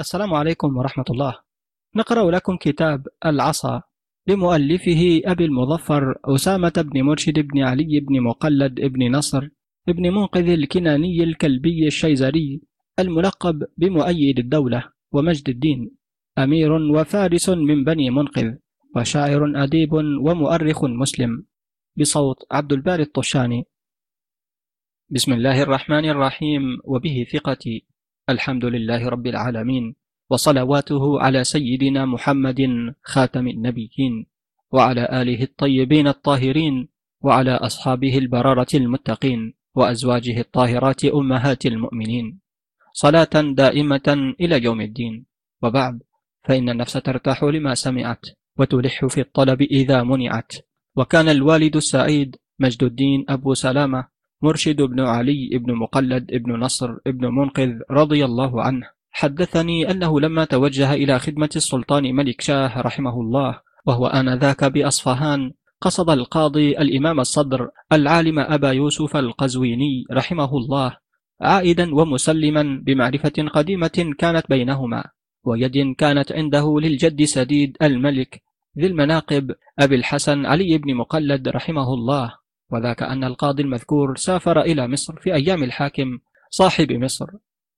السلام عليكم ورحمة الله. نقرأ لكم كتاب العصا لمؤلفه أبي المظفر أسامة بن مرشد بن علي بن مقلد بن نصر بن منقذ الكناني الكلبي الشيزري الملقب بمؤيد الدولة ومجد الدين. أمير وفارس من بني منقذ وشاعر أديب ومؤرخ مسلم. بصوت عبد الباري الطشاني. بسم الله الرحمن الرحيم. وبه ثقتي. الحمد لله رب العالمين وصلواته على سيدنا محمد خاتم النبيين وعلى آله الطيبين الطاهرين وعلى أصحابه البررة المتقين وأزواجه الطاهرات أمهات المؤمنين. صلاة دائمة إلى يوم الدين. وبعد فإن النفس ترتاح لما سمعت وتلح في الطلب إذا منعت. وكان الوالد السعيد مجد الدين أبو سلامة مرشد بن علي بن مقلد بن نصر بن منقذ رضي الله عنه. حدثني أنه لما توجه إلى خدمة السلطان ملك شاه رحمه الله وهو آنذاك بأصفهان قصد القاضي الإمام الصدر العالم أبا يوسف القزويني رحمه الله عائدا ومسلما بمعرفة قديمة كانت بينهما ويد كانت عنده للجد سديد الملك ذي المناقب أبي الحسن علي بن مقلد رحمه الله. وذاك أن القاضي المذكور سافر إلى مصر في أيام الحاكم صاحب مصر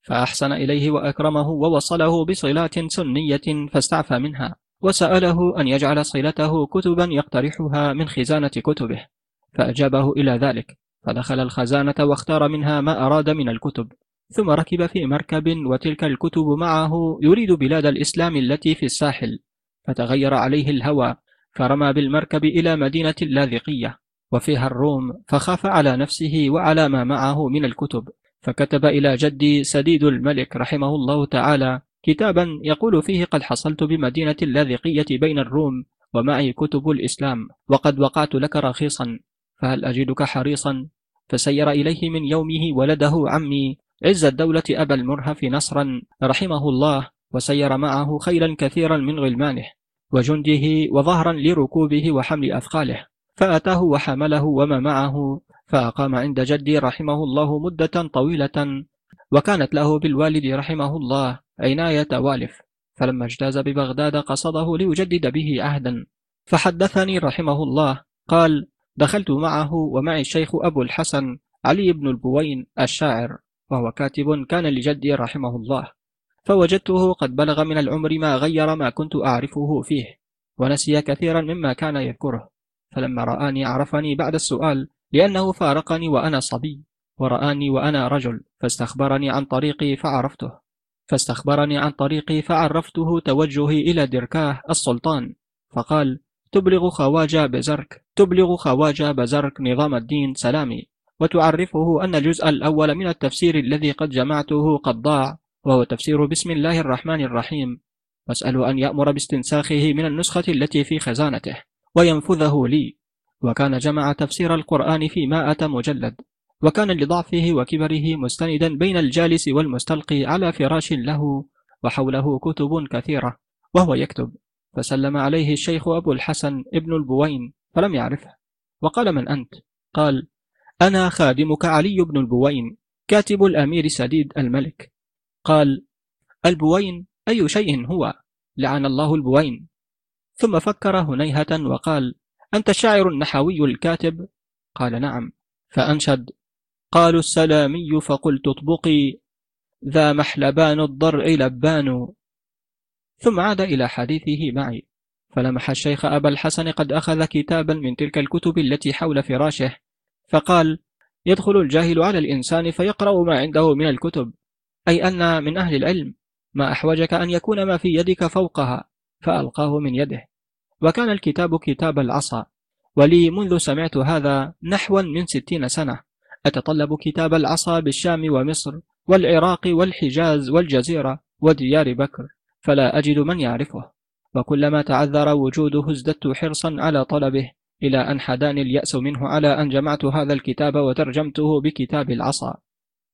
فأحسن إليه وأكرمه ووصله بصلات سنية فاستعفى منها وسأله أن يجعل صلته كتبا يقترحها من خزانة كتبه فأجابه إلى ذلك فدخل الخزانة واختار منها ما أراد من الكتب ثم ركب في مركب وتلك الكتب معه يريد بلاد الإسلام التي في الساحل فتغير عليه الهوى فرمى بالمركب إلى مدينة اللاذقية وفيها الروم فخاف على نفسه وعلى ما معه من الكتب. فكتب إلى جدي سديد الملك رحمه الله تعالى كتابا يقول فيه قد حصلت بمدينة اللاذقية بين الروم ومعي كتب الإسلام وقد وقعت لك رخيصا فهل أجدك حريصا فسير إليه من يومه ولده عمي عز الدولة أبا المرهف نصرا رحمه الله وسير معه خيلا كثيرا من غلمانه وجنده وظهرا لركوبه وحمل أثقاله. فأتاه وحمله وما معه فأقام عند جدي رحمه الله مدة طويلة وكانت له بالوالد رحمه الله عناية والف فلما اجتاز ببغداد قصده ليجدد به عهدا. فحدثني رحمه الله قال دخلت معه ومعي الشيخ أبو الحسن علي بن البوين الشاعر وهو كاتب كان لجدي رحمه الله. فوجدته قد بلغ من العمر ما غير ما كنت أعرفه فيه ونسي كثيرا مما كان يذكره. فلما رآني عرفني بعد السؤال لأنه فارقني وأنا صبي ورآني وأنا رجل فاستخبرني عن طريقي فعرفته فاستخبرني عن طريقي فعرفته توجهي إلى دركاه السلطان فقال تبلغ خواجة بزرك تبلغ خواجة بزرك نظام الدين سلامي وتعرفه أن الجزء الأول من التفسير الذي قد جمعته قد ضاع وهو تفسير بسم الله الرحمن الرحيم واسأل أن يأمر باستنساخه من النسخة التي في خزانته. وينفذه لي. وكان جمع تفسير القرآن في مائة مجلد. وكان لضعفه وكبره مستندا بين الجالس والمستلقي على فراش له وحوله كتب كثيرة وهو يكتب. فسلم عليه الشيخ أبو الحسن ابن البوين فلم يعرفه. وقال من أنت؟ قال أنا خادمك علي بن البوين كاتب الأمير سديد الملك. قال البوين أي شيء هو؟ لعن الله البوين. ثم فكر هنيهة وقال أنت الشاعر النحوي الكاتب؟ قال نعم. فأنشد قالوا السلامي فقلت اطبقي ذا محلبان الضرع لبان. ثم عاد إلى حديثه معي فلمح الشيخ أبا الحسن قد أخذ كتابا من تلك الكتب التي حول فراشه فقال يدخل الجاهل على الإنسان فيقرأ ما عنده من الكتب أي أن من أهل العلم ما أحوجك أن يكون ما في يدك فوقها فألقاه من يده. وكان الكتاب كتاب العصا. ولي منذ سمعت هذا نحوا من ستين سنة. أتطلب كتاب العصا بالشام ومصر والعراق والحجاز والجزيرة وديار بكر فلا أجد من يعرفه. وكلما تعذر وجوده ازددت حرصا على طلبه إلى أن حداني اليأس منه على أن جمعت هذا الكتاب وترجمته بكتاب العصا.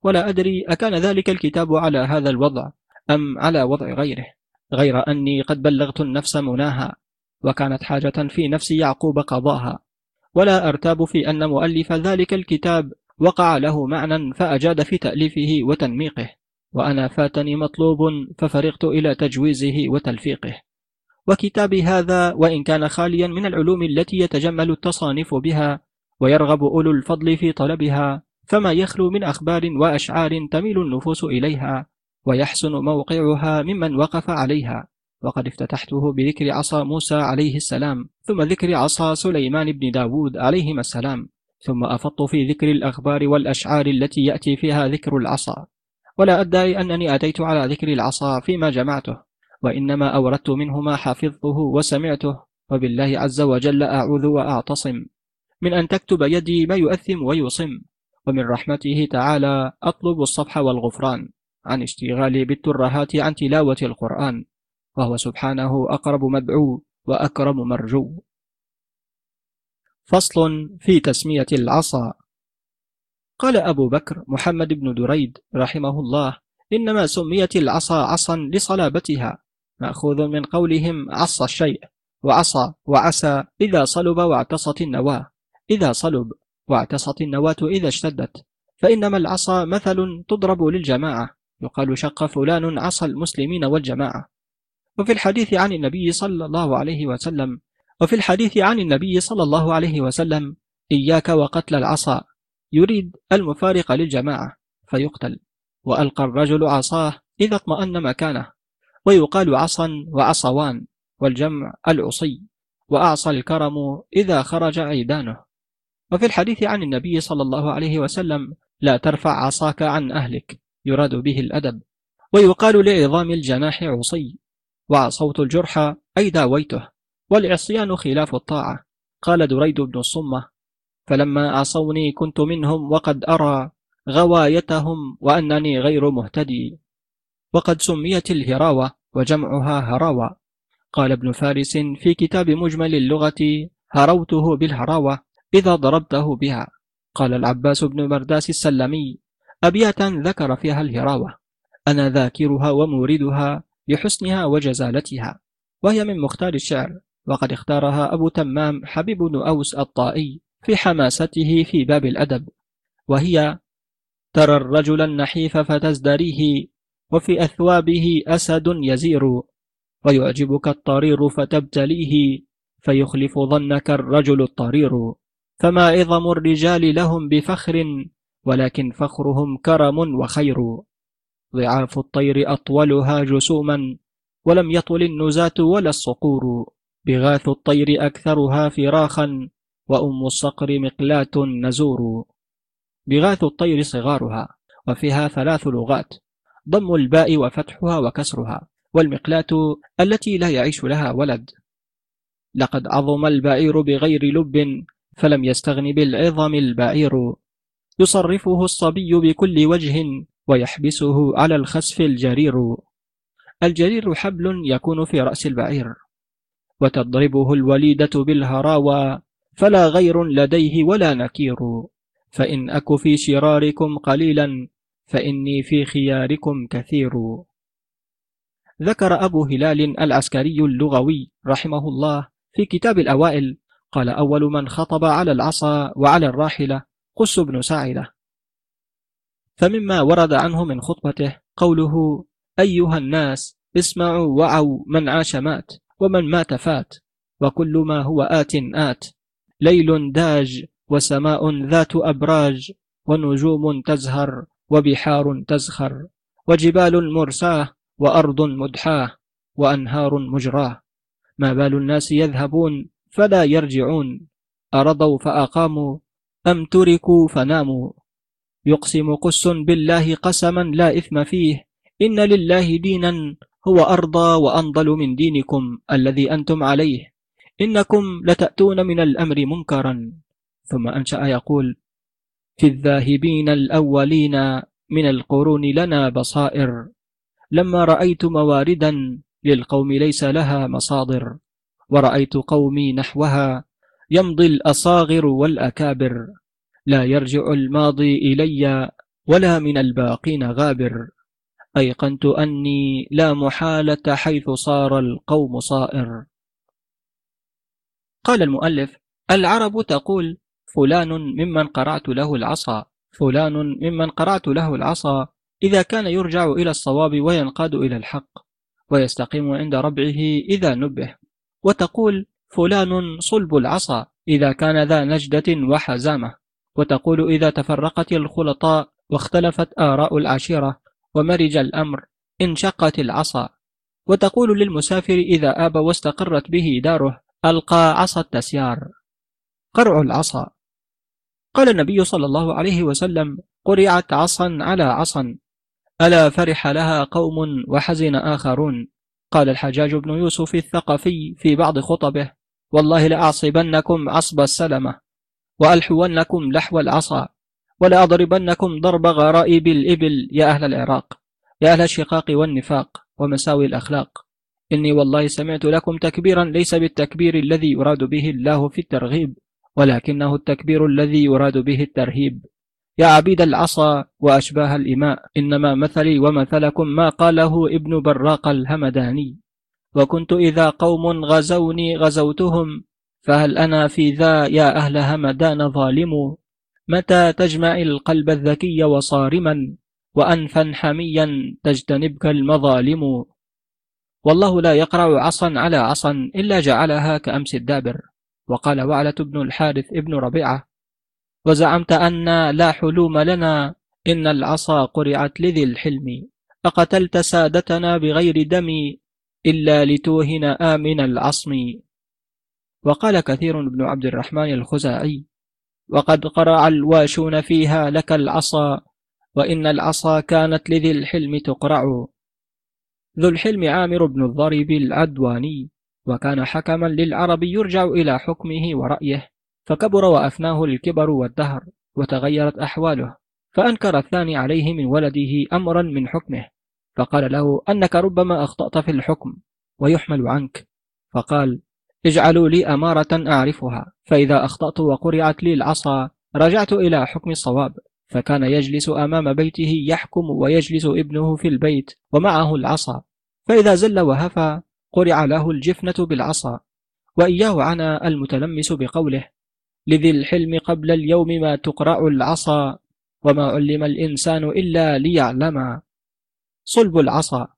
ولا أدري أكان ذلك الكتاب على هذا الوضع أم على وضع غيره غير أني قد بلغت النفس مناها. وكانت حاجة في نفس يعقوب قضاها. ولا أرتاب في أن مؤلف ذلك الكتاب وقع له معنى فأجاد في تأليفه وتنميقه. وأنا فاتني مطلوب ففرغت إلى تجويزه وتلفيقه. وكتابي هذا وإن كان خاليا من العلوم التي يتجمل التصانيف بها ويرغب أولو الفضل في طلبها فما يخلو من أخبار وأشعار تميل النفوس إليها ويحسن موقعها ممن وقف عليها. وقد افتتحته بذكر عصا موسى عليه السلام ثم ذكر عصا سليمان بن داود عليهما السلام ثم أفضت في ذكر الأخبار والأشعار التي يأتي فيها ذكر العصا. ولا أدعي أنني أتيت على ذكر العصا فيما جمعته وإنما أوردت منه ما حفظته وسمعته وبالله عز وجل أعوذ وأعتصم. من أن تكتب يدي ما يؤثم ويصم ومن رحمته تعالى أطلب الصفح والغفران. عن اشتغالي بالترهات عن تلاوة القرآن. وهو سبحانه أقرب مدعو وأكرم مرجو. فصل في تسمية العصا. قال أبو بكر محمد بن دريد رحمه الله إنما سميت العصا عصا لصلابتها مأخوذ من قولهم عص الشيء وعصى وعسى إذا صلب واعتصت النواة إذا صلب واعتصت النواة إذا اشتدت. فإنما العصا مثل تضرب للجماعة يقال شق فلان عصى المسلمين والجماعة. وفي الحديث عن النبي صلى الله عليه وسلم وفي الحديث عن النبي صلى الله عليه وسلم إياك وقتل العصا يريد المفارق للجماعة فيقتل. وألقى الرجل عصاه إذا اطمأن مكانه ويقال عصا وعصوان والجمع العصي وأعصى الكرم إذا خرج عيدانه. وفي الحديث عن النبي صلى الله عليه وسلم لا ترفع عصاك عن أهلك يراد به الأدب. ويقال لعظام الجناح عصي وعصوت الجرح أي داويته والعصيان خلاف الطاعة. قال دريد بن الصمة فلما عصوني كنت منهم وقد أرى غوايتهم وأنني غير مهتدي. وقد سميت الهراوة وجمعها هراوة. قال ابن فارس في كتاب مجمل اللغة هروته بالهراوة إذا ضربته بها. قال العباس بن مرداس السلمي أبياتا ذكر فيها الهراوة. أنا ذاكرها وموردها لحسنها وجزالتها وهي من مختار الشعر وقد اختارها أبو تمام حبيب بن أوس الطائي في حماسته في باب الأدب وهي ترى الرجل النحيف فتزدريه وفي أثوابه أسد يزير ويعجبك الطرير فتبتليه فيخلف ظنك الرجل الطرير فما عظم الرجال لهم بفخر ولكن فخرهم كرم وخير. ضعاف الطير أطولها جسوما ولم يطل النزاة ولا الصقور. بغاث الطير أكثرها فراخا وأم الصقر مقلاة نزور. بغاث الطير صغارها وفيها ثلاث لغات ضم الباء وفتحها وكسرها والمقلاة التي لا يعيش لها ولد. لقد عظم البعير بغير لب فلم يستغن بالعظم البعير. يصرفه الصبي بكل وجه ويحبسه على الخسف الجرير. الجرير حبل يكون في رأس البعير وتضربه الوليدة بالهراوى فلا غير لديه ولا نكير. فإن أك في شراركم قليلا فإني في خياركم كثير. ذكر أبو هلال العسكري اللغوي رحمه الله في كتاب الأوائل قال أول من خطب على العصا وعلى الراحلة قس بن ساعدة فمما ورد عنه من خطبته قوله أيها الناس اسمعوا وعوا من عاش مات ومن مات فات وكل ما هو آت آت ليل داج وسماء ذات أبراج ونجوم تزهر وبحار تزخر وجبال مرساه وأرض مدحاه وأنهار مجراه. ما بال الناس يذهبون فلا يرجعون أرضوا فأقاموا أم تركوا فناموا. يقسم قس بالله قسما لا إثم فيه. إن لله دينا هو أرضى وأنضل من دينكم الذي أنتم عليه. إنكم لتأتون من الأمر منكرا. ثم أنشأ يقول في الذاهبين الأولين من القرون لنا بصائر. لما رأيت مواردا للقوم ليس لها مصادر. ورأيت قومي نحوها يمضي الأصاغر والأكابر. لا يرجع الماضي إلي ولا من الباقين غابر. أيقنت أني لا محالة حيث صار القوم صائر. قال المؤلف العرب تقول فلان ممن قرعت له العصا فلان ممن قرعت له العصا إذا كان يرجع إلى الصواب وينقاد إلى الحق ويستقيم عند ربعه إذا نبه. وتقول فلان صلب العصا إذا كان ذا نجدة وحزامة. وتقول إذا تفرقت الخلطاء واختلفت آراء العشيرة ومرج الأمر انشقت العصا. وتقول للمسافر إذا آب واستقرت به داره ألقى عصا التسيار. قرع العصا. قال النبي صلى الله عليه وسلم قرعت عصا على عصا. ألا فرح لها قوم وحزن آخرون. قال الحجاج بن يوسف الثقفي في بعض خطبه والله لأعصبنكم عصب السلمة. وألحونكم لحو العصا ولأضربنكم ضرب غرائب الإبل يا أهل العراق يا أهل الشقاق والنفاق ومساوي الأخلاق. إني والله سمعت لكم تكبيرا ليس بالتكبير الذي يراد به الله في الترغيب ولكنه التكبير الذي يراد به الترهيب. يا عبيد العصا وأشباه الإماء إنما مثلي ومثلكم ما قاله ابن براق الهمداني. وكنت إذا قوم غزوني غزوتهم فهل أنا في ذا يا أهل همدان ظالم؟ متى تجمع القلب الذكي وصارما وأنفا حميا تجتنبك المظالم؟ والله لا يقرع عصا على عصا إلا جعلها كأمس الدابر. وقال وعلة بن الحارث ابن ربيعة وزعمت أن لا حلوم لنا إن العصا قرعت لذي الحلم. أقتلت سادتنا بغير دم إلا لتوهن آمن العصم. وقال كثير بن عبد الرحمن الخزاعي وقد قرع الواشون فيها لك العصا وإن العصا كانت لذي الحلم تقرع. ذو الحلم عامر بن الضرب العدواني وكان حكما للعرب يرجع إلى حكمه ورأيه فكبر وأفناه الكبر والدهر وتغيرت أحواله فأنكر الثاني عليه من ولده أمرا من حكمه فقال له أنك ربما أخطأت في الحكم ويحمل عنك فقال اجعلوا لي أمارة أعرفها فإذا أخطأت وقرعت لي العصا رجعت إلى حكم الصواب. فكان يجلس أمام بيته يحكم ويجلس ابنه في البيت ومعه العصا. فإذا زل وهفى قرع له الجفنة بالعصا. وإياه عنا المتلمس بقوله لذي الحلم قبل اليوم ما تقرع العصا وما علم الإنسان إلا ليعلم صلب العصا.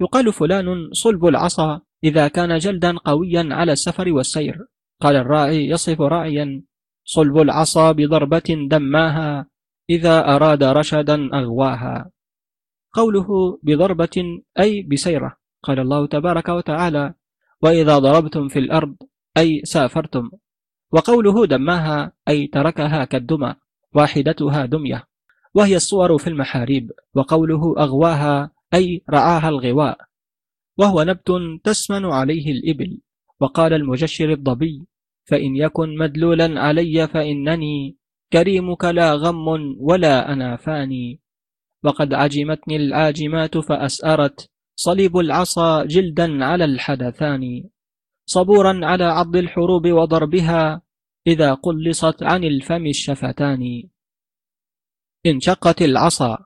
يقال فلان صلب العصا إذا كان جلدا قويا على السفر والسير. قال الراعي يصف راعيا صلب العصا بضربة دماها. إذا أراد رشدا أغواها. قوله بضربة أي بسيرة. قال الله تبارك وتعالى وإذا ضربتم في الأرض أي سافرتم. وقوله دماها أي تركها كالدمى واحدتها دمية. وهي الصور في المحاريب. وقوله أغواها أي رعاها الغواء. وهو نبت تسمن عليه الإبل. وقال المجشر الضبي فإن يكن مدلولا علي فإنني كريمك لا غم ولا أنا فاني وقد عجمتني العاجمات فأسأرت صليب العصا جلدا على الحدثان. صبورا على عض الحروب وضربها إذا قلصت عن الفم الشفتان. انشقت العصا.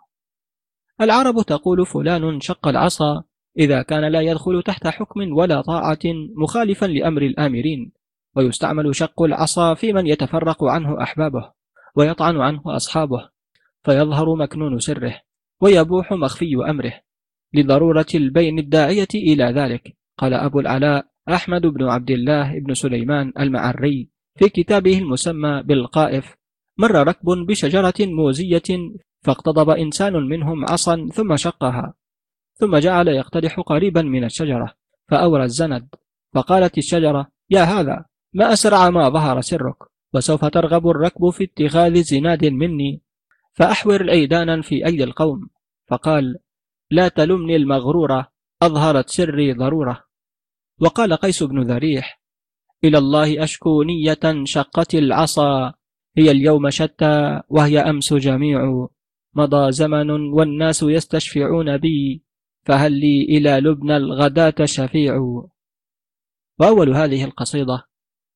العرب تقول فلان شق العصا إذا كان لا يدخل تحت حكم ولا طاعة مخالفا لأمر الآمرين ويستعمل شق العصا في من يتفرق عنه أحبابه ويطعن عنه أصحابه فيظهر مكنون سره ويبوح مخفي أمره. لضرورة البين الداعية إلى ذلك قال أبو العلاء أحمد بن عبد الله بن سليمان المعري في كتابه المسمى بالقائف مر ركب بشجرة موزية فاقتضب إنسان منهم عصا ثم شقها ثم جعل يقترح قريبا من الشجرة فأورى الزند فقالت الشجرة يا هذا ما أسرع ما ظهر سرك وسوف ترغب الركب في اتخاذ زناد مني فأحور الأيدانا في أيدي القوم. فقال لا تلمني المغرورة أظهرت سري ضرورة. وقال قيس بن ذريح إلى الله أشكو نية شقت العصا هي اليوم شتى وهي أمس جميع مضى زمن والناس يستشفعون بي فهل لي إلى لبنى الغداة شفيع؟ وأول هذه القصيدة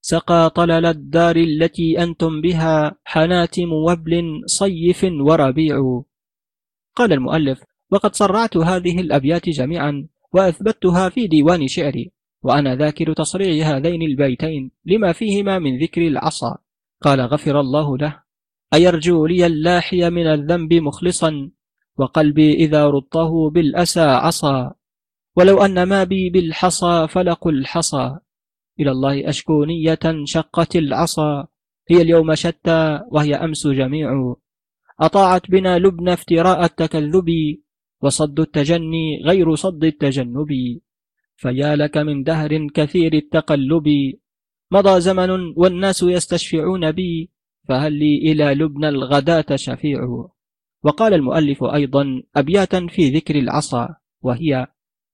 سقى طلل الدار التي أنتم بها حناتم وبل صيف وربيع. قال المؤلف وقد صرعت هذه الأبيات جميعا وأثبتها في ديوان شعري وأنا ذاكر تصريع هذين البيتين لما فيهما من ذكر العصا. قال غفر الله له أيرجو لي اللاحي من الذنب مخلصا وقلبي إذا رضته بالأسى عصى ولو أن ما بي بالحصى فلق الحصى. إلى الله أشكو نية شقت العصا هي اليوم شتى وهي أمس جميع. أطاعت بنا لبن افتراء التكذب وصد التجني غير صد التجنب. فيا لك من دهر كثير التقلب. مضى زمن والناس يستشفعون بي فهل لي إلى لبن الغداة شفيع. وقال المؤلف أيضا أبياتا في ذكر العصا وهي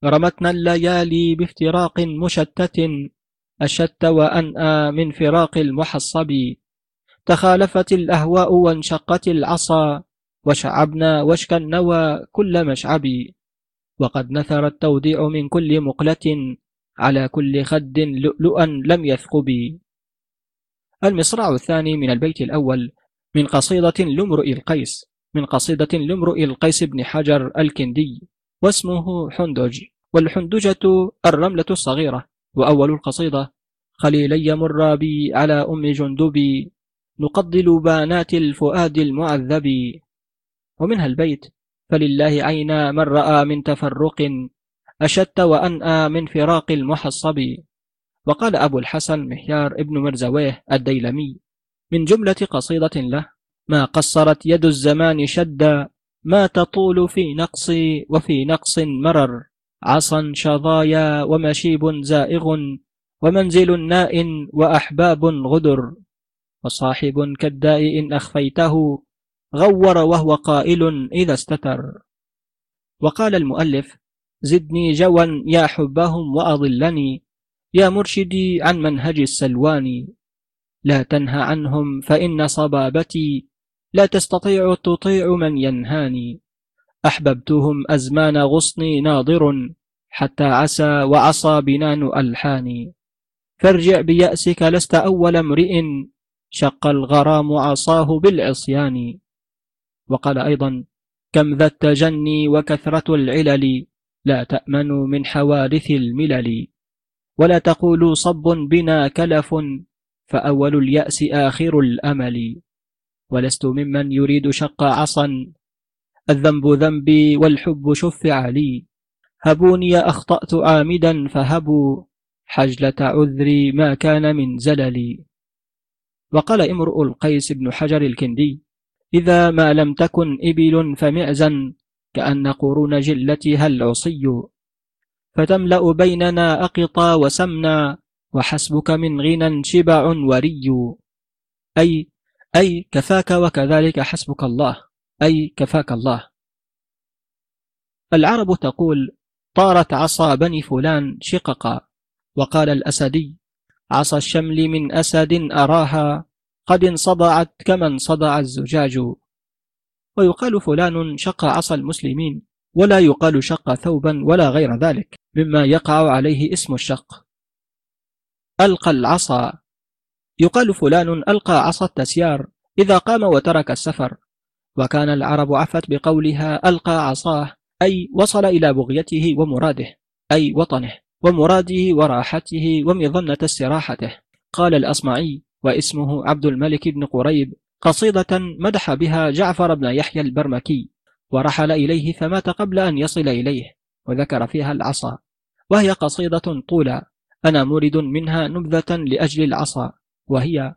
رمتنا الليالي بافتراق مشتت أشت وأنأى من فراق المحصب. تخالفت الأهواء وانشقت العصا وشعبنا وشك النوى كل مشعب. وقد نثر التوديع من كل مقلة على كل خد لؤلؤا لم يثقب. المصراع الثاني من البيت الأول من قصيدة لامرؤ القيس. من قصيدة لامرؤ القيس بن حجر الكندي واسمه حندج والحندجة الرملة الصغيرة وأول القصيدة خليلي يمر بي على أم جندبي نقضل بانات الفؤاد المعذب. ومنها البيت فلله عينا من رأى من تفرق أشت وأنأى من فراق المحصب. وقال أبو الحسن مهيار ابن مرزويه الديلمي من جملة قصيدة له ما قصرت يد الزمان شدا ما تطول في نقص وفي نقص مرر. عصا شظايا ومشيب زائغ ومنزل ناء وأحباب غدر. وصاحب كالداء إن أخفيته غور وهو قائل إذا استتر. وقال المؤلف زدني جوا يا حبهم وأضلني يا مرشدي عن منهج السلوان. لا تنهى عنهم فإن صبابتي لا تستطيع تطيع من ينهاني. أحببتهم أزمان غصني ناظر حتى عسى وعصى بنان ألحاني فارجع بيأسك لست أول امرئ شق الغرام عصاه بالعصيان. وقال أيضا كم ذا التجني وكثرة العلل لا تأمنوا من حوادث الملل. ولا تقولوا صب بنا كلف فأول اليأس آخر الأمل. ولست ممن يريد شق عصا. الذنب ذنبي والحب شفع لي. هبوني أخطأت عامدا فهبوا. حجلة عذري ما كان من زللي وقال امرؤ القيس بن حجر الكندي إذا ما لم تكن إبل فمعزا كأن قرون جلتها العصي فتملأ بيننا أقطا وسمنا وحسبك من غنى شبع وري. أي أي كفاك وكذلك حسبك الله. أي كفاك الله. العرب تقول طارت عصا بني فلان شققا. وقال الأسدي عصا الشمل من أسد أراها. قد انصدعت كما انصدع الزجاج. ويقال فلان شق عصا المسلمين ولا يقال شق ثوبا ولا غير ذلك مما يقع عليه اسم الشق. ألقى العصا يقال فلان ألقى عصا التسيار إذا قام وترك السفر. وكان العرب عفت بقولها ألقى عصاه أي وصل إلى بغيته ومراده أي وطنه ومراده وراحته ومظنة استراحته. قال الأصمعي واسمه عبد الملك بن قريب قصيدة مدح بها جعفر بن يحيى البرمكي ورحل إليه فمات قبل أن يصل إليه وذكر فيها العصا. وهي قصيدة طولى أنا مرد منها نبذة لأجل العصا. وهي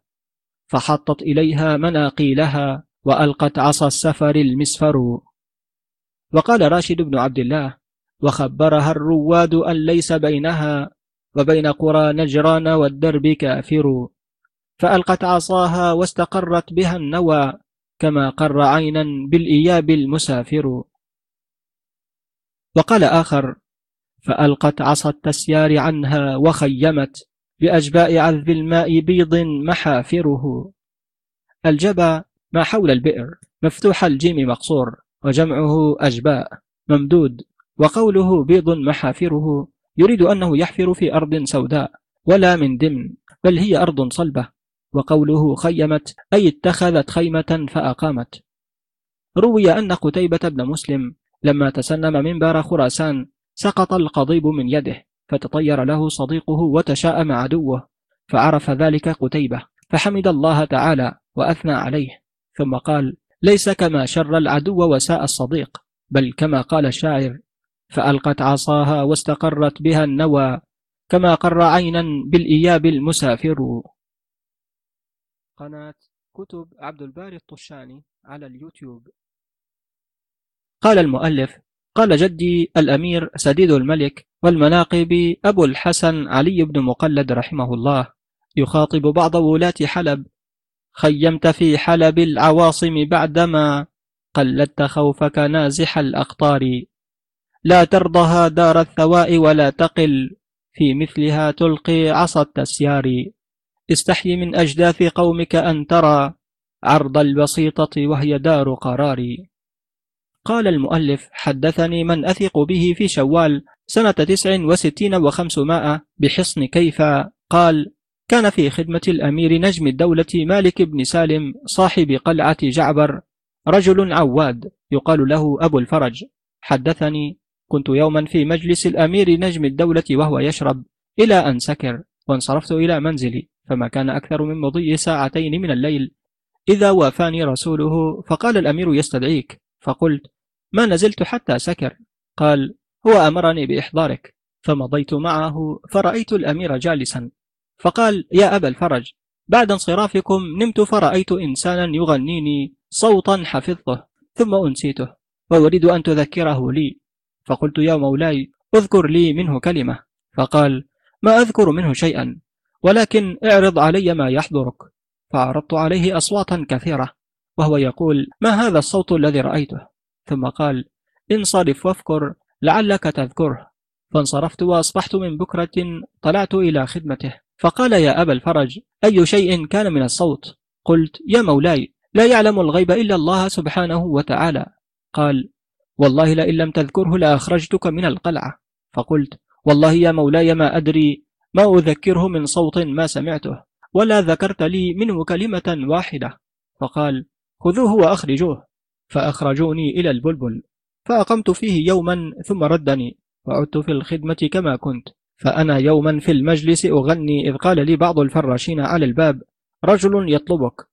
فحطت إليها مناقيلها وألقت عصا السفر المسفر. وقال راشد بن عبد الله وخبرها الرواد أن ليس بينها وبين قرى نجران والدرب كافر. فألقت عصاها واستقرت بها النوى كما قر عينا بالإياب المسافر. وقال آخر فألقت عصا التسيار عنها وخيمت. بأجباء عذب الماء بيض محافره. الجبى ما حول البئر مفتوح الجيم مقصور وجمعه أجباء ممدود وقوله بيض محافره يريد أنه يحفر في أرض سوداء ولا من دم بل هي أرض صلبة. وقوله خيمت أي اتخذت خيمة فأقامت. روي أن قتيبة بن مسلم لما تسنم منبر خراسان سقط القضيب من يده. فتطير له صديقه وتشاءم عدوه فعرف ذلك قتيبة فحمد الله تعالى وأثنى عليه. ثم قال ليس كما شر العدو وساء الصديق بل كما قال الشاعر فألقت عصاها واستقرت بها النوى كما قر عينا بالإياب المسافر. قناة كتب عبد الباري الطشاني على اليوتيوب. قال المؤلف قال جدي الأمير سديد الملك والمناقب أبو الحسن علي بن مقلد رحمه الله يخاطب بعض ولاة حلب. خيمت في حلب العواصم بعدما قلدت خوفك نازح الأقطار. لا ترضها دار الثواء ولا تقل في مثلها تلقي عصا التسيار. استحي من أجداث قومك أن ترى عرض البسيطة وهي دار قرار. قال المؤلف حدثني من أثق به في شوال سنة تسع وستين وخمسمائة بحصن كيفا قال كان في خدمة الأمير نجم الدولة مالك بن سالم صاحب قلعة جعبر رجل عواد يقال له أبو الفرج. حدثني كنت يوما في مجلس الأمير نجم الدولة وهو يشرب إلى أن سكر وانصرفت إلى منزلي فما كان أكثر من مضي ساعتين من الليل. إذا وافاني رسوله فقال الأمير يستدعيك فقلت ما نزلت حتى سكر. قال هو أمرني بإحضارك. فمضيت معه فرأيت الأمير جالسا. فقال يا أبا الفرج بعد انصرافكم نمت فرأيت إنسانا يغنيني صوتا حفظته ثم أنسيته وأريد أن تذكره لي. فقلت يا مولاي اذكر لي منه كلمة. فقال ما أذكر منه شيئا ولكن اعرض علي ما يحضرك. فعرضت عليه أصواتا كثيرة وهو يقول ما هذا الصوت الذي رأيته؟ ثم قال انصرف وافكر لعلك تذكره فانصرفت وأصبحت من بكرة طلعت إلى خدمته. فقال يا أبا الفرج أي شيء كان من الصوت؟ قلت يا مولاي لا يعلم الغيب إلا الله سبحانه وتعالى. قال والله لئن لم تذكره لأخرجتك من القلعة. فقلت والله يا مولاي ما أدري ما أذكره من صوت ما سمعته ولا ذكرت لي منه كلمة واحدة. فقال خذوه وأخرجوه. فأخرجوني إلى البلبل فأقمت فيه يوما ثم ردني وعدت في الخدمة كما كنت فأنا يوما في المجلس أغني إذ قال لي بعض الفراشين على الباب رجل يطلبك.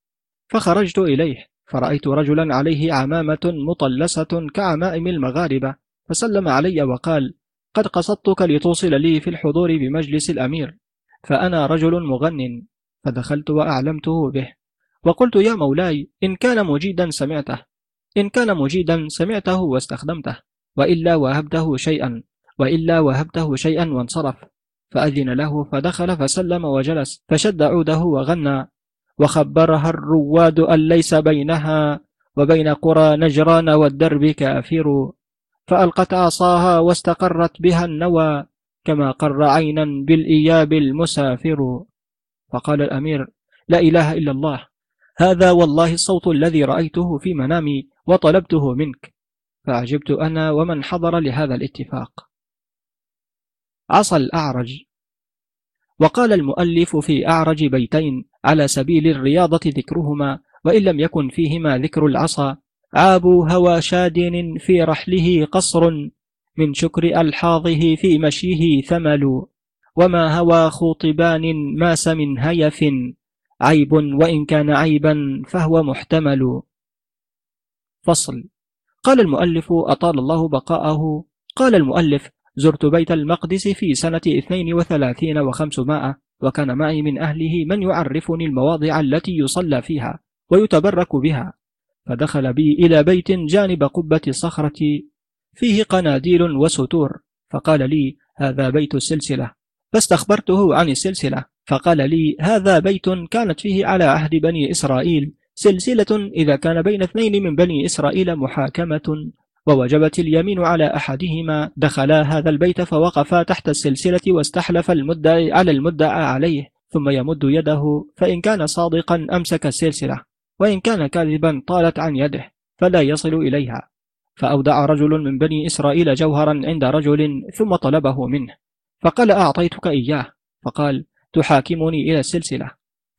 فخرجت إليه فرأيت رجلا عليه عمامة مطلسة كعمائم المغاربة فسلم علي وقال قد قصدتك لتوصل لي في الحضور بمجلس الأمير. فأنا رجل مغن فدخلت وأعلمته به وقلت يا مولاي إن كان مجيدا سمعته. إن كان مجيدا سمعته واستخدمته وإلا وهبته شيئا وإلا وهبته شيئا وانصرف. فأذن له فدخل فسلم وجلس فشد عوده وغنى. وخبرها الرواد أن ليس بينها وبين قرى نجران والدرب كافر. فألقت عصاها واستقرت بها النوى كما قر عينا بالإياب المسافر. فقال الأمير لا إله إلا الله. هذا والله الصوت الذي رأيته في منامي وطلبته منك. فعجبت أنا ومن حضر لهذا الاتفاق. عصى الأعرج. وقال المؤلف في أعرج بيتين على سبيل الرياضة ذكرهما وإن لم يكن فيهما ذكر العصا عاب هوى شادن في رحله قصر من شكر ألحاظه في مشيه ثمل وما هوى خوطبان ماس من هيف. عيب وإن كان عيبا فهو محتمل. فصل. قال المؤلف أطال الله بقاءه. قال المؤلف زرت بيت المقدس في سنة 32 وخمسمائة وكان معي من أهله من يعرفني المواضع التي يصلى فيها ويتبرك بها. فدخل بي إلى بيت جانب قبة صخرة. فيه قناديل وستور. فقال لي هذا بيت السلسلة. فاستخبرته عن السلسلة. فقال لي هذا بيت كانت فيه على عهد بني إسرائيل سلسلة إذا كان بين اثنين من بني إسرائيل محاكمة ووجبت اليمين على أحدهما دخلا هذا البيت فوقفا تحت السلسلة واستحلف المدعي على المدعى عليه ثم يمد يده فإن كان صادقا أمسك السلسلة وإن كان كاذبا طالت عن يده فلا يصل إليها. فأودع رجل من بني إسرائيل جوهرا عند رجل ثم طلبه منه فقال أعطيتك إياه. فقال تحاكمني إلى السلسلة.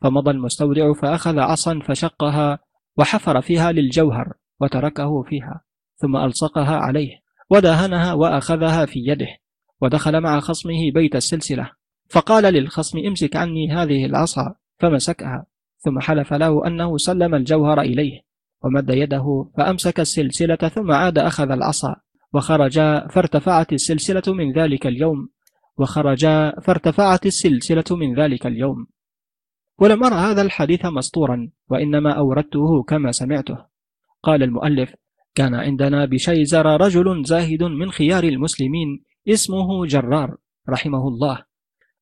فمضى المستودع فأخذ عصا فشقها وحفر فيها للجوهر وتركه فيها ثم ألصقها عليه ودهنها وأخذها في يده ودخل مع خصمه بيت السلسلة. فقال للخصم امسك عني هذه العصا. فمسكها ثم حلف له أنه سلم الجوهر إليه ومد يده فأمسك السلسلة ثم عاد أخذ العصا وخرجا فارتفعت السلسلة من ذلك اليوم. وخرجا فارتفعت السلسلة من ذلك اليوم. ولم أرى هذا الحديث مسطورا وإنما أوردته كما سمعته. قال المؤلف كان عندنا بشيزر رجل زاهد من خيار المسلمين اسمه جرار رحمه الله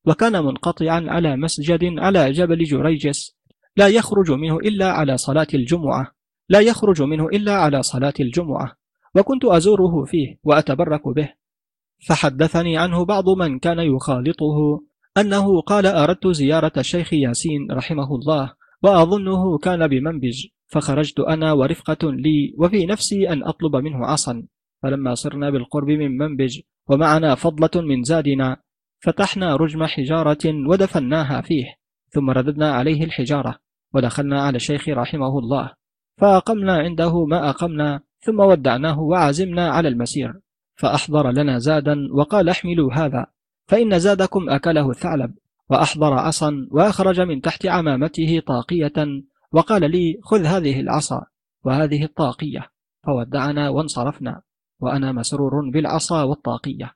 وكان منقطعا على مسجد على جبل جريجس لا يخرج منه إلا على صلاة الجمعة لا يخرج منه إلا على صلاة الجمعة وكنت أزوره فيه وأتبرك به. فحدثني عنه بعض من كان يخالطه أنه قال أردت زيارة الشيخ ياسين رحمه الله وأظنه كان بمنبج فخرجت أنا ورفقة لي وفي نفسي أن أطلب منه عصا. فلما صرنا بالقرب من منبج ومعنا فضلة من زادنا فتحنا رجم حجارة ودفناها فيه ثم رددنا عليه الحجارة ودخلنا على الشيخ رحمه الله فأقمنا عنده ما أقمنا ثم ودعناه وعزمنا على المسير. فأحضر لنا زادا وقال احملوا هذا فإن زادكم أكله الثعلب وأحضر عصا وأخرج من تحت عمامته طاقية وقال لي خذ هذه العصا وهذه الطاقية فودعنا وانصرفنا وأنا مسرور بالعصا والطاقية.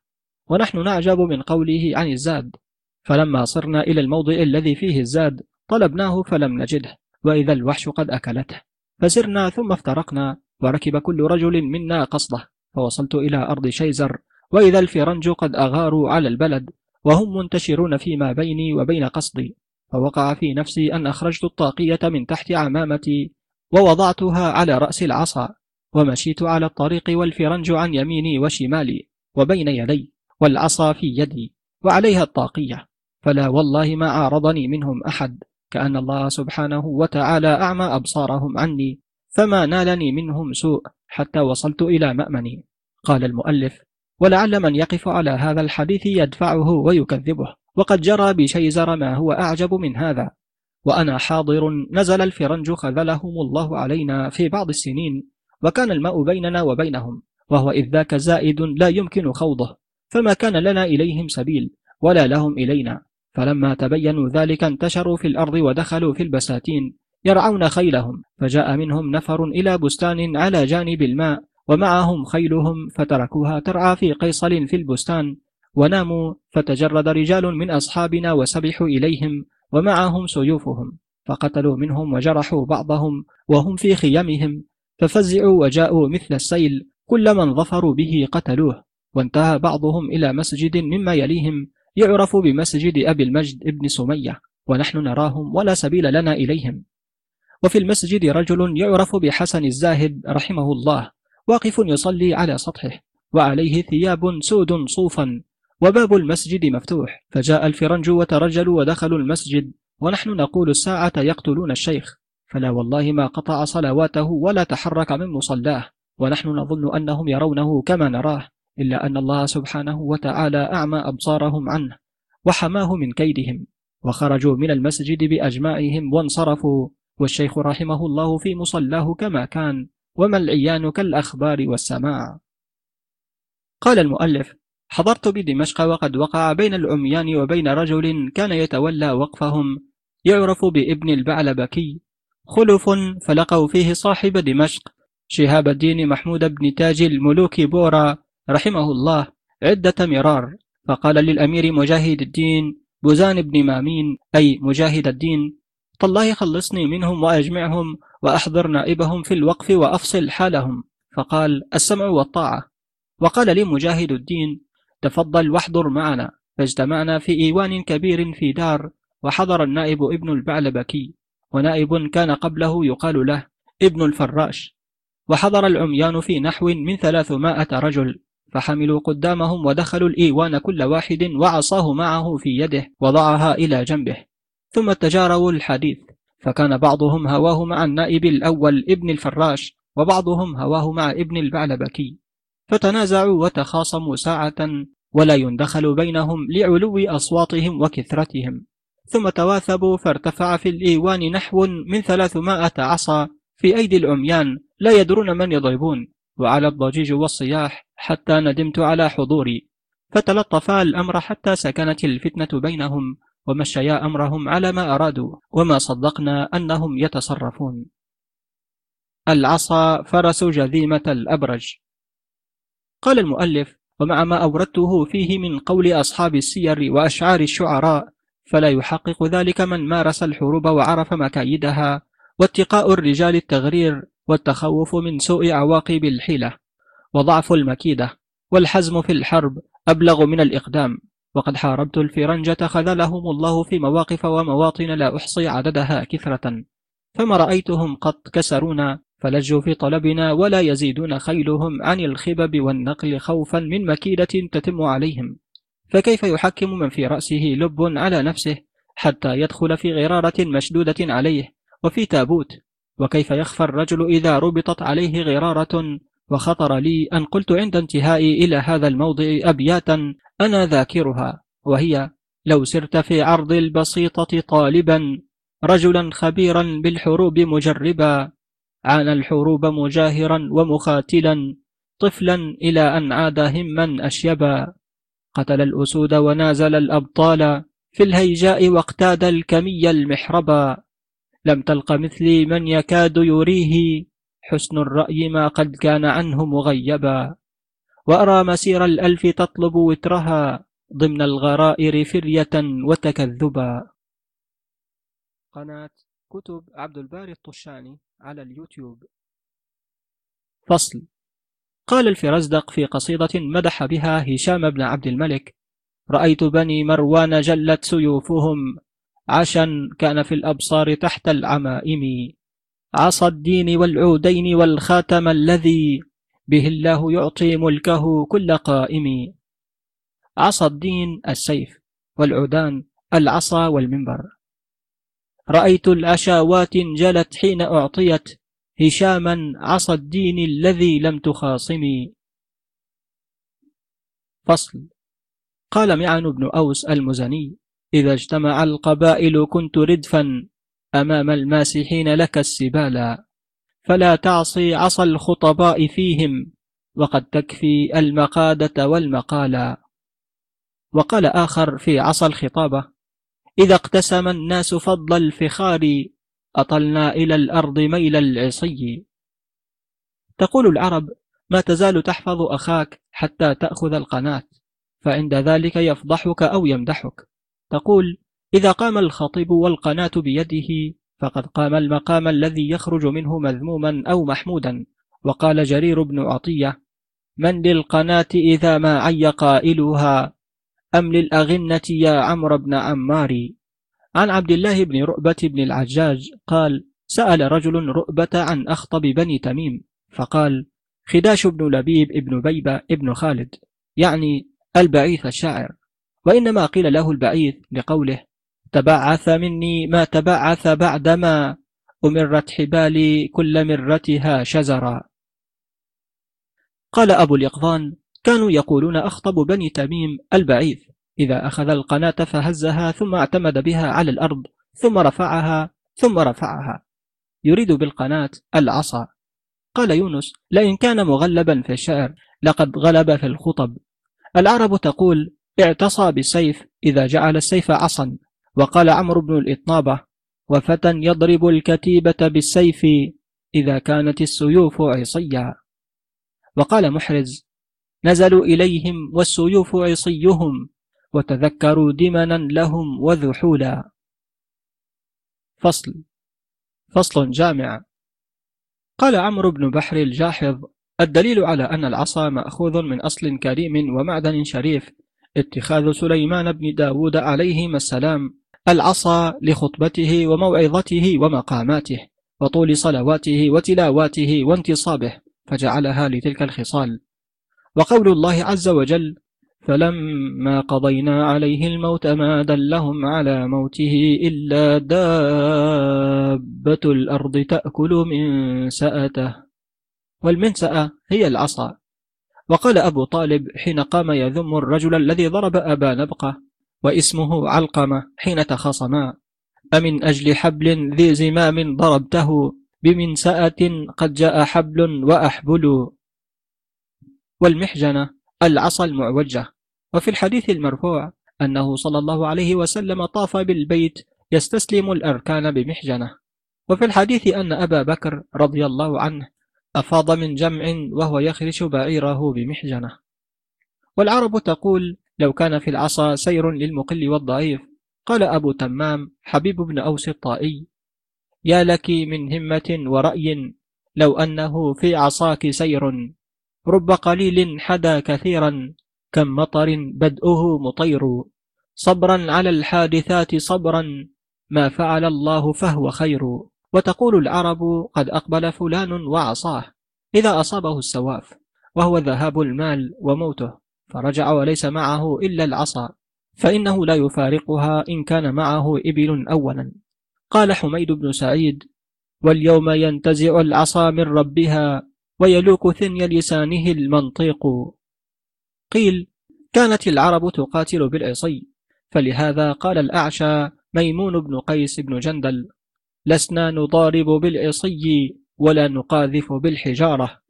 ونحن نعجب من قوله عن الزاد فلما صرنا إلى الموضع الذي فيه الزاد طلبناه فلم نجده وإذا الوحش قد أكلته. فسرنا ثم افترقنا وركب كل رجل منا قصده. فوصلت إلى أرض شيزر وإذا الفرنج قد أغاروا على البلد وهم منتشرون فيما بيني وبين قصدي. فوقع في نفسي أن أخرجت الطاقية من تحت عمامتي ووضعتها على رأس العصا ومشيت على الطريق والفرنج عن يميني وشمالي وبين يدي والعصا في يدي وعليها الطاقية. فلا والله ما عارضني منهم أحد كأن الله سبحانه وتعالى أعمى أبصارهم عني فما نالني منهم سوء. حتى وصلت إلى مأمني. قال المؤلف ولعل من يقف على هذا الحديث يدفعه ويكذبه وقد جرى بشيزر ما هو أعجب من هذا. وأنا حاضر نزل الفرنج خذلهم الله علينا في بعض السنين وكان الماء بيننا وبينهم وهو إذ ذاك زائد لا يمكن خوضه فما كان لنا إليهم سبيل ولا لهم إلينا. فلما تبينوا ذلك انتشروا في الأرض ودخلوا في البساتين يرعون خيلهم فجاء منهم نفر إلى بستان على جانب الماء ومعهم خيلهم فتركوها ترعى في قيصل في البستان وناموا فتجرد رجال من أصحابنا وسبحوا إليهم ومعهم سيوفهم فقتلوا منهم وجرحوا بعضهم وهم في خيمهم ففزعوا وجاءوا مثل السيل كل من ظفروا به قتلوه وانتهى بعضهم إلى مسجد مما يليهم يعرف بمسجد أبي المجد ابن سمية ونحن نراهم ولا سبيل لنا إليهم. وفي المسجد رجل يعرف بحسن الزاهد رحمه الله واقف يصلي على سطحه وعليه ثياب سود صوفا وباب المسجد مفتوح. فجاء الفرنج وترجلوا ودخلوا المسجد ونحن نقول الساعة يقتلون الشيخ. فلا والله ما قطع صلواته ولا تحرك من مصلاه ونحن نظن أنهم يرونه كما نراه إلا أن الله سبحانه وتعالى أعمى أبصارهم عنه وحماه من كيدهم. وخرجوا من المسجد بأجماعهم وانصرفوا والشيخ رحمه الله في مصلاه كما كان وما العيان كالأخبار والسماع. قال المؤلف حضرت بدمشق وقد وقع بين العميان وبين رجل كان يتولى وقفهم يعرف بابن البعلبكي خلف فلقوا فيه صاحب دمشق شهاب الدين محمود بن تاج الملوك بورا رحمه الله عدة مرار. فقال للأمير مجاهد الدين بوزان بن مامين أي مجاهد الدين تالله خلصني منهم وأجمعهم وأحضر نائبهم في الوقف وأفصل حالهم. فقال السمع والطاعة. وقال لي مجاهد الدين تفضل واحضر معنا. فاجتمعنا في إيوان كبير في دار وحضر النائب ابن البعلبكي. ونائب كان قبله يقال له ابن الفراش. وحضر العميان في نحو من ثلاثمائة رجل. فحملوا قدامهم ودخلوا الإيوان كل واحد وعصاه معه في يده وضعها إلى جنبه. ثم تجاروا الحديث فكان بعضهم هواه مع النائب الأول ابن الفراش وبعضهم هواه مع ابن البعلبكي. فتنازعوا وتخاصموا ساعة ولا يندخل بينهم لعلو أصواتهم وكثرتهم. ثم تواثبوا فارتفع في الإيوان نحو من ثلاثمائة عصا في أيدي العميان لا يدرون من يضربون. وعلى الضجيج والصياح حتى ندمت على حضوري. فتلطفا الأمر حتى سكنت الفتنة بينهم. ومشيا أمرهم على ما أرادوا وما صدقنا أنهم يتصرفون. العصا فرس جذيمة الأبرج. قال المؤلف ومع ما أوردته فيه من قول أصحاب السير وأشعار الشعراء فلا يحقق ذلك من مارس الحروب وعرف مكايدها واتقاء الرجال التغرير والتخوف من سوء عواقب الحيلة وضعف المكيدة والحزم في الحرب أبلغ من الإقدام. وقد حاربت الفرنجة خذلهم الله في مواقف ومواطن لا أحصي عددها كثرة. فما رأيتهم قط كسرونا فلجوا في طلبنا ولا يزيدون خيلهم عن الخبب والنقل خوفا من مكيدة تتم عليهم. فكيف يحكم من في رأسه لب على نفسه حتى يدخل في غرارة مشدودة عليه وفي تابوت؟ وكيف يخفى الرجل إذا ربطت عليه غرارة وخطر لي أن قلت عند انتهائي إلى هذا الموضع أبياتا أنا ذاكرها وهي لو سرت في عرض البسيطة طالبا رجلا خبيرا بالحروب مجربا عانى الحروب مجاهرا ومخاتلا طفلا إلى أن عاد هما أشيبا. قتل الأسود ونازل الأبطال في الهيجاء واقتاد الكمي المحربا. لم تلق مثلي من يكاد يريه حسن الرأي ما قد كان عنه مغيبا. وأرى مسير الألف تطلب وترها ضمن الغرائر فرية وتكذبا. قناة كتب عبد الباري الطشاني على اليوتيوب. فصل. قال الفرزدق في قصيدة مدح بها هشام بن عبد الملك رأيت بني مروان جلت سيوفهم عشا كان في الأبصار تحت العمائم. عصى الدين والعودين والخاتم الذي به الله يعطي ملكه كل قائم. عصى الدين السيف والعودان العصا والمنبر. رأيت العشاوات جلت حين أعطيت هشاما عصى الدين الذي لم تخاصمي فصل. قال معن بن أوس المزني إذا اجتمع القبائل كنت ردفا أمام الماسحين لك السبالا فلا تعصي عصى الخطباء فيهم وقد تكفي المقادة والمقالا. وقال آخر في عصى الخطابة إذا اقتسم الناس فضل الفخار أطلنا إلى الأرض ميل العصي. تقول العرب ما تزال تحفظ أخاك حتى تأخذ القناة فعند ذلك يفضحك أو يمدحك. تقول إذا قام الخطيب والقناة بيده فقد قام المقام الذي يخرج منه مذموما أو محمودا. وقال جرير بن عطية من للقناة إذا ما عي قائلها أم للأغنة يا عمرو بن عمار؟ عن عبد الله بن رؤبة بن العجاج قال سأل رجل رؤبة عن أخطب بني تميم فقال خداش بن لبيب ابن بيبة ابن خالد يعني البعيث الشاعر. وإنما قيل له البعيث لقوله تبعث مني ما تبعث بعدما أمرت حبالي كل مرتها شزرا قال أبو اليقظان كانوا يقولون أخطب بني تميم البعيث إذا أخذ القناة فهزها ثم اعتمد بها على الأرض ثم رفعها ثم رفعها. يريد بالقناة العصا. قال يونس لئن كان مغلبا في الشعر لقد غلب في الخطب. العرب تقول اعتصى بالسيف إذا جعل السيف عصا. وقال عمرو بن الإطنابة وفتى يضرب الكتيبة بالسيف إذا كانت السيوف عصيا. وقال محرز نزلوا إليهم والسيوف عصيهم وتذكروا دمنا لهم وذحولا. فصل فصل جامع. قال عمرو بن بحر الجاحظ الدليل على أن العصا مأخوذ من أصل كريم ومعدن شريف اتخاذ سليمان بن داود عليهما السلام العصا لخطبته وموعظته ومقاماته وطول صلواته وتلاواته وانتصابه فجعلها لتلك الخصال؟ وقول الله عز وجل فلما قضينا عليه الموت ما دلهم على موته إلا دابة الأرض تأكل من سأته والمنسأة هي العصا. وقال أبو طالب حين قام يذم الرجل الذي ضرب أبا نبقة واسمه علقمة حين تخاصما أمن أجل حبل ذي زمام ضربته بمنسأة قد جاء حبل وأحبل. والمحجنة العصا المعوجة. وفي الحديث المرفوع أنه صلى الله عليه وسلم طاف بالبيت يستسلم الأركان بمحجنة. وفي الحديث أن أبا بكر رضي الله عنه أفاض من جمع وهو يخرش بعيره بمحجنة. والعرب تقول لو كان في العصا سير للمقل والضعيف. قال أبو تمام حبيب بن أوس الطائي يا لك من همة ورأي لو أنه في عصاك سير رب قليل حدا كثيرا كم مطر بدؤه مطير. صبرا على الحادثات صبرا ما فعل الله فهو خير. وتقول العرب قد أقبل فلان وعصاه. إذا أصابه السواف وهو ذهاب المال وموته. فرجع وليس معه إلا العصا فإنه لا يفارقها إن كان معه إبل أولا. قال حميد بن سعيد واليوم ينتزع العصا من ربها ويلوك ثني لسانه المنطيق. قيل كانت العرب تقاتل بالعصي فلهذا قال الأعشى ميمون بن قيس بن جندل لسنا نضارب بالعصي ولا نقاذف بالحجارة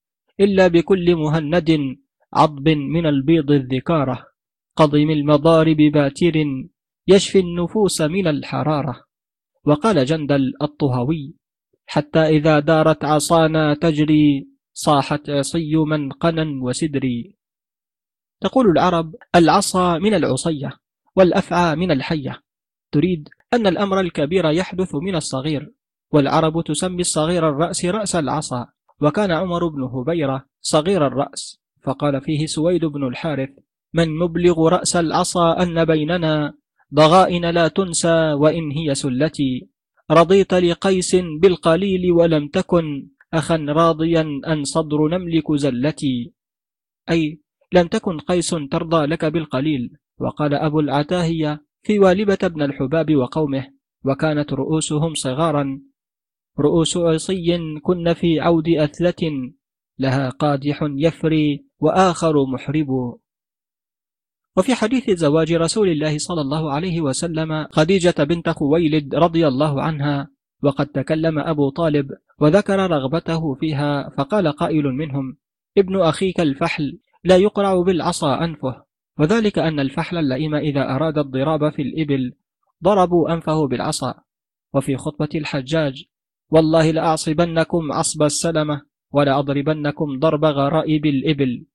إلا بكل مهند عضب من البيض الذكارة قضم المضارب باتر يشفي النفوس من الحرارة. وقال جندل الطهوي حتى إذا دارت عصانا تجري صاحت عصي منقنا وسدري. تقول العرب العصا من العصية والأفعى من الحية. تريد أن الأمر الكبير يحدث من الصغير والعرب تسمي الصغير الرأس رأس العصا. وكان عمر بن هبيرة صغير الرأس. فقال فيه سويد بن الحارث من مبلغ رأس العصا أن بيننا؟ ضغائن لا تنسى وإن هي سلتي. رضيت لقيس بالقليل ولم تكن أخا راضيا أن صدر نملك زلتي. أي لم تكن قيس ترضى لك بالقليل. وقال أبو العتاهية في والبة بن الحباب وقومه وكانت رؤوسهم صغارا. رؤوس عصي كن في عود أثلة لها قادح يفري وآخر محرب. وفي حديث زواج رسول الله صلى الله عليه وسلم خديجة بنت خويلد رضي الله عنها وقد تكلم أبو طالب وذكر رغبته فيها فقال قائل منهم ابن أخيك الفحل لا يقرع بالعصا أنفه. وذلك أن الفحل اللئيم إذا أراد الضراب في الإبل ضربوا أنفه بالعصا. وفي خطبة الحجاج والله لأعصبنكم عصب السلمة. ولأضربنكم ضرب غرائب الإبل.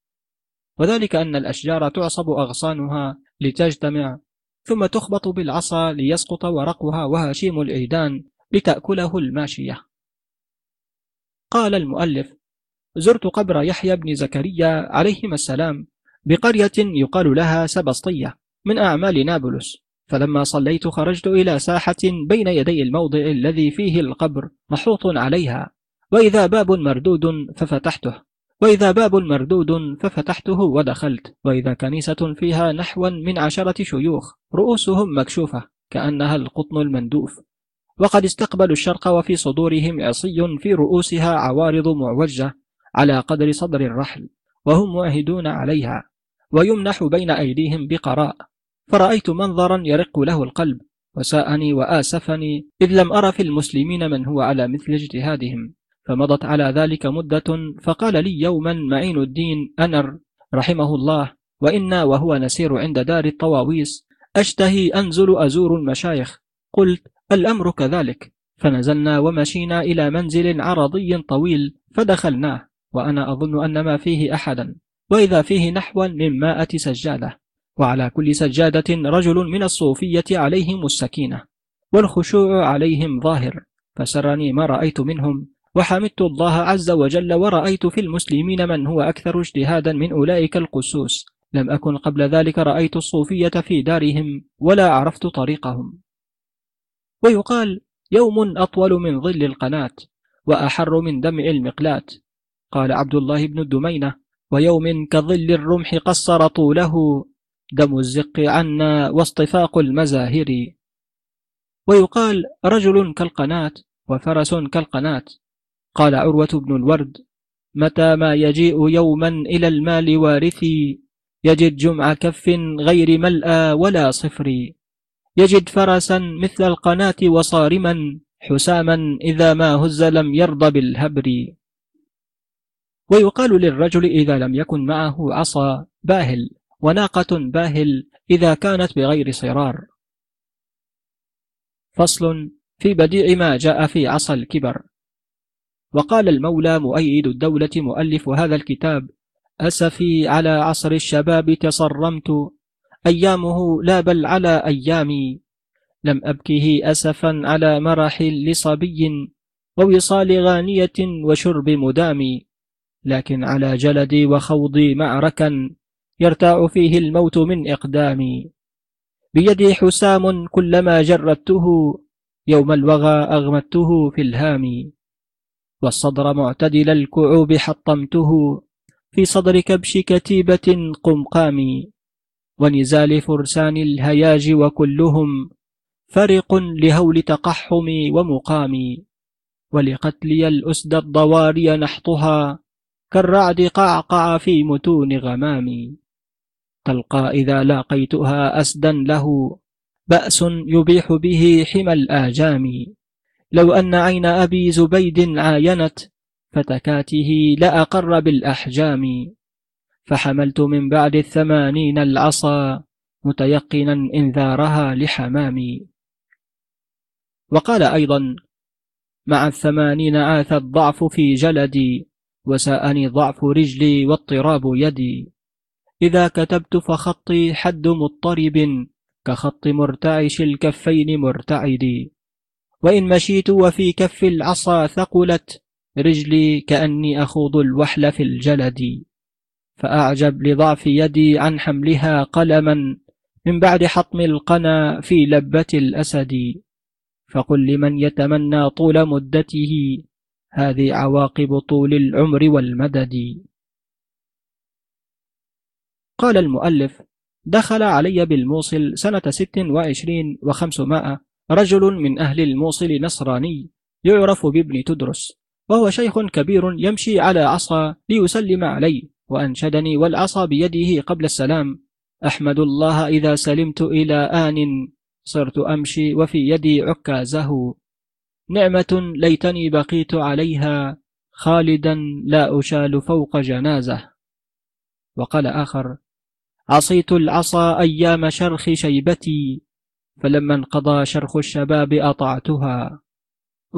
وذلك أن الأشجار تعصب أغصانها لتجتمع ثم تخبط بالعصا ليسقط ورقها وهشيم العيدان لتأكله الماشية. قال المؤلف زرت قبر يحيى بن زكريا عليهما السلام بقرية يقال لها سبسطية من أعمال نابلس. فلما صليت خرجت إلى ساحة بين يدي الموضع الذي فيه القبر محوط عليها. وإذا باب مردود ففتحته. وإذا باب مردود ففتحته ودخلت. وإذا كنيسة فيها نحو من عشرة شيوخ رؤوسهم مكشوفة كأنها القطن المندوف. وقد استقبلوا الشرق وفي صدورهم عصي في رؤوسها عوارض معوجة على قدر صدر الرحل وهم معهدون عليها. ويمنح بين أيديهم بقراء. فرأيت منظرا يرق له القلب وساءني وآسفني إذ لم أر في المسلمين من هو على مثل اجتهادهم. فمضت على ذلك مدة فقال لي يوما معين الدين أنر رحمه الله وإنا وهو نسير عند دار الطواويس أشتهي أنزل أزور المشايخ. قلت الأمر كذلك. فنزلنا ومشينا إلى منزل عرضي طويل فدخلناه وأنا أظن أن ما فيه أحدا وإذا فيه نحو من مائة سجادة. وعلى كل سجادة رجل من الصوفية عليهم السكينة والخشوع عليهم ظاهر فسرني ما رأيت منهم. وحمدت الله عز وجل ورأيت في المسلمين من هو أكثر اجتهادا من أولئك القسوس. لم أكن قبل ذلك رأيت الصوفية في دارهم ولا عرفت طريقهم. ويقال يوم أطول من ظل القناة وأحر من دمع المقلاة. قال عبد الله بن الدمينة ويوم كظل الرمح قصر طوله دم الزق عنا واصطفاق المزاهر. ويقال رجل كالقناة وفرس كالقناة قال عروة بن الورد متى ما يجيء يوما إلى المال وارثي يجد جمع كف غير ملأى ولا صفر. يجد فرسا مثل القناة وصارما حساما إذا ما هز لم يرضى بالهبر. ويقال للرجل إذا لم يكن معه عصا باهل وناقة باهل إذا كانت بغير صرار. فصل في بديع ما جاء في عصا الكبر. وقال المولى مؤيد الدولة مؤلف هذا الكتاب أسفي على عصر الشباب تصرمت أيامه لا بل على أيامي. لم أبكه أسفا على مرح لصبي ووصال غانية وشرب مدام لكن على جلدي وخوضي معركا يرتاع فيه الموت من إقدامي. بيدي حسام كلما جردته يوم الوغى أغمدته في الهام والصدر معتدل الكعوب حطمته. في صدر كبش كتيبة قمقام ونزال فرسان الهياج وكلهم فرق لهول تقحمي ومقامي ولقتلي الأسد الضواري نحطها كالرعد قعقع في متون غمامي تلقى إذا لاقيتها أسدا له بأس يبيح به حمى الآجام. لو أن عين أبي زبيد عاينت فتكاته لأقر بالأحجام. فحملت من بعد الثمانين العصا متيقنا إنذارها لحمامي وقال أيضا مع الثمانين عاث الضعف في جلدي وساءني ضعف رجلي واضطراب يدي. إذا كتبت فخطي حد مضطرب كخط مرتعش الكفين مرتعدي. وإن مشيت وفي كف العصا ثقلت رجلي كأني أخوض الوحل في الجلد فأعجب لضعف يدي عن حملها قلما من بعد حطم القنا في لبة الأسد. فقل لمن يتمنى طول مدته؟ هذه عواقب طول العمر والمدد. قال المؤلف دخل علي بالموصل سنة ست وعشرين وخمسمائة رجل من أهل الموصل نصراني يعرف بابن تدرس وهو شيخ كبير يمشي على عصا ليسلم علي وأنشدني والعصا بيده قبل السلام أحمد الله إذا سلمت إلى آن صرت أمشي وفي يدي عكازه. نعمة ليتني بقيت عليها خالدا لا أشال فوق جنازة. وقال آخر عصيت العصا أيام شرخ شيبتي فلما انقضى شرخ الشباب أطعتها.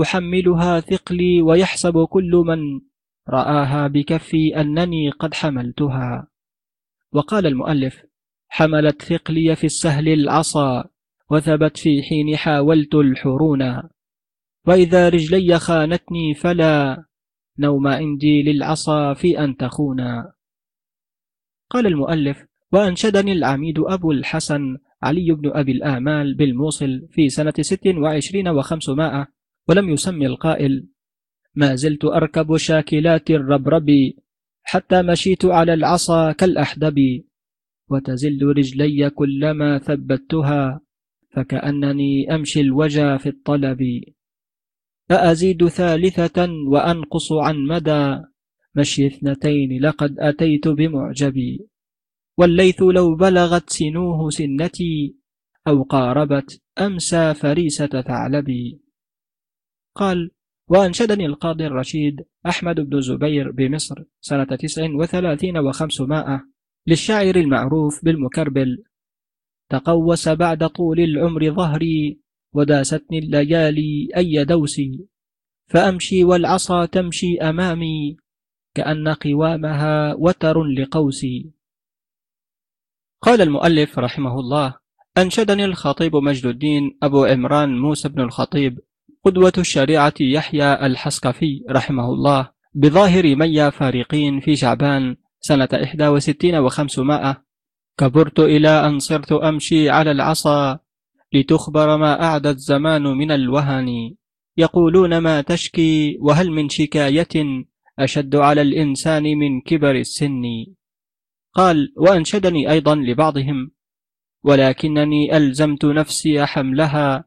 أحملها ثقلي ويحسب كل من رآها بكفي أنني قد حملتها. وقال المؤلف حملت ثقلي في السهل العصا وثبت في حين حاولت الحرون. وإذا رجلي خانتني فلا نوم عندي للعصا في أن تخونا. قال المؤلف وأنشدني العميد أبو الحسن علي بن أبي الآمال بالموصل في سنة ست وعشرين وخمسمائة ولم يسمي القائل ما زلت أركب شاكلات الربرب حتى مشيت على العصا كالأحدب وتزل رجلي كلما ثبتها فكأنني أمشي الوجى في الطلب. أأزيد ثالثة وأنقص عن مدى مشي اثنتين لقد أتيت بمعجبي. والليث لو بلغت سنوه سنتي أو قاربت أمسى فريسة ثعلبي. قال وأنشدني القاضي الرشيد أحمد بن زبير بمصر سنة تسع وثلاثين وخمسمائة للشاعر المعروف بالمكربل تقوس بعد طول العمر ظهري وداستني الليالي أي دوسي فأمشي والعصا تمشي أمامي كأن قوامها وتر لقوسي. قال المؤلف رحمه الله أنشدني الخطيب مجد الدين أبو عمران موسى بن الخطيب قدوة الشريعة يحيى الحسقفي رحمه الله بظاهر ميا فارقين في شعبان سنة إحدى وستين وخمسمائة. كبرت إلى أن صرت أمشي على العصا لتخبر ما أعدى الزمان من الوهن. يقولون ما تشكي وهل من شكاية أشد على الإنسان من كبر السن؟ قال وأنشدني أيضا لبعضهم ولكنني ألزمت نفسي حملها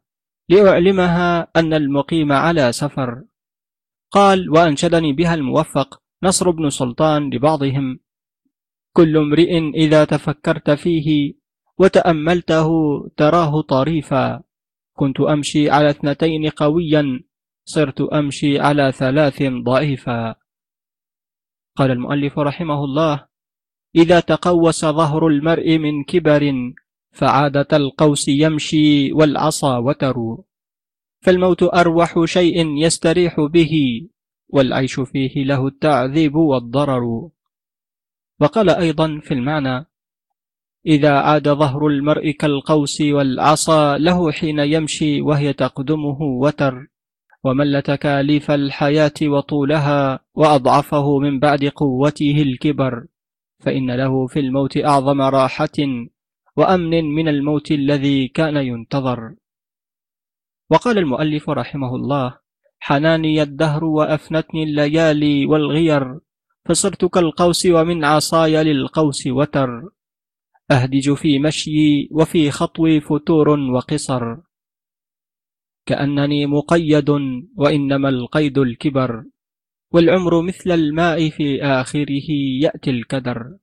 لأعلمها أن المقيم على سفر. قال وأنشدني بها الموفق نصر بن سلطان لبعضهم. كل امرئ إذا تفكرت فيه وتأملته تراه طريفا. كنت أمشي على اثنتين قويا صرت أمشي على ثلاث ضعيفا. قال المؤلف رحمه الله إذا تقوس ظهر المرء من كبر فعادة القوس يمشي والعصا وتر فالموت أروح شيء يستريح به والعيش فيه له التعذيب والضرر. وقال أيضا في المعنى إذا عاد ظهر المرء كالقوس والعصا له حين يمشي وهي تقدمه وتر. ومل تكاليف الحياة وطولها وأضعفه من بعد قوته الكبر. فإن له في الموت أعظم راحة وأمن من الموت الذي كان ينتظر. وقال المؤلف رحمه الله حناني الدهر وأفنتني الليالي والغير فصرت كالقوس ومن عصاي للقوس وتر. أهدج في مشيي وفي خطوي فتور وقصر. كأنني مقيد وإنما القيد الكبر. والعمر مثل الماء في آخره يأتي الكدر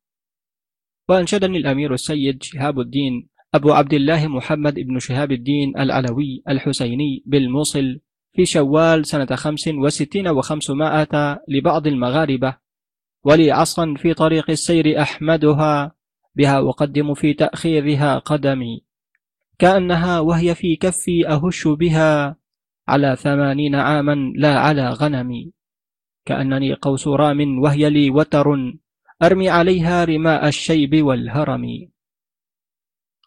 وأنشدني الأمير السيد شهاب الدين أبو عبد الله محمد بن شهاب الدين العلوي الحسيني بالموصل في شوال سنة خمس وستين وخمسمائة لبعض المغاربة ولي عصرا في طريق السير أحمدها بها أقدم في تأخيرها قدمي. كأنها وهي في كفي أهش بها على ثمانين عاما لا على غنمي. كأنني قوس رام وهي لي وتر أرمي عليها رماء الشيب والهرم.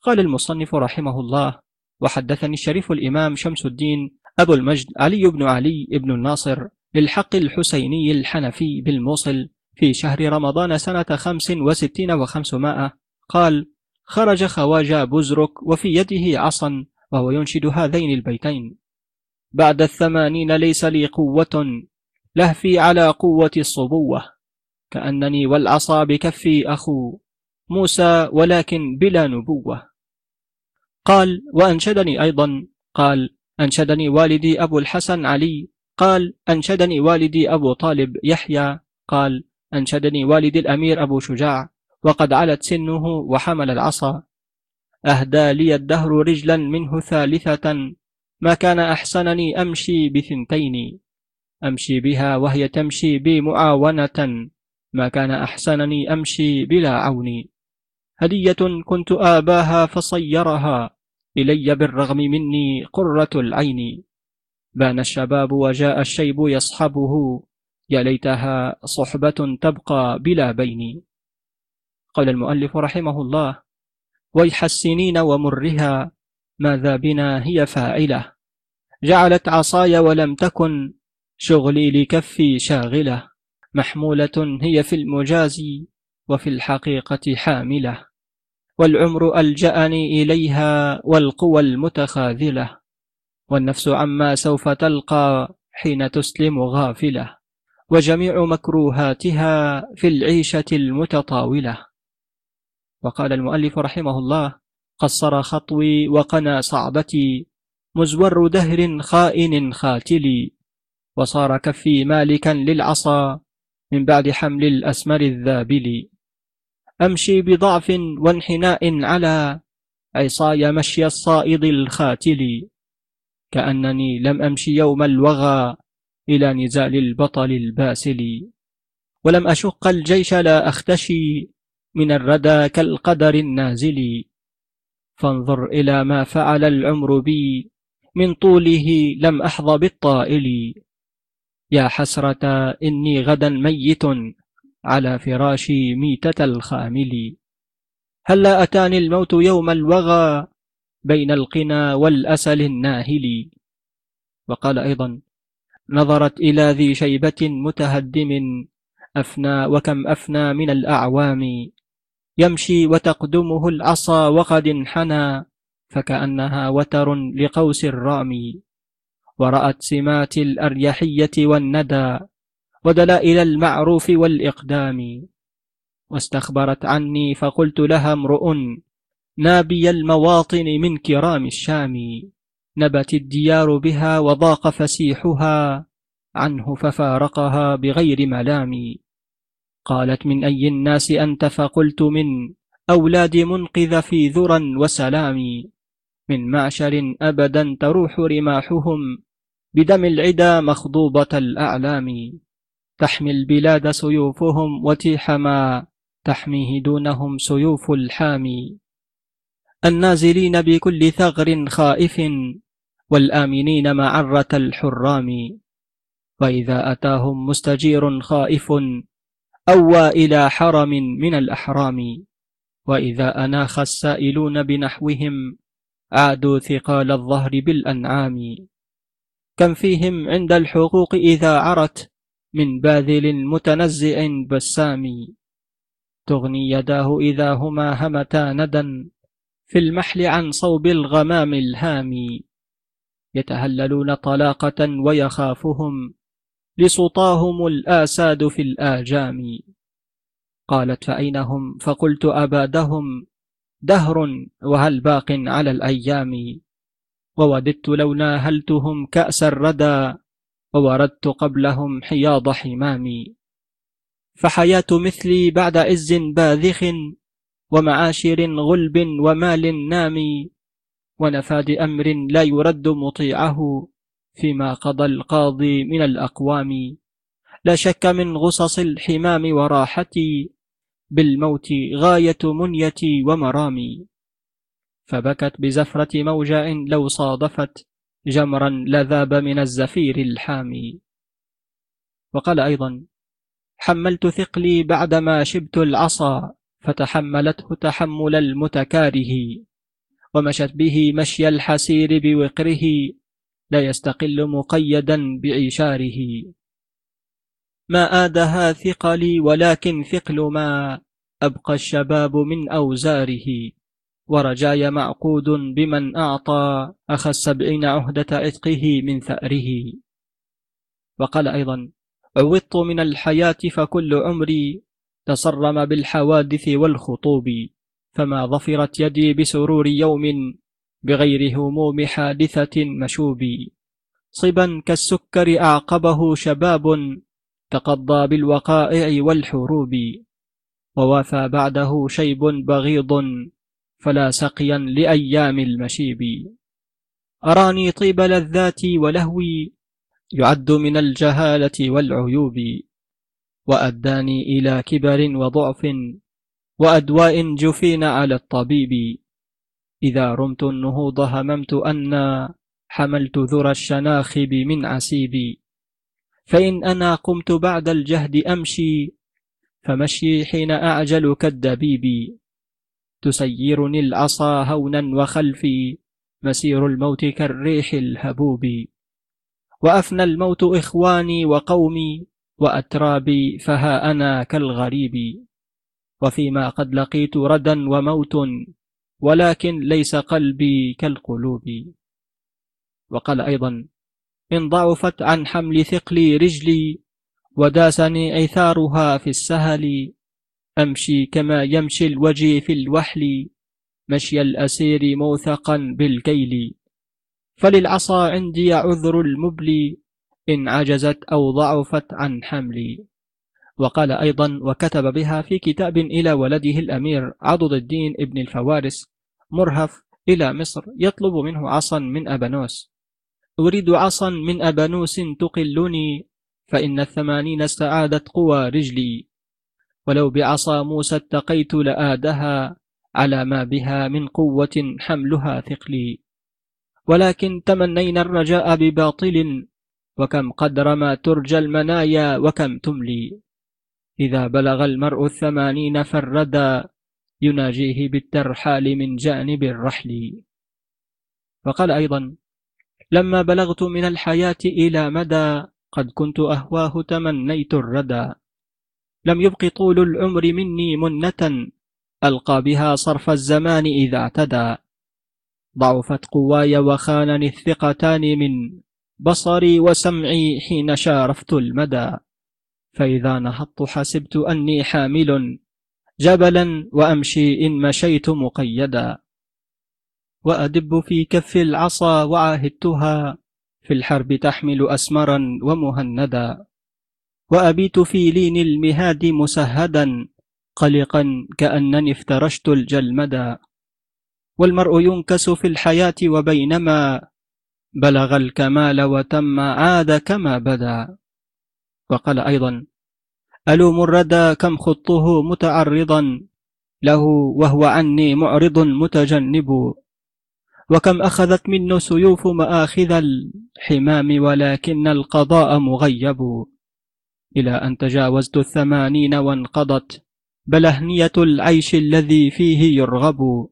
قال المصنف رحمه الله وحدثني الشريف الإمام شمس الدين أبو المجد علي بن علي بن الناصر للحق الحسيني الحنفي بالموصل في شهر رمضان سنة خمس وستين وخمسمائة. قال خرج خواجة بزرك وفي يده عصا وهو ينشد هذين البيتين. بعد الثمانين ليس لي قوة لهفي على قوة الصبوة كأنني والعصا بكفي أخو موسى ولكن بلا نبوة. قال وأنشدني أيضا قال أنشدني والدي أبو الحسن علي قال أنشدني والدي أبو طالب يحيى قال أنشدني والدي الأمير أبو شجاع وقد علت سنه وحمل العصا. أهدى لي الدهر رجلا منه ثالثة ما كان أحسنني أمشي بثنتين. أمشي بها وهي تمشي بي معاونة ما كان أحسنني أمشي بلا عون. هدية كنت آباها فصيرها. إلي بالرغم مني قرة العين. بان الشباب وجاء الشيب يصحبه. يا ليتها صحبة تبقى بلا بين. قال المؤلف رحمه الله ويح السنين ومرها. ماذا بنا هي فاعلة؟ جعلت عصاي ولم تكن. شغلي لكفي شاغلة. محمولة هي في المجاز وفي الحقيقة حاملة. والعمر ألجأني إليها والقوى المتخاذلة. والنفس عما سوف تلقى حين تسلم غافلة. وجميع مكروهاتها في العيشة المتطاولة. وقال المؤلف رحمه الله قصر خطوي وقنا صعبتي مزور دهر خائن خاتلي. وصار كفي مالكا للعصا من بعد حمل الأسمر الذابل. أمشي بضعف وانحناء على عصاي مشي الصائد الخاتل. كأنني لم أمشي يوم الوغى إلى نزال البطل الباسل. ولم أشق الجيش لا أختشي من الردى كالقدر النازل. فانظر إلى ما فعل العمر بي. من طوله لم أحظى بالطائل. يا حسرة إني غدا ميت على فراشي ميتة الخامل. هلا أتاني الموت يوم الوغى بين القنا والأسل الناهل؟ وقال أيضا نظرت إلى ذي شيبة متهدم أفنى وكم أفنى من الأعوام. يمشي وتقدمه العصا وقد انحنى فكأنها وتر لقوس الرامي. ورأت سمات الأريحية والندى ودلائل المعروف والإقدام. واستخبرت عني فقلت لها امرؤ نابي المواطن من كرام الشام. نبت الديار بها وضاق فسيحها عنه ففارقها بغير ملام. قالت من أي الناس أنت؟ فقلت من أولاد منقذ في ذرى وسلام. من معشر أبدا تروح رماحهم بدم العدا مخضوبة الأعلام. تحمي البلاد سيوفهم وتيح ما تحميه دونهم سيوف الحامي النازلين بكل ثغر خائف والآمنين معرة الحرام. وإذا أتاهم مستجير خائف أوى إلى حرم من الأحرام. وإذا أناخ السائلون بنحوهم عادوا ثقال الظهر بالأنعام. كم فيهم عند الحقوق إذا عرت من باذل متنزع بسام تغني يداه إذا هما همتا ندى في المحل عن صوب الغمام الهام. يتهللون طلاقة ويخافهم لسطاهم الآساد في الآجام. قالت فأين هم فقلت أبادهم دهر وهل باق على الأيام؟ ووددت لو ناهلتهم كأس الردى ووردت قبلهم حياض حمامي. فحياة مثلي بعد عز باذخ ومعاشر غلب ومال نامي ونفاد أمر لا يرد مطيعه فيما قضى القاضي من الأقوام. لا شك من غصص الحمام وراحتي بالموت غاية منيتي ومرامي. فبكت بزفرة موجع لو صادفت جمرا لذاب من الزفير الحامي. وقال أيضا حملت ثقلي بعدما شبت العصا فتحملته تحمل المتكاره ومشت به مشي الحسير بوقره لا يستقل مقيدا بعشاره ما آدها ثقلي ولكن ثقل ما أبقى الشباب من أوزاره. ورجاي معقود بمن أعطى أخ السبعين عهدة عتقه من ثأره. وقال أيضا عوضت من الحياة فكل عمري تصرم بالحوادث والخطوب فما ظفرت يدي بسرور يوم بغير هموم حادثة مشوب. صبا كالسكر أعقبه شباب تقضى بالوقائع والحروب. ووافى بعده شيب بغيض فلا سقيا لأيام المشيب. أراني طيب لذاتي ولهوي يعد من الجهالة والعيوب وأداني إلى كبر وضعف وأدواء جفين على الطبيب. إذا رمت النهوض هممت أن حملت ذر الشناخب من عسيبي فإن أنا قمت بعد الجهد أمشي فمشي حين أعجل كالدبيب. تسيرني العصا هونا وخلفي مسير الموت كالريح الهبوب. وأفنى الموت إخواني وقومي وأترابي فها أنا كالغريب. وفيما قد لقيت ردا وموت ولكن ليس قلبي كالقلوب. وقال أيضا إن ضعفت عن حمل ثقلي رجلي وداسني عثارها في السهل. أمشي كما يمشي الوجي في الوحل مشي الأسير موثقا بالكيل. فللعصا عندي عذر المبلي إن عجزت أو ضعفت عن حملي وقال أيضا وكتب بها في كتاب إلى ولده الأمير عضد الدين ابن الفوارس مرهف إلى مصر يطلب منه عصا من أبنوس أريد عصا من أبنوس تقلني فإن الثمانين استعادت قوى رجلي. ولو بعصا موسى اتقيت لآدها على ما بها من قوة حملها ثقلي. ولكن تمنينا الرجاء بباطل وكم قدر ما ترجى المنايا وكم تملي. إذا بلغ المرء الثمانين فردا يناجيه بالترحال من جانب الرحل. وقال أيضا لما بلغت من الحياة إلى مدى قد كنت أهواه تمنيت الردى لم يبق طول العمر مني منة ألقى بها صرف الزمان إذا اعتدى. ضعفت قواي وخانني الثقتان من بصري وسمعي حين شارفت المدى. فإذا نهضت حسبت أني حامل جبلا وأمشي إن مشيت مقيدا. وأدب في كف العصا وعاهدتها في الحرب تحمل أسمرا ومهندا. وأبيت في لين المهاد مسهدا قلقا كأنني افترشت الجلمدا والمرء ينكس في الحياة وبينما بلغ الكمال وتم عاد كما بدا. وقال أيضا ألوم الردى كم خطه متعرضا له وهو عني معرض متجنب. وكم أخذت منه سيوف مآخذ الحمام ولكن القضاء مغيب. إلى أن تجاوزت الثمانين وانقضت بلهنية العيش الذي فيه يرغب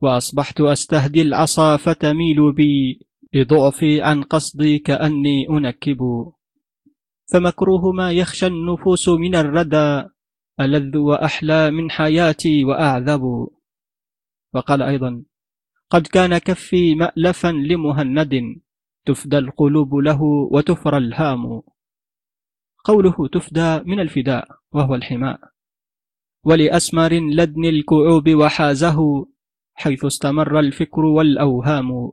وأصبحت أستهدي العصا فتميل بي لضعفي عن قصدي كأني أنكب. فمكروه ما يخشى النفوس من الردى ألذ وأحلى من حياتي وأعذب. وقال أيضا قد كان كفي مألفا لمهند تفدى القلوب له وتفرى الهام. قوله تفدى من الفداء وهو الحماء. ولأسمر لدن الكعوب وحازه حيث استمر الفكر والأوهام.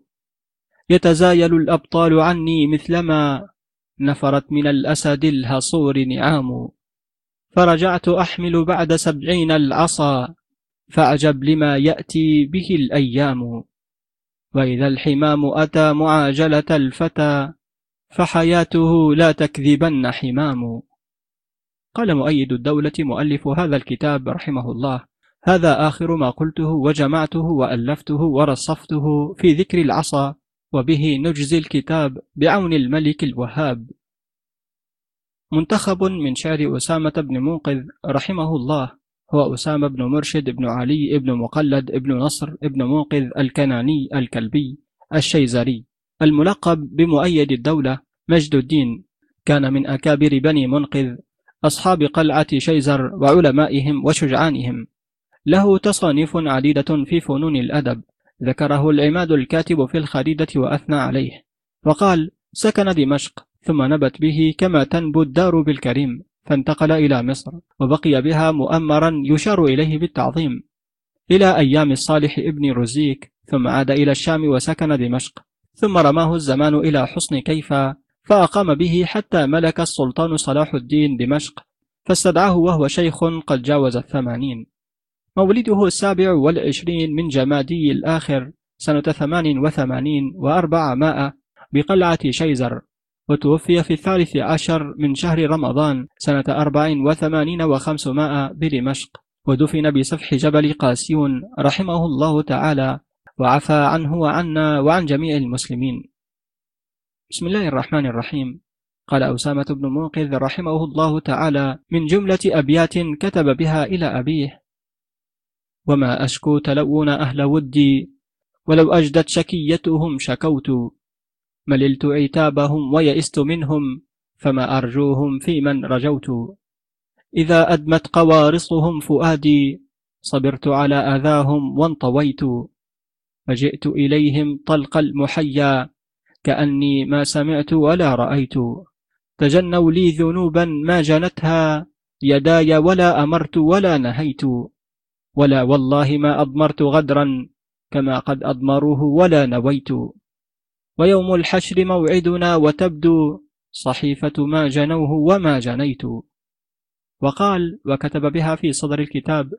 يتزايل الأبطال عني مثلما نفرت من الأسد الهصور نعام. فرجعت أحمل بعد سبعين العصا فأعجب لما يأتي به الأيام. وإذا الحمام أتى معاجلة الفتى فحياته لا تكذبن حمام. قال مؤيد الدولة مؤلف هذا الكتاب رحمه الله هذا آخر ما قلته وجمعته وألفته ورصفته في ذكر العصا وبه نجزي الكتاب بعون الملك الوهاب. منتخب من شعر أسامة بن منقذ رحمه الله هو أسامة بن مرشد بن علي بن مقلد بن نصر بن منقذ الكناني الكلبي الشيزري الملقب بمؤيد الدولة مجد الدين. كان من أكابر بني منقذ أصحاب قلعة شيزر وعلمائهم وشجعانهم. له تصانيف عديدة في فنون الأدب. ذكره العماد الكاتب في الخريدة وأثنى عليه. وقال سكن دمشق ثم نبت به كما تنبو الدار بالكريم فانتقل إلى مصر وبقي بها مؤمرا يشار إليه بالتعظيم. إلى أيام الصالح ابن رزيك ثم عاد إلى الشام وسكن دمشق. ثم رماه الزمان إلى حصن كيفا فأقام به حتى ملك السلطان صلاح الدين دمشق فاستدعاه وهو شيخ قد جاوز الثمانين. مولده السابع والعشرين من جمادي الآخر سنة ثمان وثمانين وأربعمائة بقلعة شيزر وتوفي في الثالث عشر من شهر رمضان سنة أربع وثمانين وخمسمائة بدمشق ودفن بسفح جبل قاسيون رحمه الله تعالى وعفى عنه وعنا وعن جميع المسلمين. بسم الله الرحمن الرحيم. قال أسامة بن منقذ رحمه الله تعالى من جملة أبيات كتب بها إلى أبيه وما أشكو تلون أهل ودي ولو أجدت شكيتهم شكوت. مللت عتابهم ويئست منهم فما أرجوهم في من رجوت. إذا أدمت قوارصهم فؤادي صبرت على أذاهم وانطويت. فجئت إليهم طلق المحيا كأني ما سمعت ولا رأيت. تجنوا لي ذنوبا ما جنتها يداي ولا أمرت ولا نهيت. ولا والله ما أضمرت غدرا كما قد أضمروه ولا نويت. ويوم الحشر موعدنا وتبدو صحيفة ما جنوه وما جنيت. وقال وكتب بها في صدر الكتاب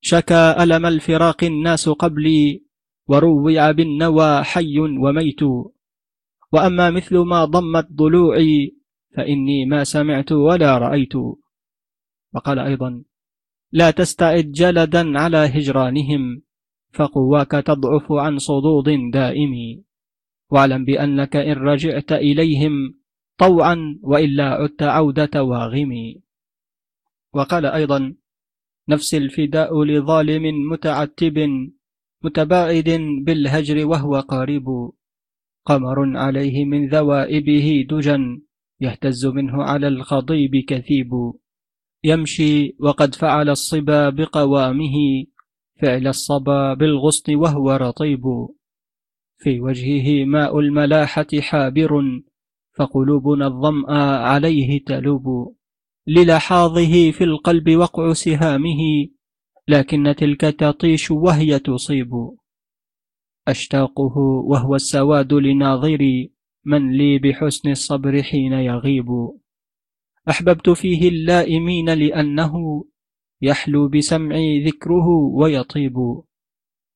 شكا ألم الفراق الناس قبلي وروع بالنوى حي وميت. وأما مثل ما ضمت ضلوعي فإني ما سمعت ولا رأيت. وقال أيضا لا تستعد جلدا على هجرانهم فقواك تضعف عن صدود دائم. واعلم بأنك إن رجعت إليهم طوعا وإلا عدت عودة واغم. وقال أيضا نفس الفداء لظالم متعتب متباعد بالهجر وهو قارب قمر عليه من ذوائبه دجا يهتز منه على الخضيب كثيب. يمشي وقد فعل الصبا بقوامه فعل الصبا بالغصن وهو رطيب. في وجهه ماء الملاحة حابر فقلوبنا الظمأ عليه تلوب. للحاظه في القلب وقع سهامه لكن تلك تطيش وهي تصيب. أشتاقه وهو السواد لناظري من لي بحسن الصبر حين يغيب. أحببت فيه اللائمين لأنه يحلو بسمعي ذكره ويطيب.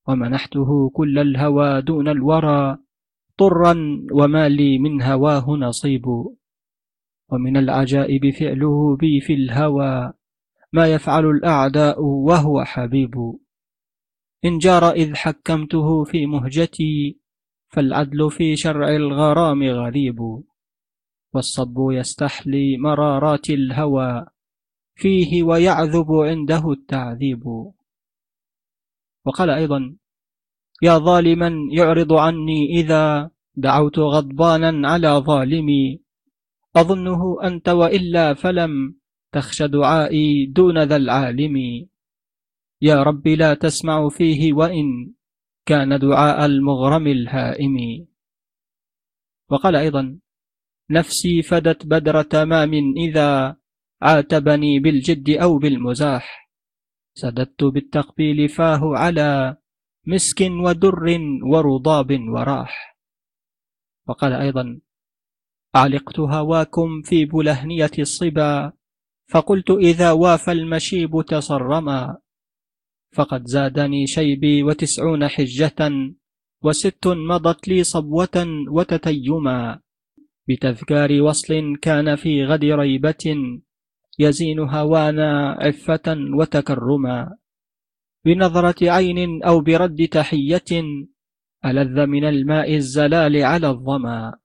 ومنحته كل الهوى دون الورى طرا وما لي من هواه نصيب. ومن العجائب فعله بي في الهوى ما يفعل الأعداء وهو حبيب. إن جار إذ حكمته في مهجتي فالعدل في شرع الغرام غريب والصب يستحلي مرارات الهوى فيه ويعذب عنده التعذيب. وقال أيضا يا ظالما يعرض عني إذا دعوت غضبانا على ظالمي. أظنه أنت وإلا فلم تخش دعائي دون ذا العالم. يا رب لا تسمع فيه وإن كان دعاء المغرم الهائم. وقال أيضا نفسي فدت بدر تمام إذا عاتبني بالجد أو بالمزاح. سددت بالتقبيل فاه على مسك ودر ورضاب وراح. وقال أيضا أعلقت هواكم في بلهنية الصبا. فقلت إذا وافى المشيب تصرما فقد زادني شيبي وتسعون حجة وست مضت لي صبوة وتتيما. بتذكار وصل كان في غد ريبة يزين هوانا عفة وتكرما. بنظرة عين أو برد تحية ألذ من الماء الزلال على الظما.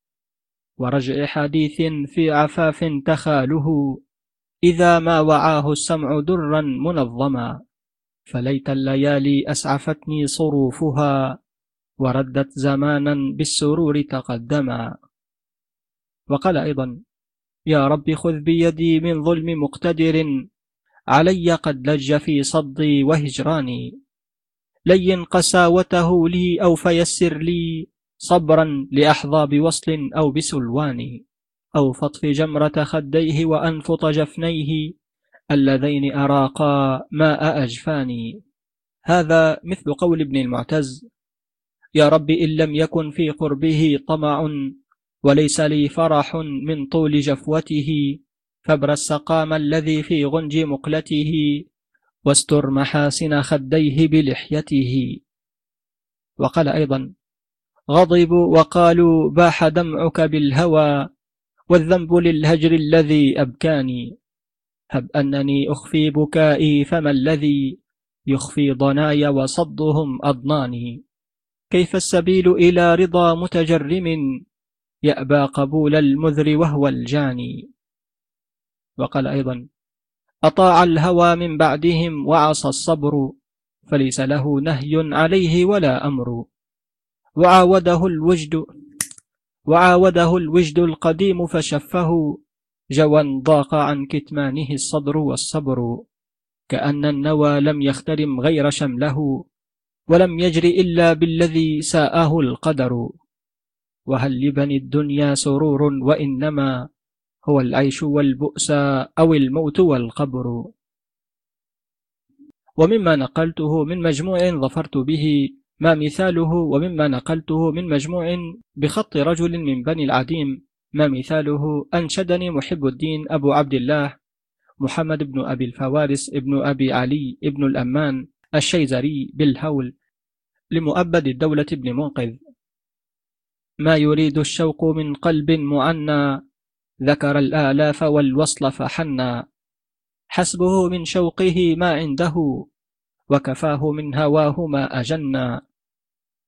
ورجع حديث في عفاف تخاله. إذا ما وعاه السمع درا منظما فليت الليالي أسعفتني صروفها وردت زمانا بالسرور تقدما. وقال أيضا يا رب خذ بيدي من ظلم مقتدر علي قد لج في صدي وهجراني. لين قساوته لي أو فيسر لي صبرا لأحظى بوصل أو بسلوان أو فطف جمرة خديه وأنفط جفنيه اللذين أراقا ماء أجفاني. هذا مثل قول ابن المعتز يا رب إن لم يكن في قربه طمع وليس لي فرح من طول جفوته فبر السقام الذي في غنج مقلته واستر محاسن خديه بلحيته. وقال أيضا غضبوا وقالوا باح دمعك بالهوى والذنب للهجر الذي أبكاني. هب أنني أخفي بكائي فما الذي يخفي ضناي وصدهم أضناني؟ كيف السبيل إلى رضا متجرم يأبى قبول المذر وهو الجاني؟ وقال أيضا أطاع الهوى من بعدهم وعصى الصبر فليس له نهي عليه ولا أمر. وعاوده الوجد وعاوده الوجد القديم فشفه جوى ضاق عن كتمانه الصدر والصبر كأن النوى لم يخترم غير شمله ولم يجر إلا بالذي ساءه القدر. وهل لبني الدنيا سرور وإنما هو العيش والبؤس أو الموت والقبر؟ ومما نقلته من مجموع ظفرت به ما مثاله ومما نقلته من مجموع بخط رجل من بني العديم. ما مثاله أنشدني محب الدين أبو عبد الله محمد بن أبي الفوارس ابن أبي علي ابن الأمان الشيزري بالهول لمؤبد الدولة ابن منقذ. ما يريد الشوق من قلب معنى ذكر الآلاف والوصل فحنى. حسبه من شوقه ما عنده وكفاه من هواه ما أجنى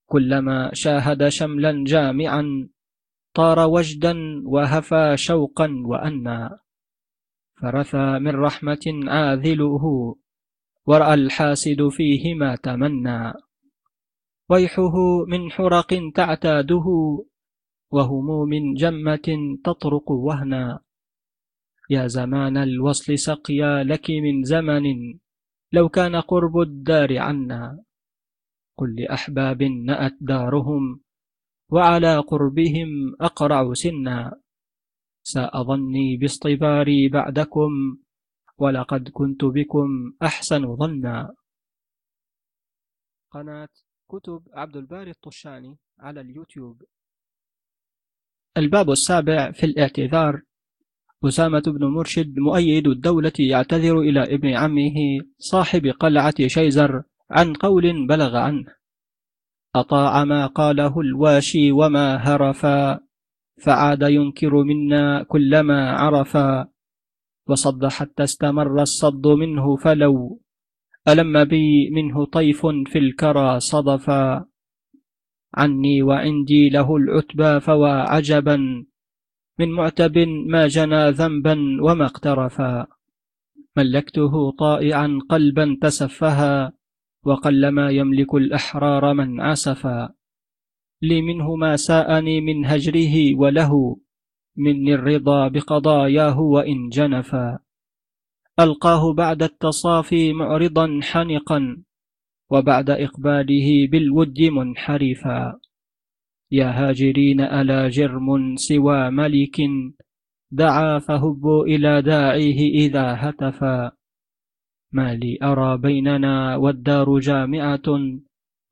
كلما شاهد شملا جامعا طار وجدا وهفى شوقا وأنى فرثى من رحمة عاذله ورأى الحاسد فيه ما تمنى ويحه من حرق تعتاده وهموم جمة تطرق وهنا. يا زمان الوصل سقيا لك من زمن لو كان قرب الدار عنا قل لأحباب نأت دارهم وعلى قربهم أقرع سنا. ساء ظني باصطباري بعدكم ولقد كنت بكم أحسن ظنا. قناة كتب عبد الباري الطشاني على اليوتيوب. الباب السابع في الاعتذار أسامة بن مرشد مؤيد الدولة يعتذر إلى ابن عمه صاحب قلعة شيزر عن قول بلغ عنه. أطاع ما قاله الواشي وما هرفا فعاد ينكر منا كلما عرفا وصد حتى استمر الصد منه فلو ألم بي منه طيف في الكرى صدفا. عني وعندي له العتبى فوا عجبا. من معتب ما جنى ذنبا وما اقترفا. ملكته طائعا قلبا تسفها وقلما يملك الأحرار من عسفا لي منه ما ساءني من هجره وله مني الرضا بقضاياه وإن جنفا. ألقاه بعد التصافي معرضا حنقا وبعد إقباله بالود منحرفا. يا هاجرين ألا جرم سوى ملك دعا فهبوا إلى داعيه إذا هتفا ما لي أرى بيننا والدار جامعة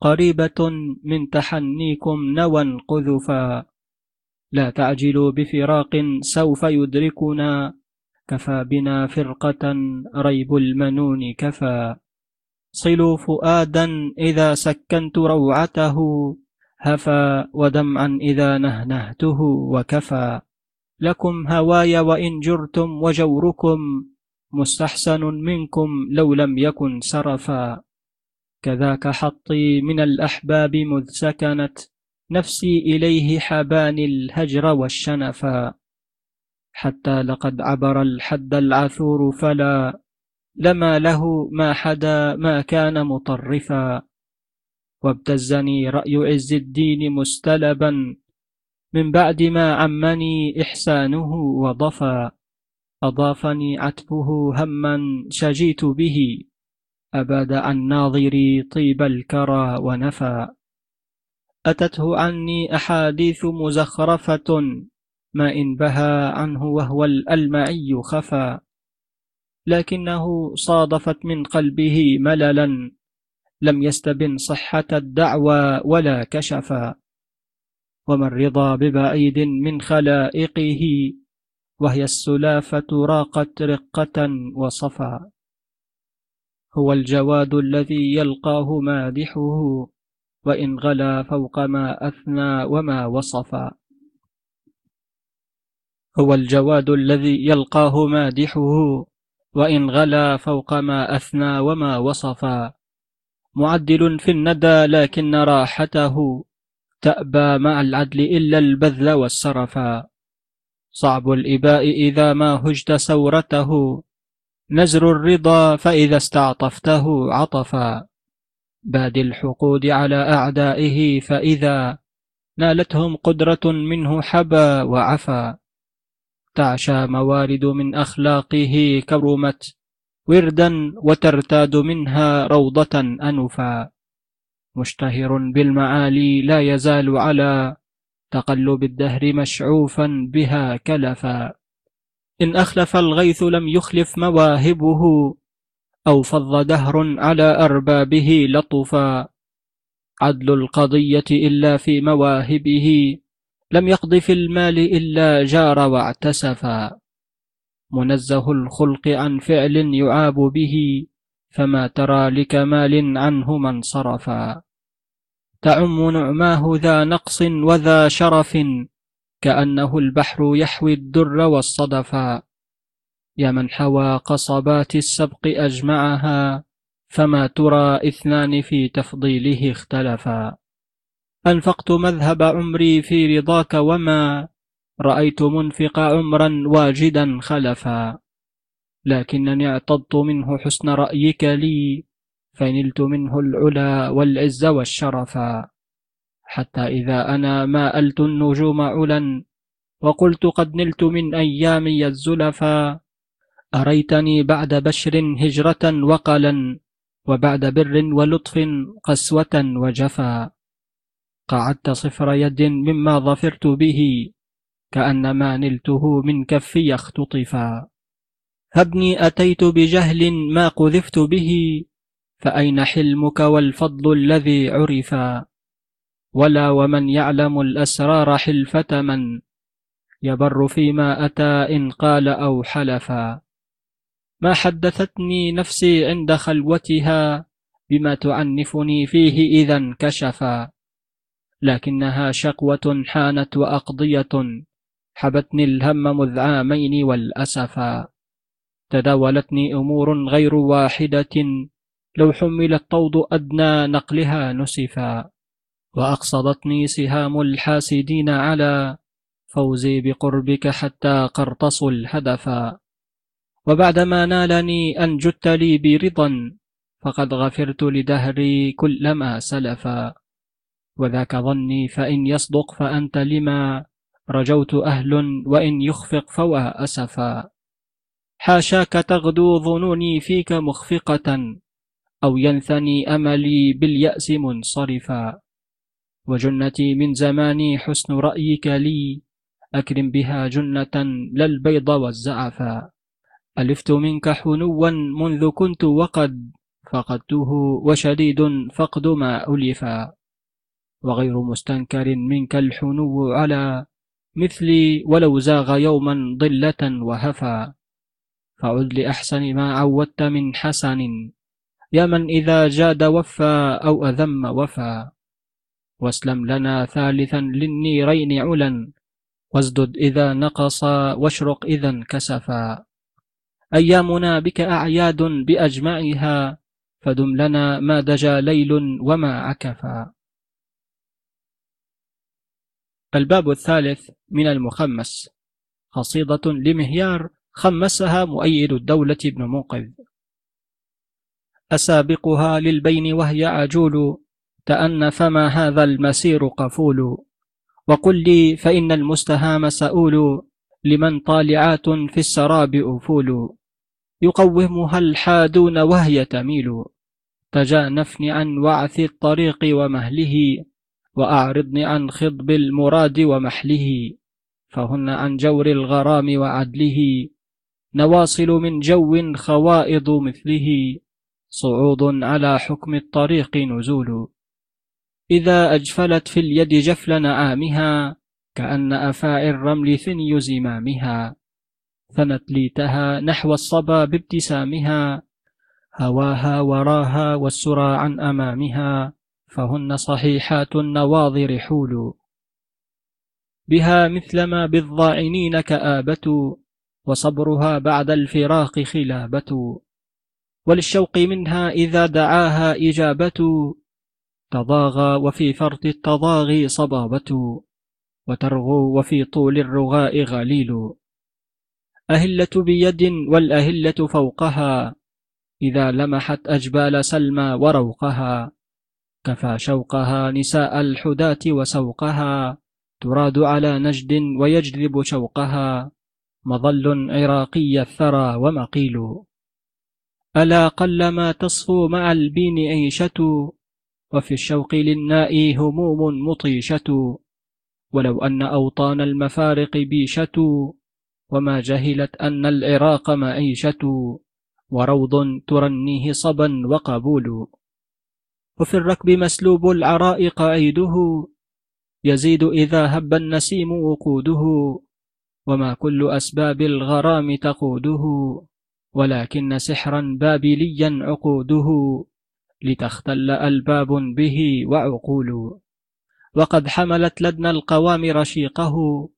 قريبة من تحنيكم نوى قذفا لا تعجلوا بفراق سوف يدركنا كفى بنا فرقة ريب المنون كفى صلوا فؤادا إذا سكنت روعته هفى ودمعا إذا نهنهته وكفى. لكم هواي وإن جرتم وجوركم مستحسن منكم لو لم يكن سرفا. كذاك حطي من الأحباب مذ سكنت نفسي إليه حباني الهجر والشنفا. حتى لقد عبر الحد العثور فلا لما له ما حدا ما كان مطرفا. وابتزني رأي عز الدين مستلبا. من بعد ما عمني إحسانه وضفا أضافني عتبه هما شجيت به. أباد عن ناظري طيب الكرى ونفى أتته عني أحاديث مزخرفة. ما إن بها عنه وهو الألمعي خفى لكنه صادفت من قلبه مللا. لم يستبن صحة الدعوى ولا كشفا وما الرضا ببعيد من خلائقه وهي السلافة راقت رقة وصفا. هو الجواد الذي يلقاه مادحه وإن غلا فوق ما أثنى وما وصفا. هو الجواد الذي يلقاه مادحه وإن غلا فوق ما أثنى وما وصفا. معدل في الندى لكن راحته تأبى مع العدل إلا البذل والسرفا صعب الإباء إذا ما هجت سورته. نزر الرضا فإذا استعطفته عطفا. باد الحقود على أعدائه فإذا نالتهم قدرة منه حبى وعفا. تعشى موارد من أخلاقه كرمت وردا وترتاد منها روضة أنفا مشتهر بالمعالي لا يزال على تقلب الدهر مشعوفا بها كلفا. إن أخلف الغيث لم يخلف مواهبه أو فض دهر على أربابه لطفا. عدل القضية إلا في مواهبه لم يقض في المال إلا جار واعتسفا. منزه الخلق عن فعل يعاب به فما ترى لكمال عنه من صرفا تعم نعماه ذا نقص وذا شرف كأنه البحر يحوي الدر والصدفا يا من حوى قصبات السبق أجمعها فما ترى إثنان في تفضيله اختلفا. أنفقت مذهب عمري في رضاك وما رأيت منفق عمرا واجدا خلفا لكنني اعتضت منه حسن رأيك لي فنلت منه العلا والعز والشرفا حتى إذا أنا ماءلت النجوم علا وقلت قد نلت من أيامي الزلفا. أريتني بعد بشر هجرة وقلا وبعد بر ولطف قسوة وجفا. قعدت صفر يد مما ظفرت به كأنما نلته من كفي اختطفا هبني أتيت بجهل ما قذفت به فأين حلمك والفضل الذي عرفا؟ ولا ومن يعلم الأسرار حلفة من؟ يبر فيما أتى إن قال أو حلفا. ما حدثتني نفسي عند خلوتها بما تعنفني فيه إذا انكشفا. لكنها شقوة حانت وأقضية. حبتني الهم مذ عامين والأسفا. تداولتني أمور غير واحدة. لو حمل الطود أدنى نقلها نسفا. وأقصدتني سهام الحاسدين على فوزي بقربك حتى قرطصوا الهدفا. وبعدما نالني أن جدت لي برضا فقد غفرت لدهري كل ما سلفا. وذاك ظني فإن يصدق فأنت لما رجوت أهل وإن يخفق فوا أسفا. حاشاك تغدو ظنوني فيك مخفقة أو ينثني أملي باليأس منصرفا. وجنتي من زماني حسن رأيك لي أكرم بها جنة لا البيض والزعفا. ألفت منك حنوا منذ كنت وقد فقدته وشديد فقد ما ألفا. وغير مستنكر منك الحنو على مثلي ولو زاغ يوما ضلة وهفا فعد لأحسن ما عودت من حسن. يا من إذا جاد وفى أو أذم وفى. واسلم لنا ثالثا للنيرين علا. وازدد إذا نقص واشرق إذا انكسفا. أيامنا بك أعياد بأجمعها. فدم لنا ما دجا ليل وما عكفا. الباب الثالث من المخمس. قصيدة لمهيار خمسها مؤيد الدولة بن منقذ أسابقها للبين وهي عجول تأن فما هذا المسير قفول. وقل لي فإن المستهام سؤول لمن طالعات في السراب أفول. يقومها الحادون وهي تميل. تجانفن عن وعث الطريق ومهله وأعرضن عن خضب المراد ومحله فهن عن جور الغرام وعدله. نواصل من جو خوائض مثله صعود على حكم الطريق نزول. إذا أجفلت في اليد جفل نعامها كأن أفاعي الرمل ثني زمامها. ثنت ليتها نحو الصبا بابتسامها هواها وراها والسرى عن أمامها. فهن صحيحات النواظر حول بها مثلما بالضاعنين كآبة وصبرها بعد الفراق خلابة وللشوق منها إذا دعاها إجابة تضاغى وفي فرط التضاغي صبابة وترغو وفي طول الرغاء غليل أهلة بيد والأهلة فوقها. إذا لمحت أجبال سلمى وروقها. كفى شوقها نساء الحداة وسوقها تراد على نجد ويجذب شوقها مظل عراقي الثرى ومقيل. ألا قلما تصفو مع البين عيشة وفي الشوق للناء هموم مطيشة. ولو أن أوطان المفارق بيشة وما جهلت أن العراق معيشة. وروض ترنيه صبا وقبول. وفي الركب مسلوب العراء قعيده يزيد إذا هب النسيم وقوده وما كل أسباب الغرام تقوده ولكن سحرا بابليا عقوده لتختل ألباب به وعقول. وقد حملت لدن القوام رشيقه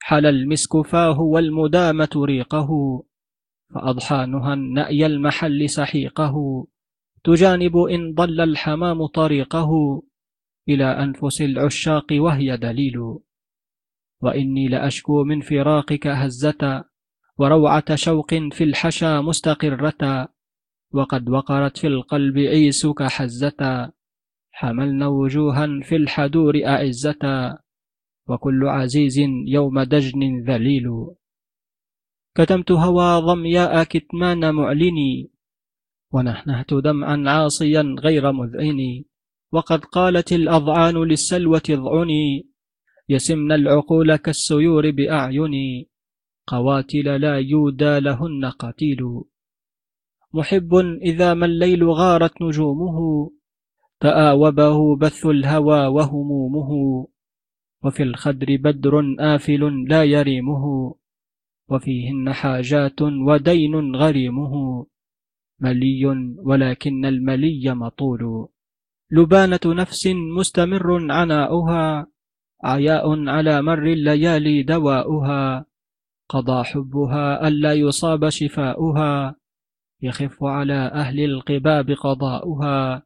حل المسك فاه والمدامة ريقه فأضحانها النأي المحل سحيقه. تجانب إن ضل الحمام طريقه إلى أنفس العشاق وهي دليل. وإني لأشكو من فراقك هزة وروعة شوق في الحشا مستقرة وقد وقرت في القلب عيسك حزة حملنا وجوها في الحدور أعزة وكل عزيز يوم دجن ذليل. كتمت هوى ضمياء كتمان معلني ونحنهت دمعا عاصيا غير مذعن. وقد قالت الأضعان للسلوة اضعني يسمن العقول كالسيور بأعيني قواتل لا يودى لهن قتيل. محب إذا ما الليل غارت نجومه تآوبه بث الهوى وهمومه. وفي الخدر بدر آفل لا يريمه وفيهن حاجات ودين غريمه. ملي ولكن الملي مطول. لبانة نفس مستمر عناؤها عياء على مر الليالي دواؤها. قضى حبها ألا يصاب شفاؤها يخف على أهل القباب قضاؤها.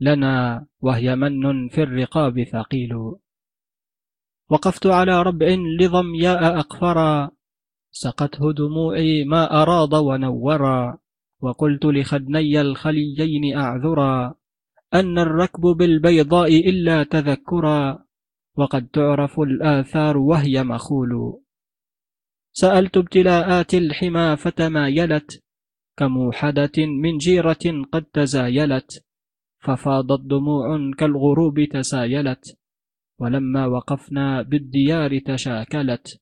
لنا وهي من في الرقاب ثقيل. وقفت على ربع لظمياء أقفرا سقته دموعي ما أراض ونورا. وقلت لخدني الخليين أعذرا أن الركب بالبيضاء إلا تذكرا وقد تعرف الآثار وهي مخول. سألت ابتلاءات الحمى فتمايلت كموحدة من جيرة قد تزايلت ففاضت دموع كالغروب تسايلت ولما وقفنا بالديار تشاكلت.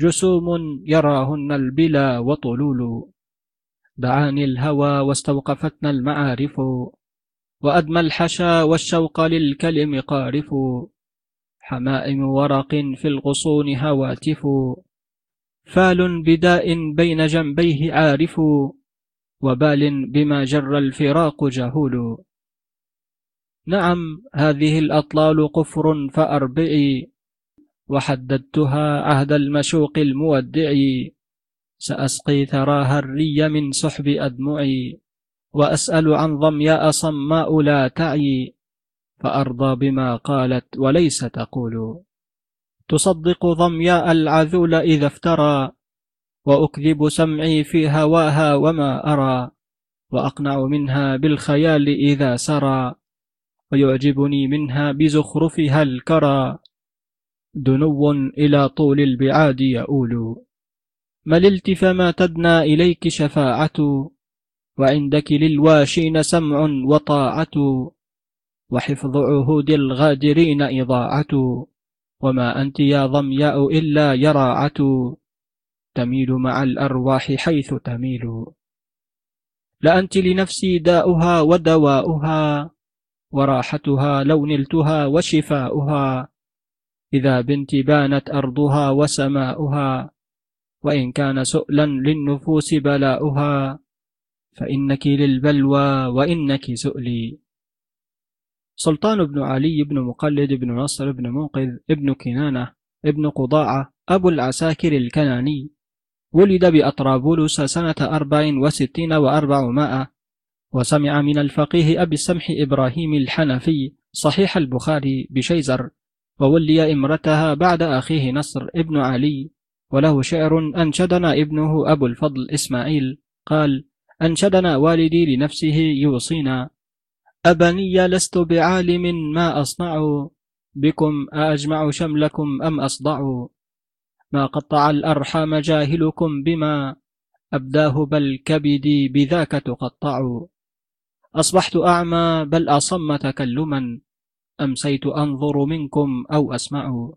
جسوم يراهن البلا وطلول. دعاني الهوى واستوقفتنا المعارف وأدمى الحشا والشوق للكلم قارف. حمائم ورق في الغصون هواتف. فال بداء بين جنبيه عارف. وبال بما جر الفراق جهول. نعم هذه الأطلال قفر فأربعي. وحددتها عهد المشوق المودع سأسقي ثراها الري من سحب أدمعي وأسأل عن ظمياء صماء لا تعي فأرضى بما قالت وليس تقول. تصدق ظمياء العذول إذا افترى وأكذب سمعي في هواها وما أرى وأقنع منها بالخيال إذا سرى ويعجبني منها بزخرفها الكرى. دنو إلى طول البعاد يؤول. مللت فما تدنى إليك شفاعة وعندك للواشين سمع وطاعة وحفظ عهود الغادرين إضاعة وما أنت يا ظمياء إلا يراعة تميل مع الأرواح حيث تميل. لأنت لنفسي داؤها ودواؤها وراحتها لو نلتها وشفاؤها إذا بنت بانت أرضها وسماؤها. وإن كان سؤلا للنفوس بلاؤها فإنك للبلوى وإنك سؤلي. سلطان بن علي بن مقلد بن نصر بن منقذ ابن كنانة ابن قضاعة أبو العساكر الكناني ولد بأطرابلس سنة أربع وستين وأربعمائة وسمع من الفقيه أبي السمح إبراهيم الحنفي صحيح البخاري بشيزر وولي إمرتها بعد أخيه نصر ابن علي وله شعر أنشدنا ابنه أبو الفضل إسماعيل قال أنشدنا والدي لنفسه يوصينا. أبني لست بعالم ما أصنع بكم أأجمع شملكم أم أصدع؟ ما قطع الأرحام جاهلكم بما أبداه بل كبدي بذاك تقطع. أصبحت أعمى بل أصم تكلما. أمسيت أنظر منكم أو أسمع.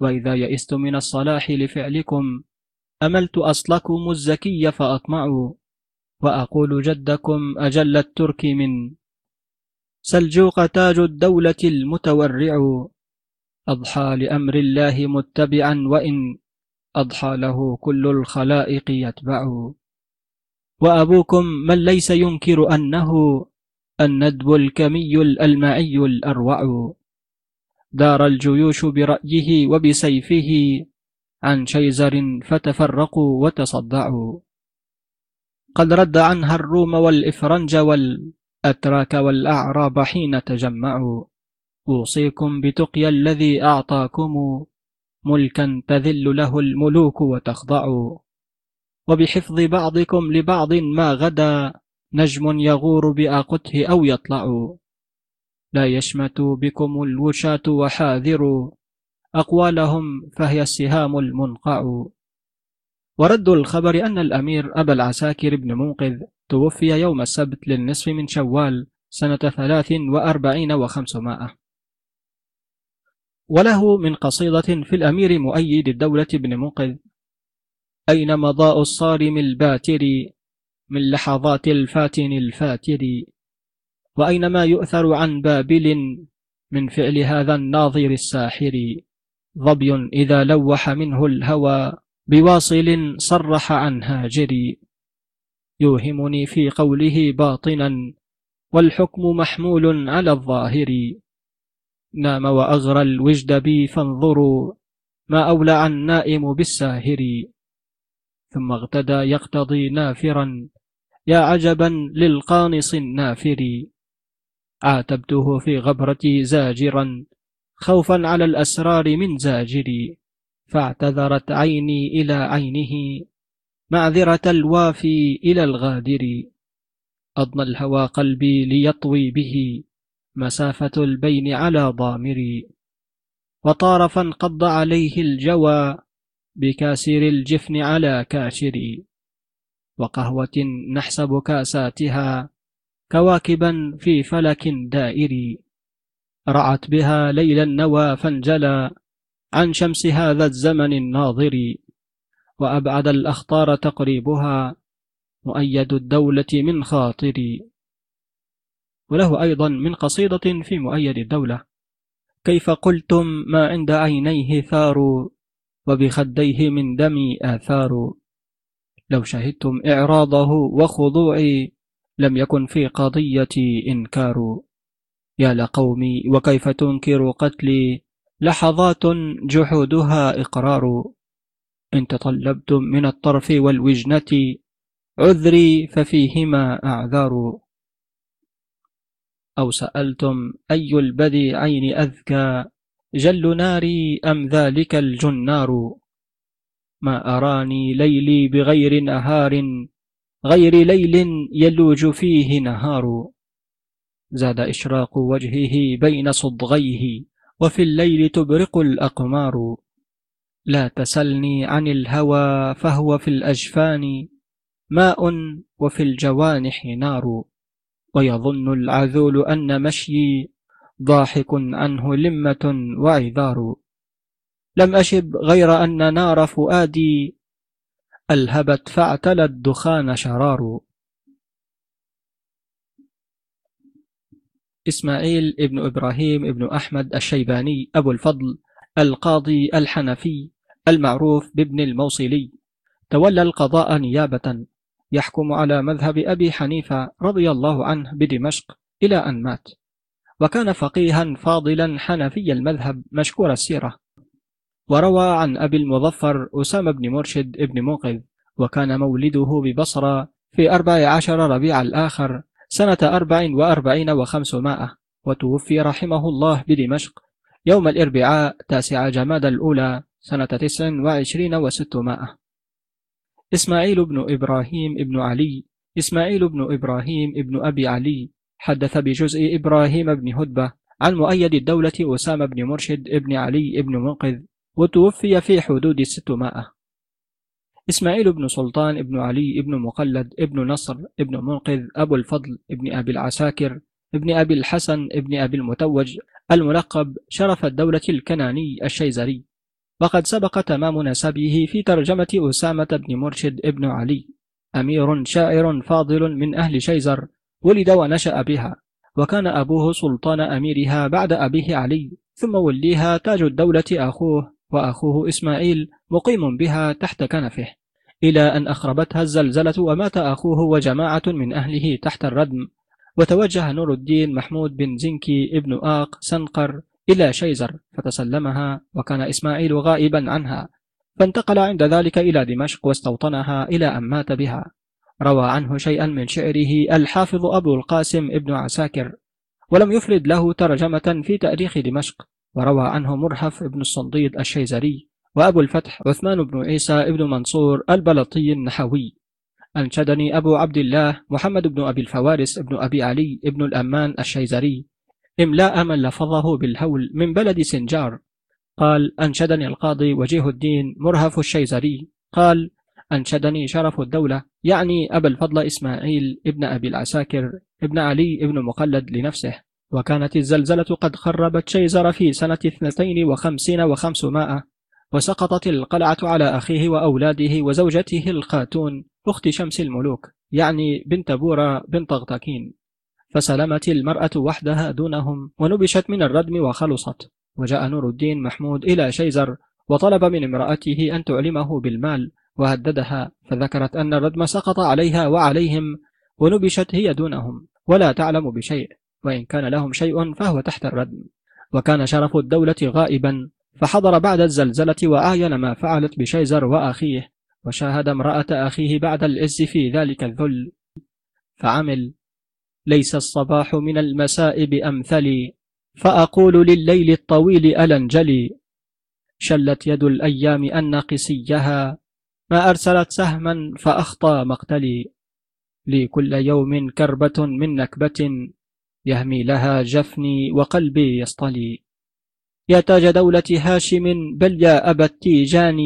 وإذا يئست من الصلاح لفعلكم أملت أصلكم الزكي فأطمع وأقول جدكم أجل الترك من سلجوق تاج الدولة المتورع أضحى لأمر الله متبعا وإن أضحى له كل الخلائق يتبع وأبوكم من ليس ينكر أنه الندب الكمي الألمعي الأروع دار الجيوش برأيه وبسيفه عن شيزر فتفرقوا وتصدعوا. قد رد عنها الروم والإفرنج والأتراك والأعراب حين تجمعوا. أوصيكم بتقيا الذي أعطاكم ملكا تذل له الملوك وتخضع وبحفظ بعضكم لبعض ما غدا نجم يغور بأقته أو يطلع. لا يشمت بكم الوشاة وحاذروا أقوالهم فهي السهام المنقع. ورد الخبر أن الأمير أبا العساكر بن منقذ توفي يوم السبت للنصف من شوال سنة ثلاث وأربعين وخمسمائة. وله من قصيدة في الأمير مؤيد الدولة بن منقذ أين مضاء الصارم الباتر من لحظات الفاتن الفاتر؟ وأين ما يؤثر عن بابل من فعل هذا الناظر الساحر ظبي إذا لوح منه الهوى بواصل صرح عن هاجري يوهمني في قوله باطنا والحكم محمول على الظاهر. نام وأغرى الوجد بي فانظروا ما أولع النائم بالساهر. ثم اغتدى يقتضي نافرا يا عجبا للقانص النافر. عاتبته في غبرتي زاجرا خوفا على الأسرار من زاجري فاعتذرت عيني إلى عينه معذرة الوافي إلى الغادر. أضنى الهوى قلبي ليطوي به مسافة البين على ضامري. وطار فانقض عليه الجوى بكاسر الجفن على كاشر وقهوة نحسب كاساتها كواكبا في فلك دائر رعت بها ليل النوى فانجلى عن شمس هذا الزمن الناظر. وأبعد الأخطار تقريبها مؤيد الدولة من خاطر. وله أيضا من قصيدة في مؤيد الدولة. كيف قلتم ما عند عينيه ثار وبخديه من دمي آثار. لو شهدتم إعراضه وخضوعي لم يكن في قضيتي إنكار. يا لقومي وكيف تنكر قتلي؟ لحظات جحودها إقرار. إن تطلبتم من الطرف والوجنة عذري ففيهما أعذار. أو سألتم أي البذيعين أذكى؟ جل ناري أم ذلك الجنار؟ ما أراني ليلي بغير نهار. غير ليل يلوج فيه نهار زاد إشراق وجهه بين صدغيه وفي الليل تبرق الأقمار. لا تسلني عن الهوى فهو في الأجفان ماء وفي الجوانح نار. ويظن العذول أن مشيي ضاحك عنه لمة وعذار. لم أشب غير أن نار فؤادي ألهبت فاعتلى الدخان شرار. إسماعيل ابن إبراهيم ابن أحمد الشيباني أبو الفضل القاضي الحنفي المعروف بابن الموصلي. تولى القضاء نيابة. يحكم على مذهب أبي حنيفة رضي الله عنه بدمشق إلى أن مات. وكان فقيها فاضلا حنفي المذهب مشكور السيرة. وروى عن أبي المظفر أسامة بن مرشد بن موقذ وكان مولده ببصرة في أربع عشر ربيع الآخر سنة أربع وأربعين وخمسمائة وتوفي رحمه الله بدمشق يوم الإربعاء تاسع جماد الأولى سنة تسع وعشرين وستمائة. إسماعيل بن إبراهيم بن علي إسماعيل بن إبراهيم بن أبي علي حدث بجزء إبراهيم بن هدبة عن مؤيد الدولة أسامة بن مرشد بن علي بن منقذ وتوفي في حدود الستمائة إسماعيل بن سلطان بن علي بن مقلد بن نصر بن منقذ أبو الفضل بن أبي العساكر ابن أبي الحسن ابن أبي المتوج الملقب شرف الدولة الكناني الشيزري. وقد سبق تمام نسبه في ترجمة أسامة بن مرشد ابن علي. أمير شاعر فاضل من أهل شيزر ولد ونشأ بها. وكان أبوه سلطان أميرها بعد أبيه علي ثم وليها تاج الدولة أخوه وأخوه إسماعيل مقيم بها تحت كنفه إلى أن أخربتها الزلزلة ومات أخوه وجماعة من أهله تحت الردم. وتوجه نور الدين محمود بن زنكي ابن آق سنقر إلى شيزر فتسلمها وكان إسماعيل غائبا عنها. فانتقل عند ذلك إلى دمشق واستوطنها إلى أن مات بها. روى عنه شيئا من شعره الحافظ أبو القاسم ابن عساكر. ولم يفرد له ترجمة في تاريخ دمشق. وروى عنه مرهف ابن الصنديد الشيزري وأبو الفتح عثمان بن عيسى ابن منصور البلطي النحوي. أنشدني أبو عبد الله محمد بن أبي الفوارس ابن أبي علي ابن الأمان الشيزري. إملاء من لفظه بالهول من بلد سنجار. قال أنشدني القاضي وجيه الدين مرهف الشيزري. قال أنشدني شرف الدولة. يعني أبا الفضل إسماعيل ابن أبي العساكر ابن علي ابن مقلد لنفسه. وكانت الزلزلة قد خربت شيزر في سنة اثنتين وخمسين وخمسمائة وسقطت القلعة على أخيه وأولاده وزوجته الخاتون أخت شمس الملوك يعني بنت بورا بنت غطاكين فسلمت المرأة وحدها دونهم ونبشت من الردم وخلصت. وجاء نور الدين محمود إلى شيزر وطلب من امرأته أن تعلمه بالمال وهددها. فذكرت أن الردم سقط عليها وعليهم ونبشت هي دونهم. ولا تعلم بشيء. وإن كان لهم شيء فهو تحت الردم وكان شرف الدولة غائبا فحضر بعد الزلزلة وآين ما فعلت بشيزر وأخيه وشاهد امرأة أخيه بعد العز في ذلك الذل. فعمل ليس الصباح من المساء بأمثل فأقول لليل الطويل ألنجلي. شلت يد الأيام أن قسيها ما أرسلت سهما فأخطى مقتلي. لي كل يوم كربة من نكبة يهمي لها جفني وقلبي يصطلي. يا تاج دولة هاشم بل يا أبا التيجان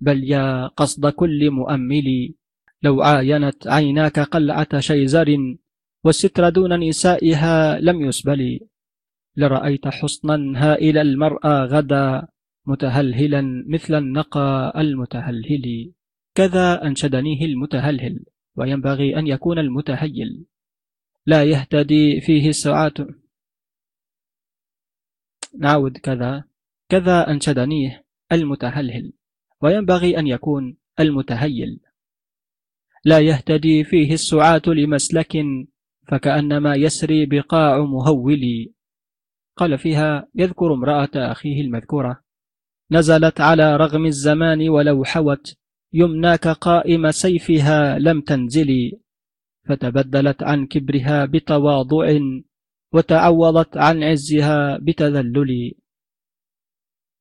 بل يا قصد كل مؤمل لو عاينت عيناك قلعة شيزر والستر دون نسائها لم يسبل. لرأيت حصنا هائل المرأة غدا متهلهلا مثل النقى المتهلهل. كذا أنشدنيه المتهلهل وينبغي أن يكون المتهيل. لا يهتدي فيه السعاة نعود كذا. كذا أنشدنيه المتهلهل وينبغي أن يكون المتهيل. لا يهتدي فيه السعاة لمسلك فكأنما يسري بقاع مهول. قال فيها يذكر امرأة أخيه المذكورة نزلت على رغم الزمان ولو حوت يمناك قائم سيفها لم تنزلي. فتبدلت عن كبرها بتواضع وتعوضت عن عزها بتذلل.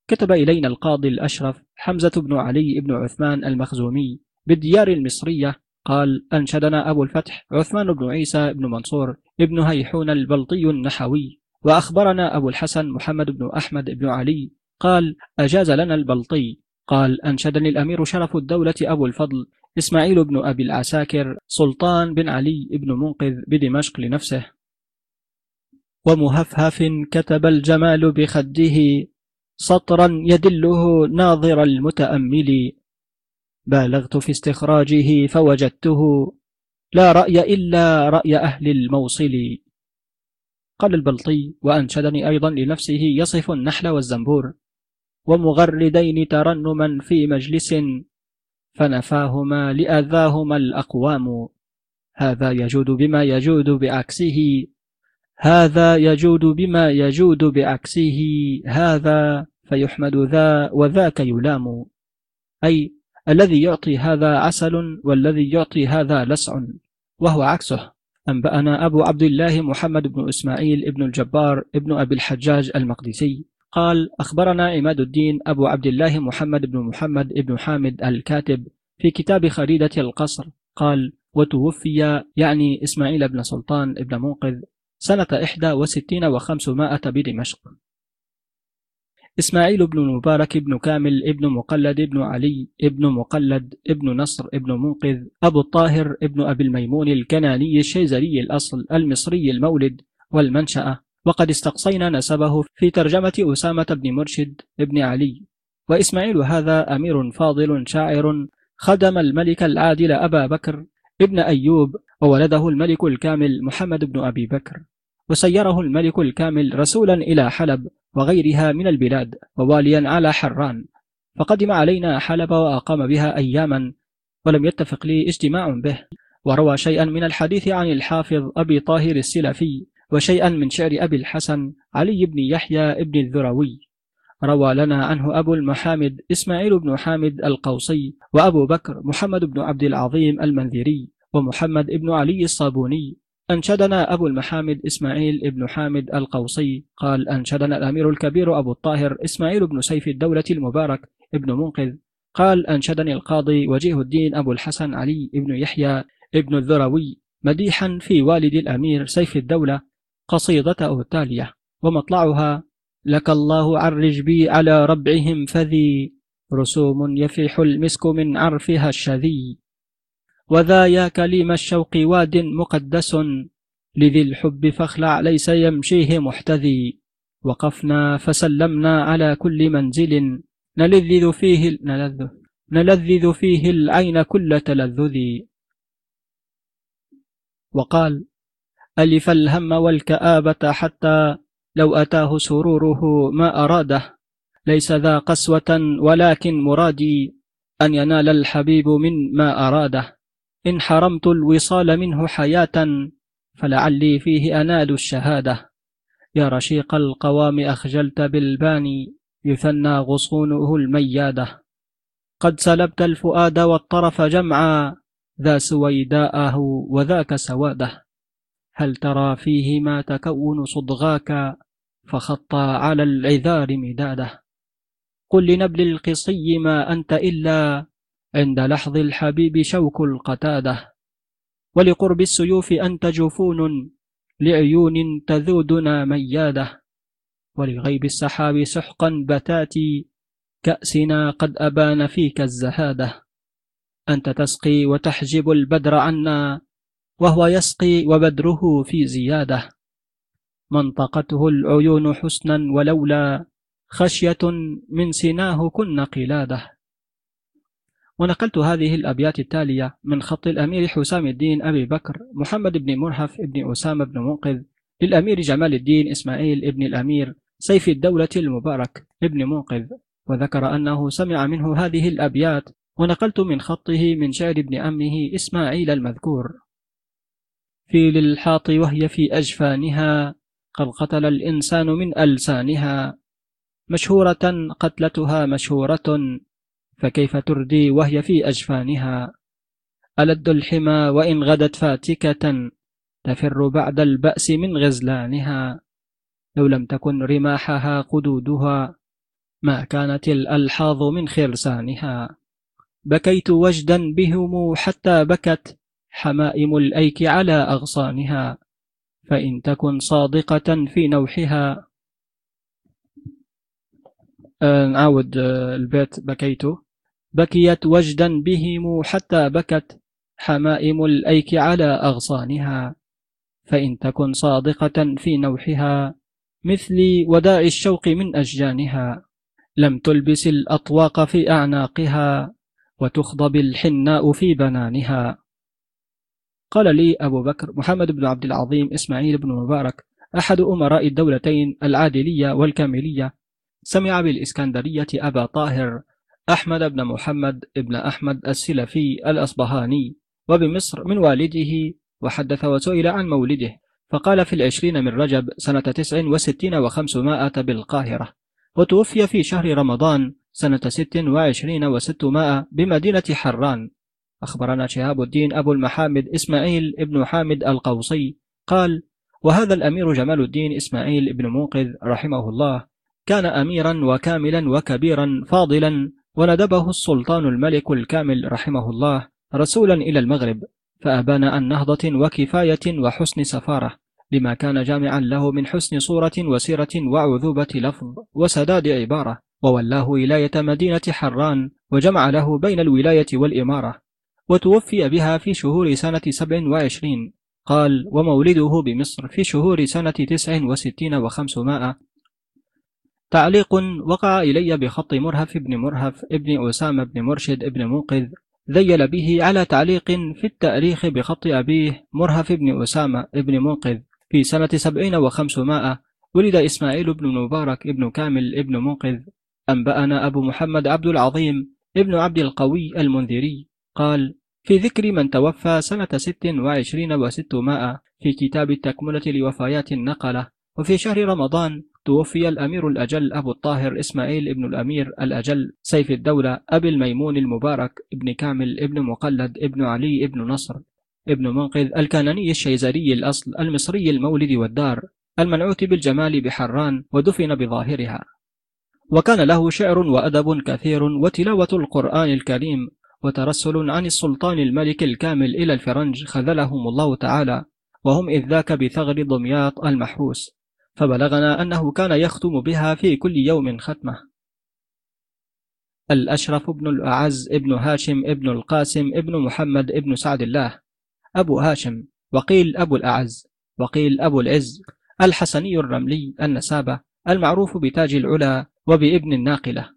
كتب إلينا القاضي الأشرف حمزة بن علي بن عثمان المخزومي بالديار المصرية قال أنشدنا أبو الفتح عثمان بن عيسى بن منصور ابن هيحون البلطي النحوي وأخبرنا أبو الحسن محمد بن أحمد بن علي قال أجاز لنا البلطي. قال أنشدني الأمير شرف الدولة أبو الفضل إسماعيل بن أبي العساكر سلطان بن علي بن منقذ بدمشق لنفسه. ومهفهف كتب الجمال بخده سطرا يدله ناظر المتأمل. بالغت في استخراجه فوجدته لا رأي إلا رأي أهل الموصل. قال البلطي وأنشدني أيضا لنفسه يصف النحل والزنبور. ومغردين ترنما في مجلس فنفاهما لأذاهما الأقوام. هذا يجود بما يجود بعكسه هذا يجود بما يجود بعكسه هذا فيحمد ذا وذاك يلام. أي الذي يعطي هذا عسل والذي يعطي هذا لسع وهو عكسه. أنبأنا أبو عبد الله محمد بن إسماعيل بن الجبار ابن أبي الحجاج المقدسي. قال أخبرنا عماد الدين أبو عبد الله محمد بن محمد بن حامد الكاتب في كتاب خريدة القصر. قال وتوفي يعني إسماعيل بن سلطان بن منقذ سنة إحدى وستين وخمسمائة بدمشق. إسماعيل بن المبارك بن كامل ابن مقلد ابن علي ابن مقلد ابن نصر ابن منقذ أبو الطاهر ابن أبي الميمون الكناني الشيزري الأصل المصري المولد والمنشأة. وقد استقصينا نسبه في ترجمة أسامة بن مرشد ابن علي. وإسماعيل هذا أمير فاضل شاعر خدم الملك العادل أبا بكر ابن أيوب وولده الملك الكامل محمد بن أبي بكر. وسيره الملك الكامل رسولا إلى حلب وغيرها من البلاد وواليا على حران. فقدم علينا حلب وأقام بها أياما ولم يتفق لي اجتماع به. وروى شيئا من الحديث عن الحافظ أبي طاهر السلفي وشيئا من شعر أبي الحسن علي بن يحيى بن الذروي. روى لنا عنه أبو المحامد إسماعيل بن حامد القوصي وأبو بكر محمد بن عبد العظيم المنذري ومحمد بن علي الصابوني. أنشدنا أبو المحامد إسماعيل بن حامد القوصي. قال أنشدنا الأمير الكبير أبو الطاهر إسماعيل بن سيف الدولة المبارك ابن منقذ. قال أنشدني القاضي وجيه الدين أبو الحسن علي بن يحيى ابن الذروي مديحا في والد الأمير سيف الدولة قصيدته التالية ومطلعها لك الله عرج بي على ربعهم فذي رسوم يفيح المسك من عرفها الشذي. وذا يا كليم الشوق واد مقدس لذي الحب فاخلع ليس يمشيه محتذي. وقفنا فسلمنا على كل منزل نلذذ فيه نلذ نلذذ فيه العين كل تلذذ وقال ألف الهم والكآبة حتى لو أتاه سروره ما أراده. ليس ذا قسوة ولكن مرادي أن ينال الحبيب من ما أراده. إن حرمت الوصال منه حياة فلعلي فيه أنال الشهادة. يا رشيق القوام أخجلت بالباني يثنى غصونه الميادة. قد سلبت الفؤاد والطرف جمعا ذا سويداءه وذاك سواده. هل ترى فيه ما تكون صدغاك فخطى على العذار مداده؟ قل لنبل القصي ما أنت إلا عند لحظ الحبيب شوك القتاده. ولقرب السيوف أنت جفون لعيون تذودنا ميادة. ولغيب السحاب سحقا بتاتي كأسنا قد أبان فيك الزهادة. أنت تسقي وتحجب البدر عنا وهو يسقي وبدره في زيادة. منطقته العيون حسنا ولولا خشية من سناه كن قلادة. ونقلت هذه الأبيات التالية من خط الأمير حسام الدين أبي بكر محمد بن مرهف بن أسامة بن منقذ للأمير جمال الدين إسماعيل بن الأمير سيف الدولة المبارك ابن منقذ. وذكر أنه سمع منه هذه الأبيات ونقلت من خطه من شعر ابن أمه إسماعيل المذكور. في للحاط وهي في أجفانها قد قتل الإنسان من ألسانها. مشهورة قتلتها مشهورة فكيف تردي وهي في أجفانها؟ ألد الحمى وإن غدت فاتكة تفر بعد البأس من غزلانها. لو لم تكن رماحها قدودها ما كانت الألحاظ من خرسانها. بكيت وجدا بهم حتى بكت حمائم الأيك على أغصانها فإن تكن صادقة في نوحها. آه، نعاود آه، البيت. بكيت. بكيت وجدا بهم حتى بكت حمائم الأيك على أغصانها فإن تكن صادقة في نوحها مثل وداع الشوق من أشجانها لم تلبس الأطواق في أعناقها وتخضب الحناء في بنانها. قال لي أبو بكر محمد بن عبد العظيم إسماعيل بن مبارك أحد أمراء الدولتين العادلية والكاملية سمع بالإسكندرية أبا طاهر أحمد بن محمد بن أحمد السلفي الأصبهاني وبمصر من والده وحدث وسئل عن مولده فقال في العشرين من رجب سنة تسع وستين وخمسمائة بالقاهرة وتوفي في شهر رمضان سنة ست وعشرين وستمائة بمدينة حران. أخبرنا شهاب الدين أبو المحامد إسماعيل ابن حامد القوصي قال وهذا الأمير جمال الدين إسماعيل ابن منقذ رحمه الله كان أميرا وكاملا وكبيرا فاضلا وندبه السلطان الملك الكامل رحمه الله رسولا إلى المغرب فأبان عن نهضة وكفاية وحسن سفارة لما كان جامعا له من حسن صورة وسيرة وعذوبة لفظ وسداد عبارة وولاه ولاية مدينة حران وجمع له بين الولاية والإمارة وتوفي بها في شهور سنة سبع وعشرين. قال ومولده بمصر في شهور سنة تسع وستين وخمسمائة. تعليق وقع إلي بخط مرهف بن مرهف ابن أسامة بن مرشد ابن منقذ ذيل به على تعليق في التأريخ بخط أبيه مرهف بن أسامة ابن منقذ في سنة سبعين وخمسمائة ولد إسماعيل بن مبارك ابن كامل ابن منقذ أنبأنا أبو محمد عبد العظيم ابن عبد القوي المنذري. قال في ذكر من توفى سنة ست وعشرين وستمائة في كتاب التكملة لوفايات النقلة وفي شهر رمضان توفي الأمير الأجل أبو الطاهر إسماعيل ابن الأمير الأجل سيف الدولة أبي الميمون المبارك ابن كامل ابن مقلد ابن علي ابن نصر ابن منقذ الكناني الشيزري الأصل المصري المولد والدار المنعوت بالجمال بحران ودفن بظاهرها. وكان له شعر وأدب كثير وتلاوة القرآن الكريم وترسل عن السلطان الملك الكامل إلى الفرنج خذلهم الله تعالى وهم إذ ذاك بثغر دمياط المحروس فبلغنا أنه كان يختم بها في كل يوم ختمة. الأشرف بن الأعز ابن هاشم ابن القاسم ابن محمد ابن سعد الله أبو هاشم وقيل أبو الأعز وقيل أبو العز الحسني الرملي النسابة المعروف بتاج العلا وبابن الناقلة.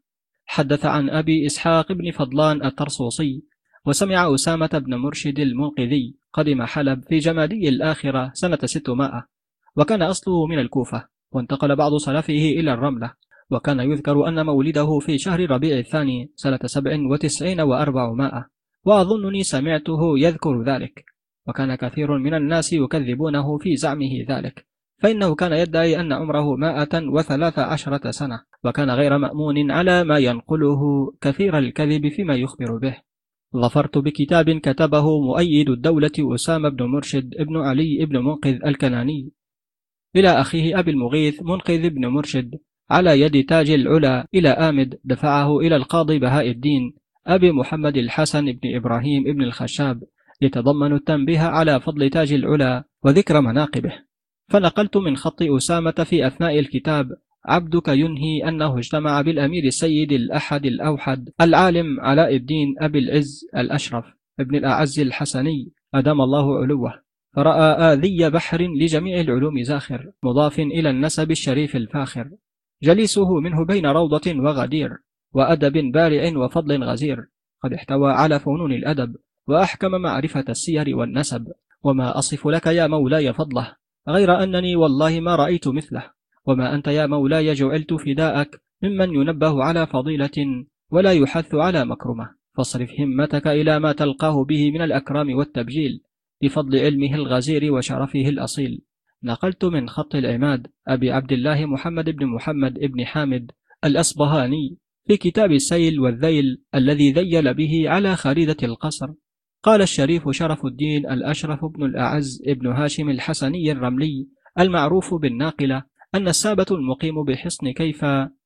حدث عن أبي إسحاق بن فضلان الترصوصي وسمع أسامة بن مرشد المنقذي قدم حلب في جمادي الآخرة سنة 600 وكان أصله من الكوفة وانتقل بعض سلفه إلى الرملة وكان يذكر أن مولده في شهر ربيع الثاني سنة سبع وتسعين وأربعمائة وأظنني سمعته يذكر ذلك وكان كثير من الناس يكذبونه في زعمه ذلك. فإنه كان يدعي أن عمره مائة وثلاث عشرة سنة وكان غير مأمون على ما ينقله كثير الكذب فيما يخبر به. ظفرت بكتاب كتبه مؤيد الدولة أسامة بن مرشد ابن علي بن منقذ الكناني. إلى أخيه أبي المغيث منقذ بن مرشد على يد تاج العلا إلى آمد دفعه إلى القاضي بهاء الدين أبي محمد الحسن بن إبراهيم بن الخشاب يتضمن التنبيه على فضل تاج العلا وذكر مناقبه. فنقلت من خط أسامة في أثناء الكتاب. عبدك ينهي أنه اجتمع بالأمير السيد الأحد الأوحد العالم علاء الدين أبي العز الأشرف ابن الأعز الحسني. أدام الله علوه. فرأى آذي بحر لجميع العلوم زاخر مضاف إلى النسب الشريف الفاخر. جليسه منه بين روضة وغدير وأدب بارع وفضل غزير. قد احتوى على فنون الأدب وأحكم معرفة السير والنسب. وما أصف لك يا مولاي فضله. غير أنني والله ما رأيت مثله. وما أنت يا مولاي جعلت فداءك ممن ينبه على فضيلة ولا يحث على مكرمة. فاصرف همتك إلى ما تلقاه به من الأكرام والتبجيل بفضل علمه الغزير وشرفه الأصيل. نقلت من خط العماد أبي عبد الله محمد بن محمد بن حامد الأصبهاني في كتاب السيل والذيل الذي ذيل به على خريدة القصر. قال الشريف شرف الدين الأشرف بن الأعز ابن هاشم الحسني الرملي المعروف بالناقلة أن السابة المقيم بحصن كيف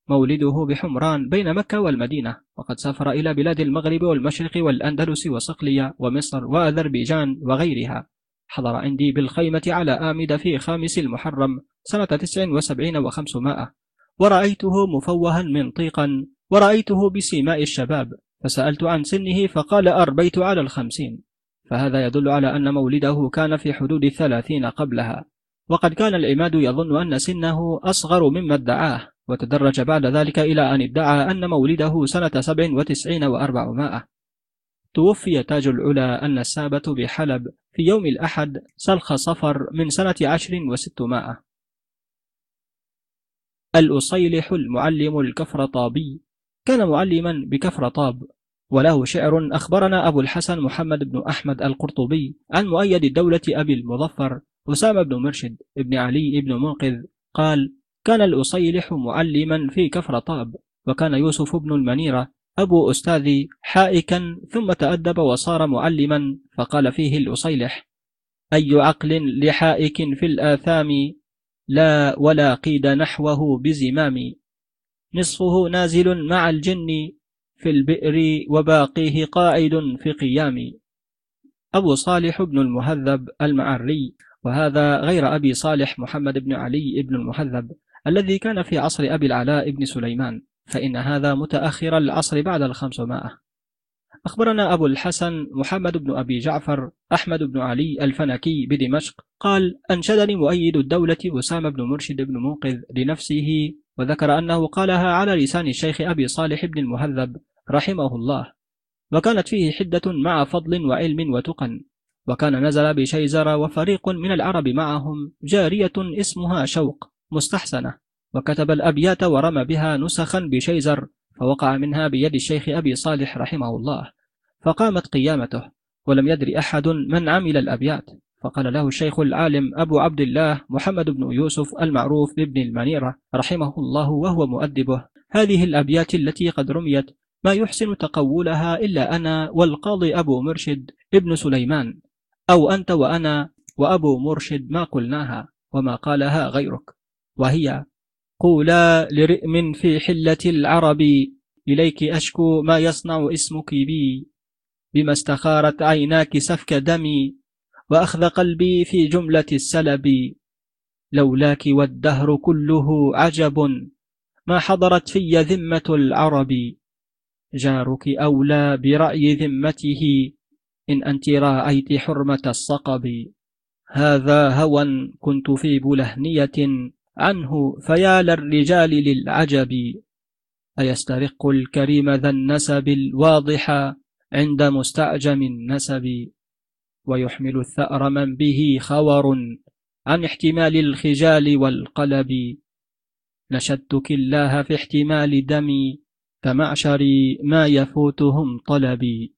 مولده بحمران بين مكة والمدينة وقد سافر إلى بلاد المغرب والمشرق والأندلس وصقلية ومصر وأذربيجان وغيرها. حضر عندي بالخيمة على آمد في خامس المحرم سنة تسع وسبعين وخمسمائة ورأيته مفوها منطيقا ورأيته بسيماء الشباب. فسألت عن سنه فقال أربيت على الخمسين. فهذا يدل على أن مولده كان في حدود الثلاثين قبلها. وقد كان العماد يظن أن سنه أصغر مما ادعاه وتدرج بعد ذلك إلى أن ادعى أن مولده سنة سبع وتسعين وأربعمائة. توفي تاج العلا النسابة بحلب في يوم الأحد سلخ صفر من سنة عشر وستمائة. الأصيلح المعلم الكفرطابي كان معلما بكفرطاب وله شعر أخبرنا أبو الحسن محمد بن أحمد القرطبي عن مؤيد الدولة أبي المظفر أسامة بن مرشد ابن علي بن منقذ قال كان الأصيلح معلما في كفرطاب وكان يوسف بن المنيرة أبو أستاذي حائكا ثم تأدب وصار معلما فقال فيه الأصيلح أي عقل لحائك في الآثام لا ولا قيد نحوه بزمام نصفه نازل مع الجن في البئر وباقيه قاعد في قيام. أبو صالح بن المهذب المعري وهذا غير أبي صالح محمد بن علي بن المهذب الذي كان في عصر أبي العلاء بن سليمان فإن هذا متأخر العصر بعد الخمسمائة. أخبرنا أبو الحسن محمد بن أبي جعفر أحمد بن علي الفنكي بدمشق قال أنشدني مؤيد الدولة أسامة بن مرشد بن منقذ لنفسه وذكر أنه قالها على لسان الشيخ أبي صالح بن المهذب رحمه الله. وكانت فيه حدة مع فضل وعلم وتقن. وكان نزل بشيزر وفريق من العرب معهم جارية اسمها شوق مستحسنة. وكتب الأبيات ورمى بها نسخا بشيزر فوقع منها بيد الشيخ أبي صالح رحمه الله. فقامت قيامته ولم يدري أحد من عمل الأبيات. فقال له الشيخ العالم أبو عبد الله محمد بن يوسف المعروف بابن المنيرة رحمه الله وهو مؤدبه هذه الأبيات التي قد رميت ما يحسن تقولها إلا أنا والقاضي أبو مرشد ابن سليمان أو أنت وأنا وأبو مرشد ما قلناها وما قالها غيرك. وهي قولا لرئم في حلة العرب إليك أشكو ما يصنع اسمك بي بما استخارت عيناك سفك دمي وأخذ قلبي في جملة السلب. لولاك والدهر كله عجب. ما حضرت في ذمة العرب. جارك أولى برأي ذمته. إن أنت راعيت حرمة الصقب. هذا هوى كنت في بلهنية عنه فيا للرجال للعجب. أيسترق الكريم ذا النسب الواضح عند مستعجم النسب. ويحمل الثأر من به خور عن احتمال الخجال والقلب. نشدتك الله في احتمال دمي كمعشري ما يفوتهم طلبي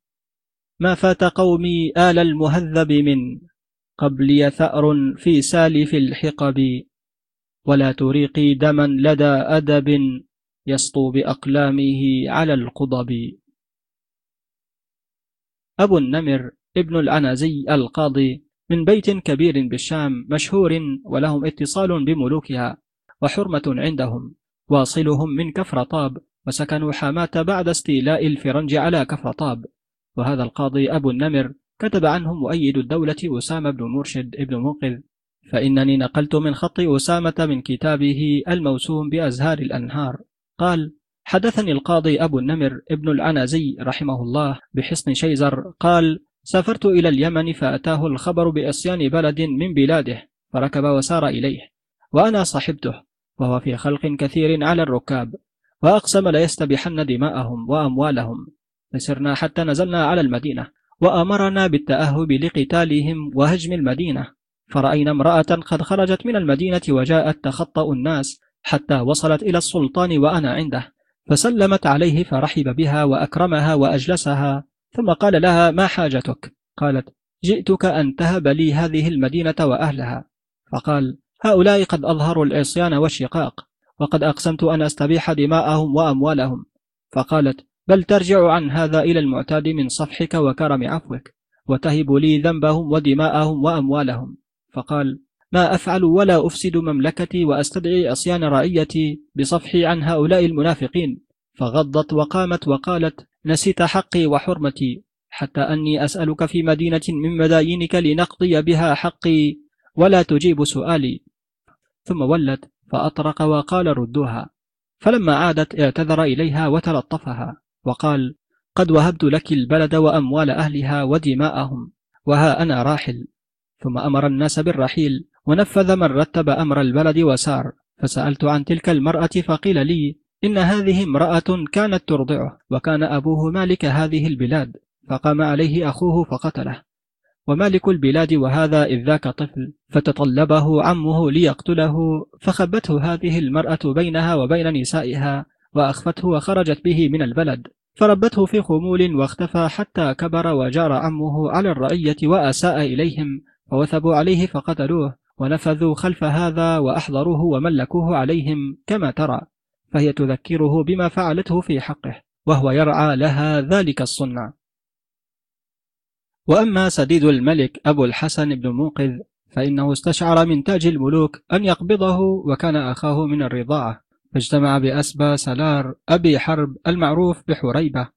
ما فات قومي آل المهذب من قبلي ثأر في سالف الحقب. ولا تريقي دما لدى أدب يسطو بأقلامه على القضب. أبو النمر ابن العنزي القاضي من بيت كبير بالشام مشهور ولهم اتصال بملوكها وحرمة عندهم واصلهم من كفرطاب وسكنوا حماة بعد استيلاء الفرنج على كفرطاب وهذا القاضي أبو النمر كتب عنه مؤيد الدولة أسامة بن مرشد ابن منقذ فإنني نقلت من خط أسامة من كتابه الموسوم بأزهار الأنهار. قال حدثني القاضي أبو النمر ابن العنزي رحمه الله بحصن شيزر قال سافرت إلى اليمن فأتاه الخبر بإصيان بلد من بلاده فركب وسار إليه وأنا صحبته وهو في خلق كثير على الركاب وأقسم ليستبحن دماءهم وأموالهم. فسرنا حتى نزلنا على المدينة وأمرنا بالتأهب لقتالهم وهجم المدينة. فرأينا امرأة قد خرجت من المدينة وجاءت تخطأ الناس حتى وصلت إلى السلطان وأنا عنده فسلمت عليه فرحب بها وأكرمها وأجلسها. ثم قال لها ما حاجتك؟ قالت جئتك أن تهب لي هذه المدينة وأهلها. فقال هؤلاء قد أظهروا العصيان والشقاق وقد أقسمت أن أستبيح دماءهم وأموالهم. فقالت بل ترجع عن هذا إلى المعتاد من صفحك وكرم عفوك وتهب لي ذنبهم ودماءهم وأموالهم. فقال ما أفعل ولا أفسد مملكتي وأستدعي عصيان رعيتي بصفحي عن هؤلاء المنافقين. فغضت وقامت وقالت نسيت حقي وحرمتي حتى أني أسألك في مدينة من مداينك لنقضي بها حقي ولا تجيب سؤالي. ثم ولت فأطرق وقال ردوها. فلما عادت اعتذر إليها وتلطفها وقال قد وهبت لك البلد وأموال أهلها ودماءهم وها أنا راحل. ثم أمر الناس بالرحيل ونفذ من رتب أمر البلد وسار. فسألت عن تلك المرأة فقيل لي إن هذه امرأة كانت ترضعه وكان أبوه مالك هذه البلاد فقام عليه أخوه فقتله. ومالك البلاد وهذا إذ ذاك طفل فتطلبه عمه ليقتله فخبته هذه المرأة بينها وبين نسائها وأخفته وخرجت به من البلد. فربته في خمول واختفى حتى كبر وجار عمه على الرعية وأساء إليهم فوثبوا عليه فقتلوه ونفذوا خلف هذا وأحضروه وملكوه عليهم كما ترى. فهي تذكره بما فعلته في حقه وهو يرعى لها ذلك الصنع. وأما سديد الملك أبو الحسن بن منقذ فإنه استشعر من تاج الملوك أن يقبضه وكان أخاه من الرضاعة فاجتمع بأسبى سلار أبي حرب المعروف بحريبة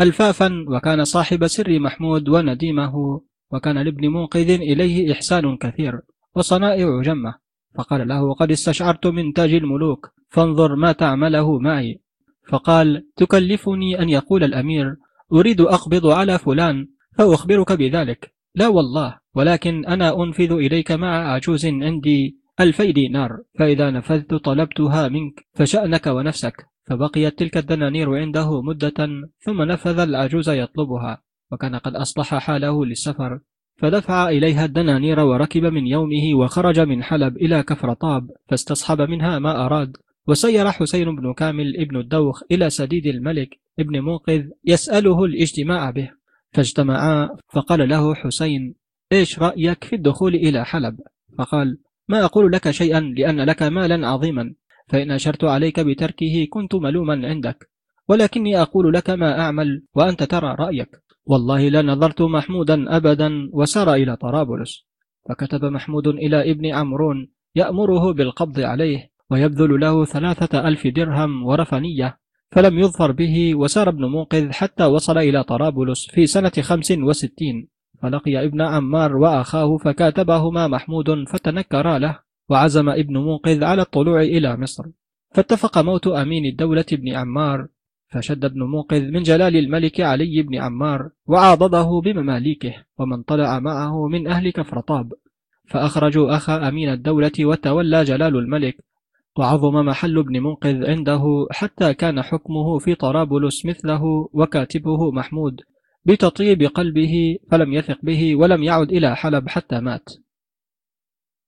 ألفافا وكان صاحب سر محمود ونديمه وكان لابن منقذ إليه إحسان كثير وصنائع جمة. فقال له قد استشعرت من تاج الملوك فانظر ما تعمله معي. فقال تكلفني أن يقول الأمير أريد أقبض على فلان فأخبرك بذلك. لا والله ولكن أنا أنفذ إليك مع عجوز عندي ألفي دينار. فإذا نفذت طلبتها منك فشأنك ونفسك. فبقيت تلك الدنانير عنده مدة ثم نفذ العجوز يطلبها. وكان قد أصلح حاله للسفر. فدفع إليها الدنانير وركب من يومه وخرج من حلب إلى كفرطاب فاستصحب منها ما أراد. وسير حسين بن كامل ابن الدوخ إلى سديد الملك ابن منقذ يسأله الاجتماع به فاجتمعا فقال له حسين إيش رأيك في الدخول إلى حلب؟ فقال ما أقول لك شيئا لأن لك مالا عظيما فإن أشرت عليك بتركه كنت ملوما عندك ولكني أقول لك ما أعمل وأنت ترى رأيك. والله لا نظرت محمودا أبدا وسار إلى طرابلس. فكتب محمود إلى ابن عمرون يأمره بالقبض عليه ويبذل له ثلاثة ألف درهم ورفنية فلم يظفر به وسار ابن منقذ حتى وصل إلى طرابلس في سنة خمس وستين. فلقي ابن عمار وأخاه فكاتبهما محمود فتنكرا له وعزم ابن منقذ على الطلوع إلى مصر. فاتفق موت أمين الدولة ابن عمار. فشد ابن منقذ من جلال الملك علي بن عمار وعاضده بمماليكه ومن طلع معه من أهل كفرطاب. فأخرجوا أخا أمين الدولة وتولى جلال الملك وعظم محل ابن منقذ عنده حتى كان حكمه في طرابلس مثله وكاتبه محمود. بتطيب قلبه فلم يثق به ولم يعد إلى حلب حتى مات.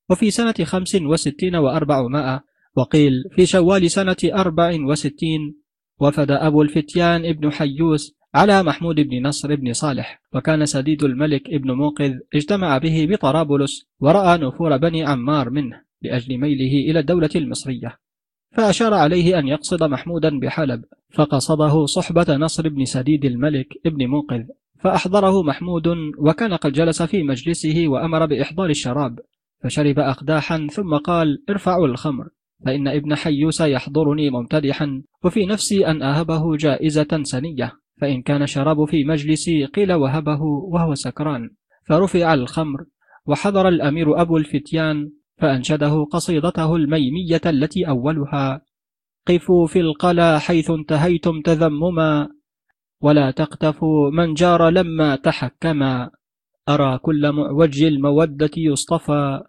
وفي سنة خمس وستين وأربعمائة وقيل في شوال سنة أربع وستين وفد أبو الفتيان ابن حيوس على محمود بن نصر بن صالح وكان سديد الملك ابن منقذ اجتمع به بطرابلس ورأى نفور بني عمار منه. لأجل ميله إلى الدولة المصرية. فأشار عليه أن يقصد محمودا بحلب فقصده صحبة نصر بن سديد الملك ابن منقذ فأحضره محمود وكان قد جلس في مجلسه وأمر بإحضار الشراب فشرب أقداحا ثم قال ارفعوا الخمر فإن ابن حيوس يحضرني ممتدحا وفي نفسي أن أهبه جائزة سنية فإن كان شراب في مجلسي قيل وهبه وهو سكران. فرفع الخمر وحضر الأمير أبو الفتيان فأنشده قصيدته الميمية التي أولها قفوا في القلا حيث انتهيتم تذمما ولا تقتفوا من جار لما تحكما. أرى كل معوج المودة يصطفى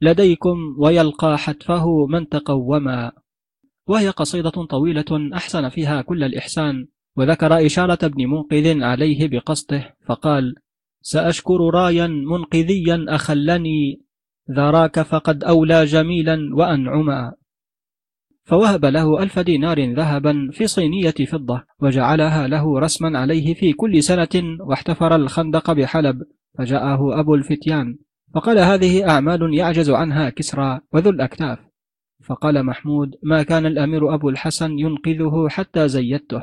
لديكم ويلقى حتفه من تقوما. وهي قصيدة طويلة أحسن فيها كل الإحسان وذكر إشارة ابن منقذ عليه بقصده فقال سأشكر رايا منقذيا أخلني ذراك فقد أولى جميلا وأنعما. فوهب له ألف دينار ذهبا في صينية فضة وجعلها له رسما عليه في كل سنة واحتفر الخندق بحلب فجاءه أبو الفتيان فقال هذه أعمال يعجز عنها كسرى وذو الأكتاف. فقال محمود ما كان الأمير أبو الحسن ينقذه حتى زيدته.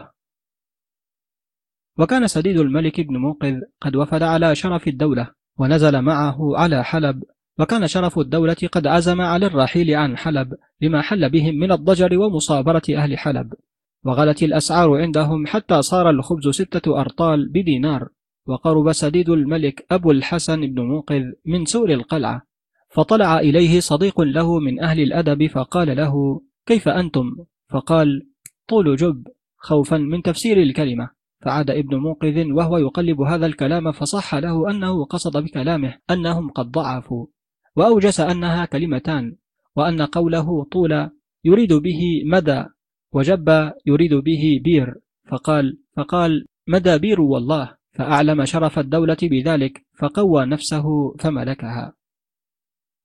وكان سديد الملك بن منقذ قد وفد على شرف الدولة ونزل معه على حلب وكان شرف الدولة قد عزم على الرحيل عن حلب لما حل بهم من الضجر ومصابرة أهل حلب. وغلت الأسعار عندهم حتى صار الخبز ستة أرطال بدينار. وقرب سديد الملك أبو الحسن بن منقذ من سور القلعة. فطلع إليه صديق له من أهل الأدب فقال له كيف أنتم؟ فقال طول جب خوفا من تفسير الكلمة. فعاد ابن منقذ وهو يقلب هذا الكلام فصح له أنه قصد بكلامه أنهم قد ضعفوا. وأوجس أنها كلمتان وأن قوله طول يريد به مدى وجب يريد به بير. فقال فقال مدى بير والله فأعلم شرف الدولة بذلك فقوى نفسه فملكها.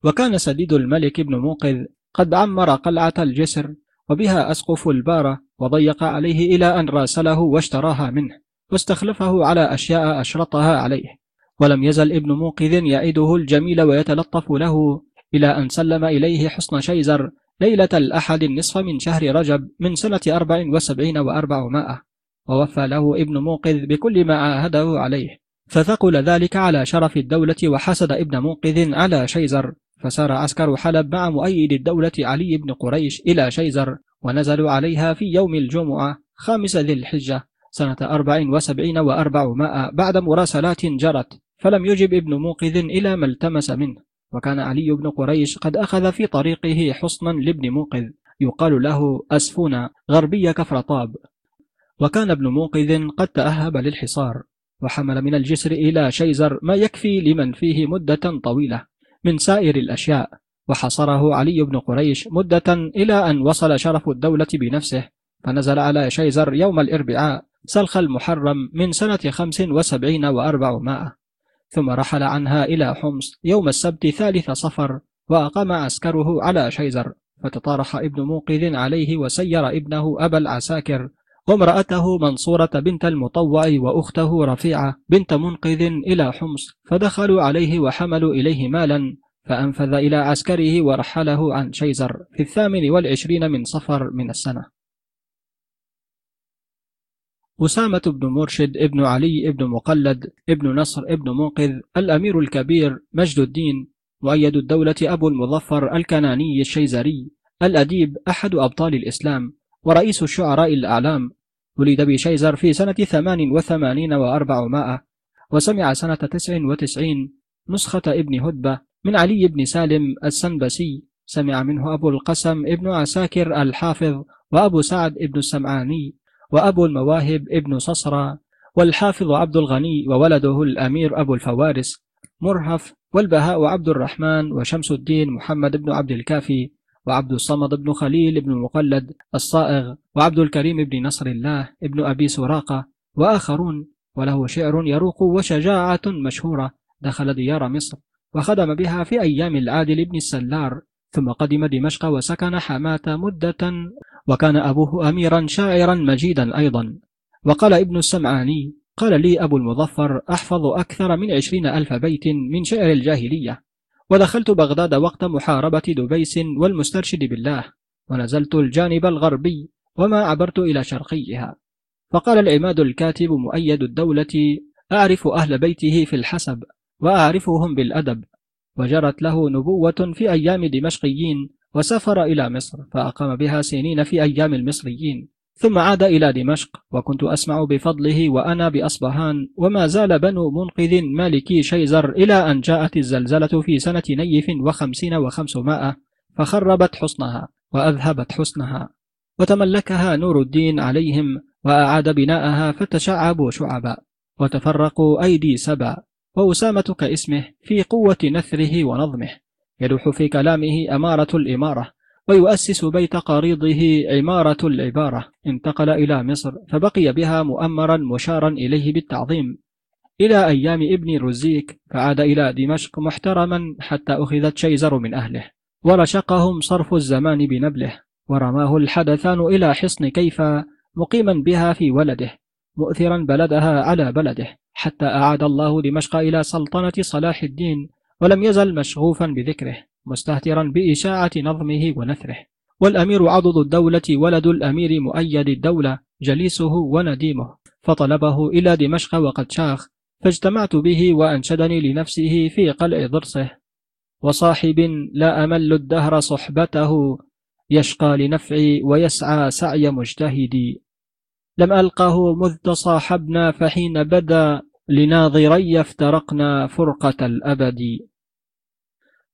وكان سديد الملك بن موقذ قد عمر قلعة الجسر وبها أسقف البارة وضيق عليه إلى أن راسله واشتراها منه واستخلفه على أشياء أشرطها عليه. ولم يزل ابن موقذ يعيده الجميل ويتلطف له إلى أن سلم إليه حصن شيزر ليلة الأحد النصف من شهر رجب من سنة أربع وسبعين وأربعمائة ووفى له ابن موقذ بكل ما عاهده عليه. فثقل ذلك على شرف الدولة وحسد ابن موقذ على شيزر فسار عسكر حلب مع مؤيد الدولة علي بن قريش إلى شيزر ونزلوا عليها في يوم الجمعة خامس ذي الحجة سنة أربع وسبعين وأربعمائة بعد مراسلات جرت. فلم يجب ابن موقذ إلى ما التمس منه. وكان علي بن قريش قد أخذ في طريقه حصنا لابن موقذ. يقال له أسفونا غربي كفرطاب وكان ابن موقذ قد تأهب للحصار. وحمل من الجسر إلى شيزر ما يكفي لمن فيه مدة طويلة من سائر الأشياء. وحصره علي بن قريش مدة إلى أن وصل شرف الدولة بنفسه. فنزل على شيزر يوم الإربعاء سلخ المحرم من سنة خمس وسبعين وأربعمائة ثم رحل عنها إلى حمص يوم السبت ثالث صفر وأقام عسكره على شيزر فتطارح ابن موقذ عليه وسير ابنه أبا العساكر وامرأته منصورة بنت المطوع وأخته رفيعة بنت منقذ إلى حمص فدخلوا عليه وحملوا إليه مالا فأنفذ إلى عسكره ورحله عن شيزر في الثامن والعشرين من صفر من السنة. أسامة بن مرشد ابن علي ابن مقلد ابن نصر ابن منقذ الأمير الكبير مجد الدين مؤيد الدولة أبو المظفر الكناني الشيزري الأديب أحد أبطال الإسلام ورئيس الشعراء الأعلام. ولد بشيزر في سنة ثمان وثمانين وأربعمائة وسمع سنة تسع وتسعين نسخة ابن هدبة من علي بن سالم السنبسي. سمع منه أبو القسم ابن عساكر الحافظ وأبو سعد ابن السمعاني. وأبو المواهب ابن صصرى والحافظ عبد الغني وولده الأمير أبو الفوارس مرهف والبهاء عبد الرحمن وشمس الدين محمد بن عبد الكافي وعبد الصمد بن خليل بن مقلد الصائغ وعبد الكريم بن نصر الله ابن أبي سراقة وآخرون وله شعر يروق وشجاعة مشهورة دخل ديار مصر وخدم بها في أيام العادل بن السلار ثم قدم دمشق وسكن حماة مدة وكان أبوه أميرا شاعرا مجيدا أيضا. وقال ابن السمعاني قال لي أبو المظفر أحفظ أكثر من عشرين ألف بيت من شعر الجاهلية. ودخلت بغداد وقت محاربة دبيس والمسترشد بالله. ونزلت الجانب الغربي وما عبرت إلى شرقيها. فقال العماد الكاتب مؤيد الدولة أعرف أهل بيته في الحسب وأعرفهم بالأدب. وجرت له نبوة في أيام دمشقيين وسافر إلى مصر فأقام بها سنين في أيام المصريين. ثم عاد إلى دمشق وكنت أسمع بفضله وأنا بأصبهان وما زال بنو منقذ مالكي شيزر إلى أن جاءت الزلزلة في سنة نيف وخمسين وخمسمائة فخربت حصنها وأذهبت حسنها وتملكها نور الدين عليهم وأعاد بناءها فتشعبوا شعبا وتفرقوا أيدي سبا وأسامة كاسمه في قوة نثره ونظمه. يلوح في كلامه أمارة الإمارة ويؤسس بيت قريضه عمارة العبارة. انتقل إلى مصر فبقي بها مؤمرا مشارا إليه بالتعظيم. إلى أيام ابن رزيك فعاد إلى دمشق محترما حتى أخذت شيزر من أهله. ورشقهم صرف الزمان بنبله. ورماه الحدثان إلى حصن كيفا مقيما بها في ولده. مؤثرا بلدها على بلده. حتى أعاد الله دمشق إلى سلطنة صلاح الدين ولم يزل مشغوفا بذكره مستهترا بإشاعة نظمه ونثره. والأمير عضد الدولة ولد الأمير مؤيد الدولة جليسه ونديمه. فطلبه إلى دمشق وقد شاخ فاجتمعت به وأنشدني لنفسه في قلع ضرسه. وصاحب لا أمل الدهر صحبته يشقى لنفعي ويسعى سعي مجتهدي. لم ألقه مذ تصاحبنا فحين بدا لناظري افترقنا فرقة الأبد.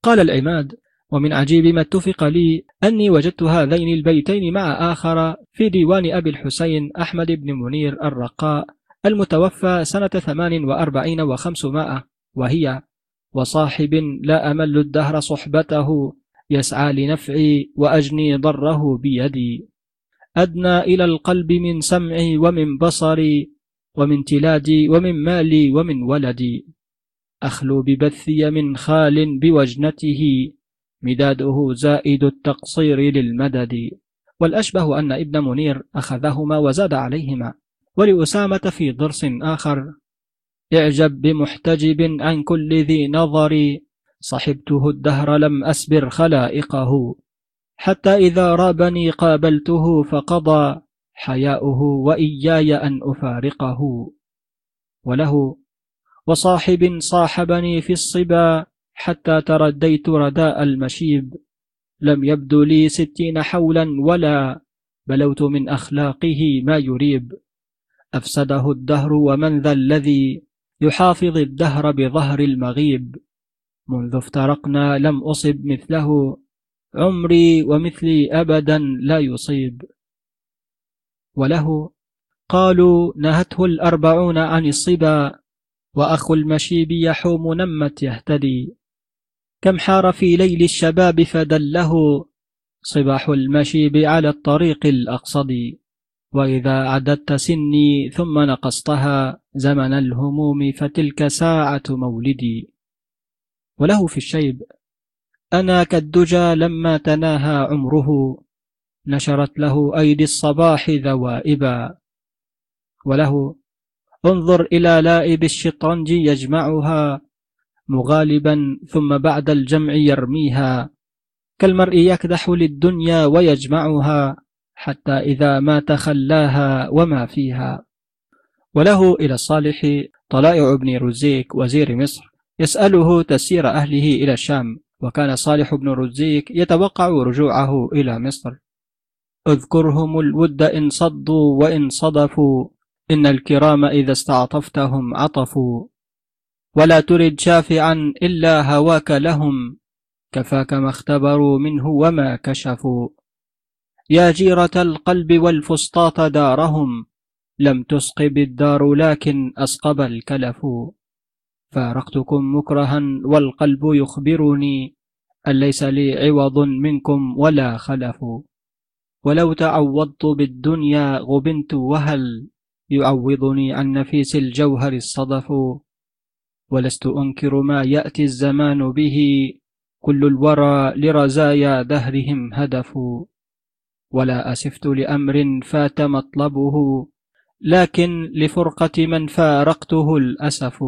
قال العماد ومن عجيب ما اتفق لي أني وجدت هذين البيتين مع آخر في ديوان أبي الحسين أحمد بن منير الرقاء المتوفى سنة ثمان وأربعين وخمسمائة وهي وصاحب لا أمل الدهر صحبته يسعى لنفعي وأجني ضره بيدي. أدنى إلى القلب من سمعي ومن بصري ومن تلادي ومن مالي ومن ولدي. أخلو ببثي من خال بوجنته. مداده زائد التقصير للمدد. والأشبه أن ابن منير أخذهما وزاد عليهما. ولأسامة في ضرس آخر. اعجب بمحتجب عن كل ذي نظر. صحبته الدهر لم أسبر خلائقه. حتى إذا رابني قابلته فقضى. حياؤه وإياي أن أفارقه. وله وصاحب صاحبني في الصبا حتى ترديت رداء المشيب. لم يبدو لي ستين حولا ولا بلوت من أخلاقه ما يريب. أفسده الدهر ومن ذا الذي يحافظ الدهر بظهر المغيب. منذ افترقنا لم أصب مثله. عمري ومثلي أبدا لا يصيب. وله قالوا نهته الأربعون عن الصبا وأخو المشيب يحوم نمت يهتدي. كم حار في ليل الشباب فدله صباح المشيب على الطريق الأقصد. وإذا عددت سني ثم نقصتها زمن الهموم فتلك ساعة مولدي. وله في الشيب أنا كالدجى لما تناهى عمره. نشرت له أيدي الصباح ذوائبا وله انظر إلى لائب الشطرنج يجمعها مغالبا ثم بعد الجمع يرميها كالمرء يكدح للدنيا ويجمعها حتى إذا ما تخلاها وما فيها. وله إلى الصالح طلائع بن رزيك وزير مصر يسأله تسير أهله إلى الشام وكان صالح بن رزيك يتوقع رجوعه إلى مصر. اذكرهم الود إن صدوا وإن صدفوا إن الكرام إذا استعطفتهم عطفوا. ولا ترد شافعا إلا هواك لهم كفاك ما اختبروا منه وما كشفوا. يا جيرة القلب والفسطاط دارهم لم تسقب الدار لكن أسقب الكلف. فارقتكم مكرها والقلب يخبرني أن ليس لي عوض منكم ولا خلف؟ ولو تعوضت بالدنيا غبنت وهل يعوضني عن نفيس الجوهر الصدف؟ ولست أنكر ما يأتي الزمان به كل الورى لرزايا دهرهم هدف. ولا أسفت لأمر فات مطلبه لكن لفرقة من فارقته الأسف.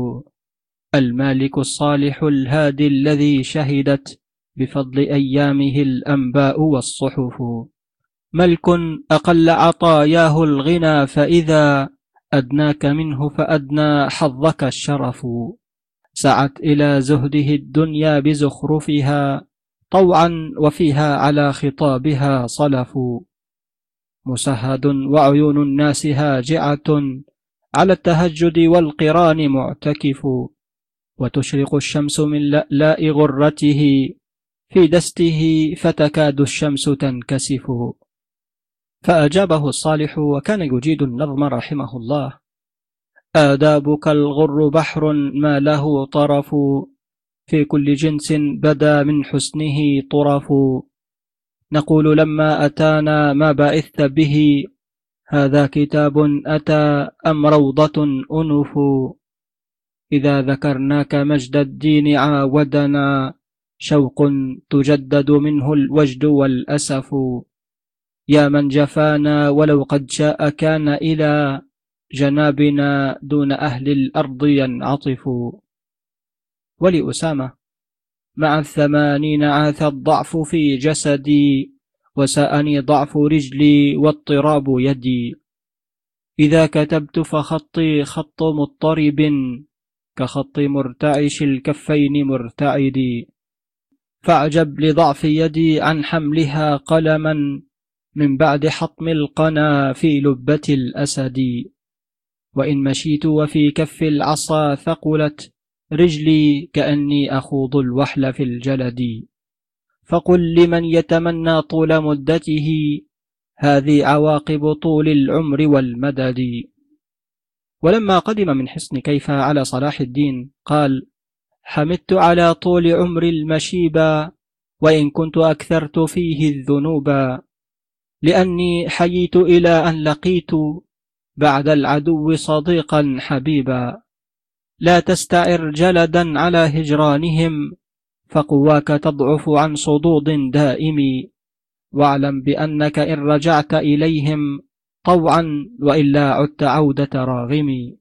المالك الصالح الهادي الذي شهدت بفضل أيامه الأنباء والصحف. ملك أقل عطاياه الغنى فإذا أدناك منه فأدنى حظك الشرف. سعت إلى زهده الدنيا بزخرفها طوعا وفيها على خطابها صلف. مسهد وعيون الناس هاجعة على التهجد والقران معتكف. وتشرق الشمس من لألاء غرته في دسته فتكاد الشمس تنكسف. فأجابه الصالح وكان يجيد النظم رحمه الله. آدابك الغر بحر ما له طرف في كل جنس بدا من حسنه طرف. نقول لما أتانا ما بعثت به هذا كتاب أتى أم روضة أنف إذا ذكرناك مجد الدين عاودنا شوق تجدد منه الوجد والأسف. يا من جفانا ولو قد شاء كان إلى جنابنا دون أهل الأرض ينعطف. ولأسامة مع الثمانين عاث الضعف في جسدي وساءني ضعف رجلي واضطراب يدي. إذا كتبت فخطي خط مضطرب كخط مرتعش الكفين مرتعد. فاعجب لضعف يدي عن حملها قلما من بعد حطم القنا في لبة الأسد. وإن مشيت وفي كف العصا ثقلت رجلي كأني أخوض الوحل في الجلد. فقل لمن يتمنى طول مدته؟ هذه عواقب طول العمر والمدد. ولما قدم من حصن كيف على صلاح الدين قال حمدت على طول عمر المشيبا وإن كنت أكثرت فيه الذنوبا لأني حييت إلى أن لقيت بعد العدو صديقا حبيبا. لا تستعر جلدا على هجرانهم فقواك تضعف عن صدود دائم. واعلم بأنك إن رجعت إليهم طوعا وإلا عدت عودة راغم.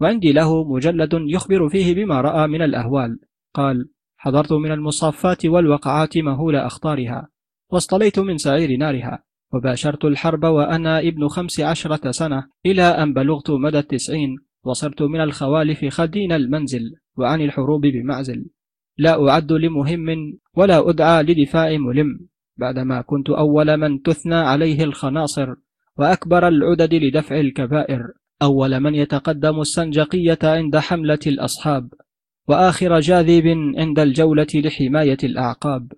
وعندي له مجلد يخبر فيه بما رأى من الأهوال. قال حضرت من المصافات والوقعات مهول أخطارها. واصطليت من سعير نارها وباشرت الحرب وأنا ابن خمس عشرة سنة إلى أن بلغت مدى التسعين وصرت من الخوالف خدين المنزل وعن الحروب بمعزل. لا أعد لمهم ولا أدعى لدفاع ملم. بعدما كنت أول من تثنى عليه الخناصر وأكبر العدد لدفع الكبائر أول من يتقدم السنجقية عند حملة الأصحاب وآخر جاذب عند الجولة لحماية الأعقاب.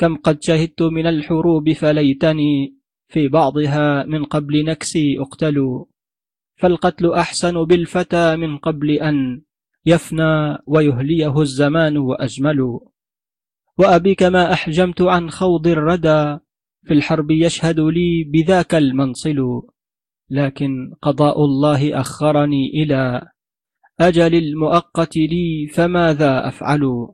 كم قد شهدت من الحروب فليتني في بعضها من قبل نكسي أقتل. فالقتل أحسن بالفتى من قبل أن يفنى ويهليه الزمان وأجمل. وأبيك ما أحجمت عن خوض الردى في الحرب يشهد لي بذاك المنصل. لكن قضاء الله أخرني إلى أجل المؤقت لي فماذا أفعل؟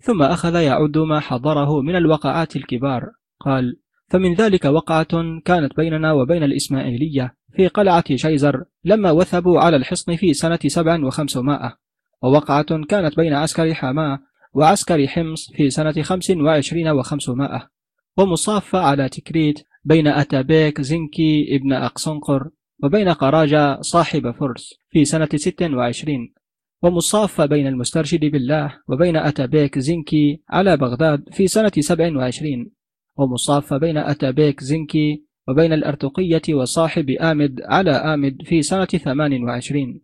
ثم أخذ يعد ما حضره من الوقعات الكبار. قال فمن ذلك وقعة كانت بيننا وبين الإسماعيلية في قلعة شيزر لما وثبوا على الحصن في سنة سبع وخمسمائة. ووقعة كانت بين عسكر حماة وعسكر حمص في سنة خمس وعشرين وخمسمائة. ومصافة على تكريت بين أتابيك زنكي ابن أقصنقر وبين قراجة صاحب فرس في سنة ست وعشرين. ومصافة بين المسترشد بالله وبين أتابيك زنكي على بغداد في سنة سبع وعشرين ومصافة بين أتابيك زنكي وبين الأرتقية وصاحب آمد على آمد في سنة ثمان وعشرين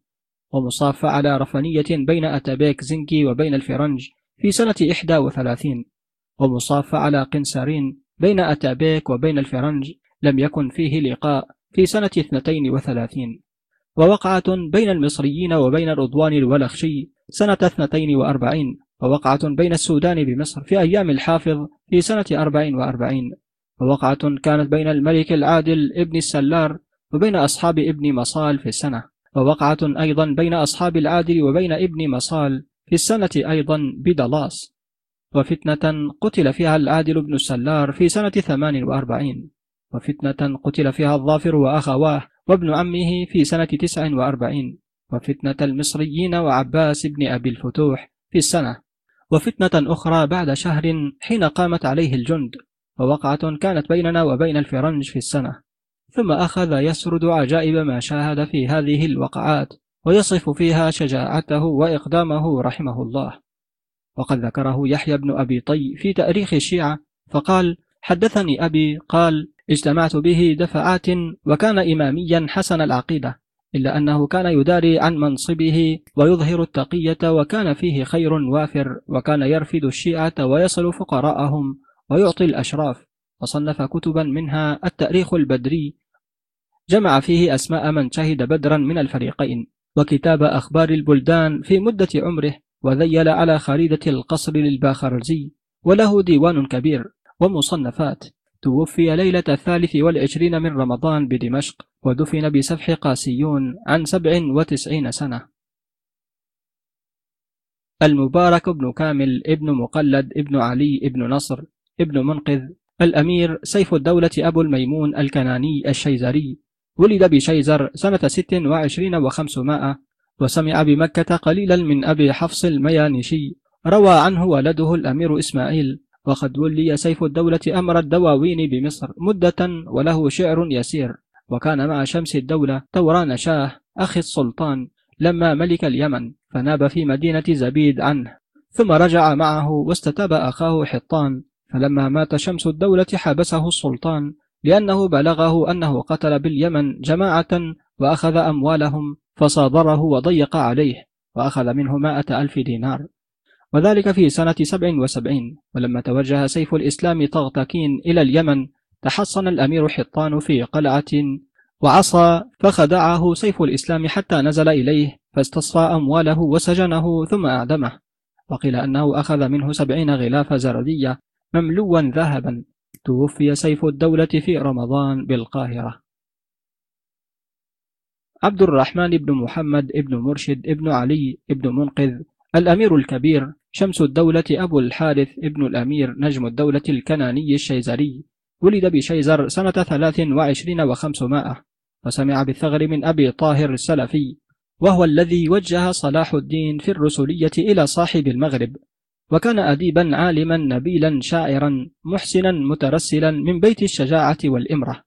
ومصافة على رفنية بين أتابيك زنكي وبين الفرنج في سنة إحدى وثلاثين ومصافة على قنسارين بين أتابيك وبين الفرنج لم يكن فيه لقاء في سنة اثنتين وثلاثين. ووقعة بين المصريين وبين رضوان الولخشي سنة اثنتين وأربعين ووقعة بين السودان بمصر في أيام الحافظ في سنة أربعين وأربعين ووقعة كانت بين الملك العادل ابن السلار وبين أصحاب ابن مصال في السنة ووقعة أيضا بين أصحاب العادل وبين ابن مصال في السنة أيضا بدلاس. وفتنة قتل فيها العادل بن السلار في سنة ثمان وأربعين وفتنة قتل فيها الظافر وأخواه وابن عمه في سنة تسع وأربعين وفتنة المصريين وعباس بن أبي الفتوح في السنة وفتنة أخرى بعد شهر حين قامت عليه الجند ووقعة كانت بيننا وبين الفرنج في السنة. ثم أخذ يسرد عجائب ما شاهد في هذه الوقعات ويصف فيها شجاعته وإقدامه رحمه الله. وقد ذكره يحيى بن أبي طي في تأريخ الشيعة فقال حدثني أبي قال اجتمعت به دفعات وكان إماميا حسن العقيدة إلا أنه كان يداري عن منصبه ويظهر التقية وكان فيه خير وافر وكان يرفد الشيعة ويصل فقراءهم ويعطي الأشراف وصنف كتبا منها التأريخ البدري. جمع فيه أسماء من شهد بدرا من الفريقين وكتاب أخبار البلدان في مدة عمره وذيل على خريدة القصر للباخرزي وله ديوان كبير ومصنفات. توفي ليلة الثالث والعشرين من رمضان بدمشق ودفن بسفح قاسيون عن سبع وتسعين سنة. المبارك بن كامل ابن مقلد ابن علي ابن نصر ابن منقذ الأمير سيف الدولة أبو الميمون الكناني الشيزري ولد بشيزر سنة ست وعشرين وخمسمائة وسمع بمكة قليلا من أبي حفص الميانشي روى عنه ولده الأمير إسماعيل وقد ولي سيف الدولة أمر الدواوين بمصر مدة وله شعر يسير وكان مع شمس الدولة توران شاه أخي السلطان لما ملك اليمن فناب في مدينة زبيد عنه. ثم رجع معه واستتاب أخاه حطان فلما مات شمس الدولة حبسه السلطان لأنه بلغه أنه قتل باليمن جماعة وأخذ أموالهم فصادره وضيق عليه وأخذ منه مائة ألف دينار. وذلك في سنة سبع وسبعين ولما توجه سيف الإسلام طغطكين إلى اليمن تحصن الأمير حطان في قلعة وعصى فخدعه سيف الإسلام حتى نزل إليه فاستصفى أمواله وسجنه ثم أعدمه. وقيل أنه أخذ منه سبعين غلاف زردية مملوا ذهبا. توفي سيف الدولة في رمضان بالقاهرة. عبد الرحمن بن محمد بن مرشد بن علي بن منقذ الأمير الكبير شمس الدولة أبو الحارث ابن الأمير نجم الدولة الكناني الشيزري ولد بشيزر سنة ثلاث وعشرين وخمسمائة وسمع بالثغر من أبي طاهر السلفي. وهو الذي وجه صلاح الدين في الرسولية إلى صاحب المغرب. وكان أديبا عالما نبيلا شاعرا محسنا مترسلا من بيت الشجاعة والإمرة.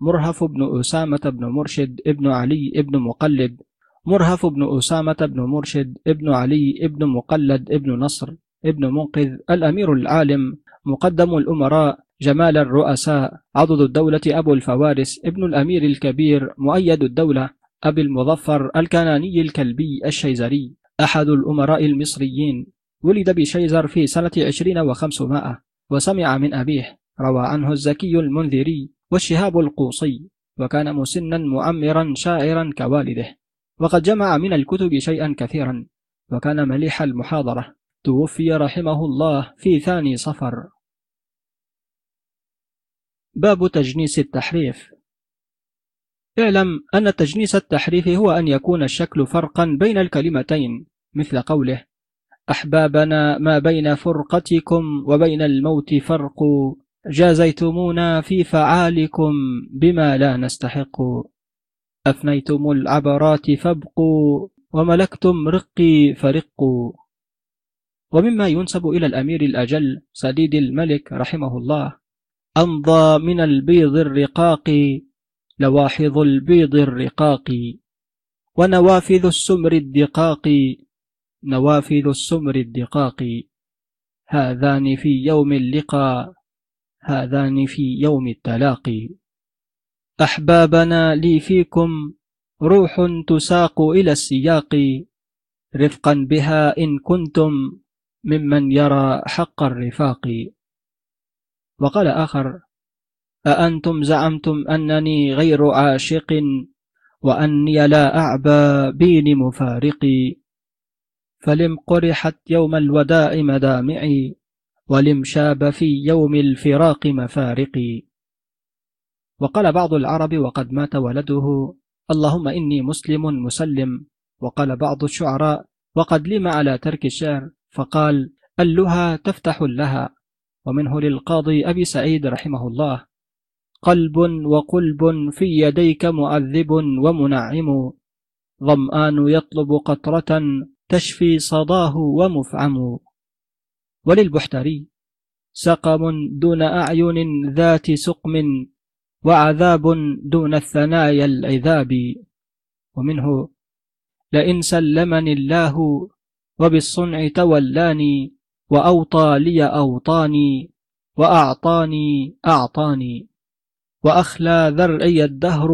مرهف بن أسامة بن مرشد ابن علي ابن مقلد. مرهف بن أسامة بن مرشد ابن علي ابن مقلد ابن نصر ابن منقذ الأمير العالم مقدم الأمراء جمال الرؤساء عضد الدولة أبو الفوارس ابن الأمير الكبير مؤيد الدولة أبي المظفر الكناني الكلبي الشيزري أحد الأمراء المصريين. ولد بشيزر في سنة عشرين وخمسمائة وسمع من أبيه روى عنه الزكي المنذري والشهاب القوصي وكان مسنا معمرا شاعرا كوالده. وقد جمع من الكتب شيئا كثيرا وكان مليح المحاضرة. توفي رحمه الله في ثاني صفر. باب تجنيس التحريف. اعلم أن تجنيس التحريف هو أن يكون الشكل فرقا بين الكلمتين مثل قوله أحبابنا ما بين فرقتكم وبين الموت فرق. جازيتمونا في فعالكم بما لا نستحق. أفنيتم العبرات فابقوا وملكتم رقي فرقوا. ومما ينسب إلى الأمير الأجل سديد الملك رحمه الله. أمضى من البيض الرقاق لواحظ البيض الرقاق. ونوافذ السمر الدقاق نوافذ السمر الدقاق. هذان في يوم اللقاء هذان في يوم التلاقي. أحبابنا لي فيكم روح تساق إلى السياق رفقا بها إن كنتم ممن يرى حق الرفاق. وقال آخر أأنتم زعمتم أنني غير عاشق وأني لا أعبى بين مفارقي؟ فلم قرحت يوم الوداع مدامعي ولم شاب في يوم الفراق مفارقي. وقال بعض العرب وقد مات ولده اللهم إني مسلم مسلم. وقال بعض الشعراء وقد لم على ترك الشعر؟ فقال اللها تفتح لها. ومنه للقاضي أبي سعيد رحمه الله قلب وقلب في يديك معذب ومنعم. ظمآن يطلب قطرة تشفي صداه ومفعم. وللبحتري سقم دون أعين ذات سقم. وعذاب دون الثنايا العذاب. ومنه لئن سلمني الله وبالصنع تولاني وأوطى لي أوطاني وأعطاني أعطاني وأخلى ذرعي الدهر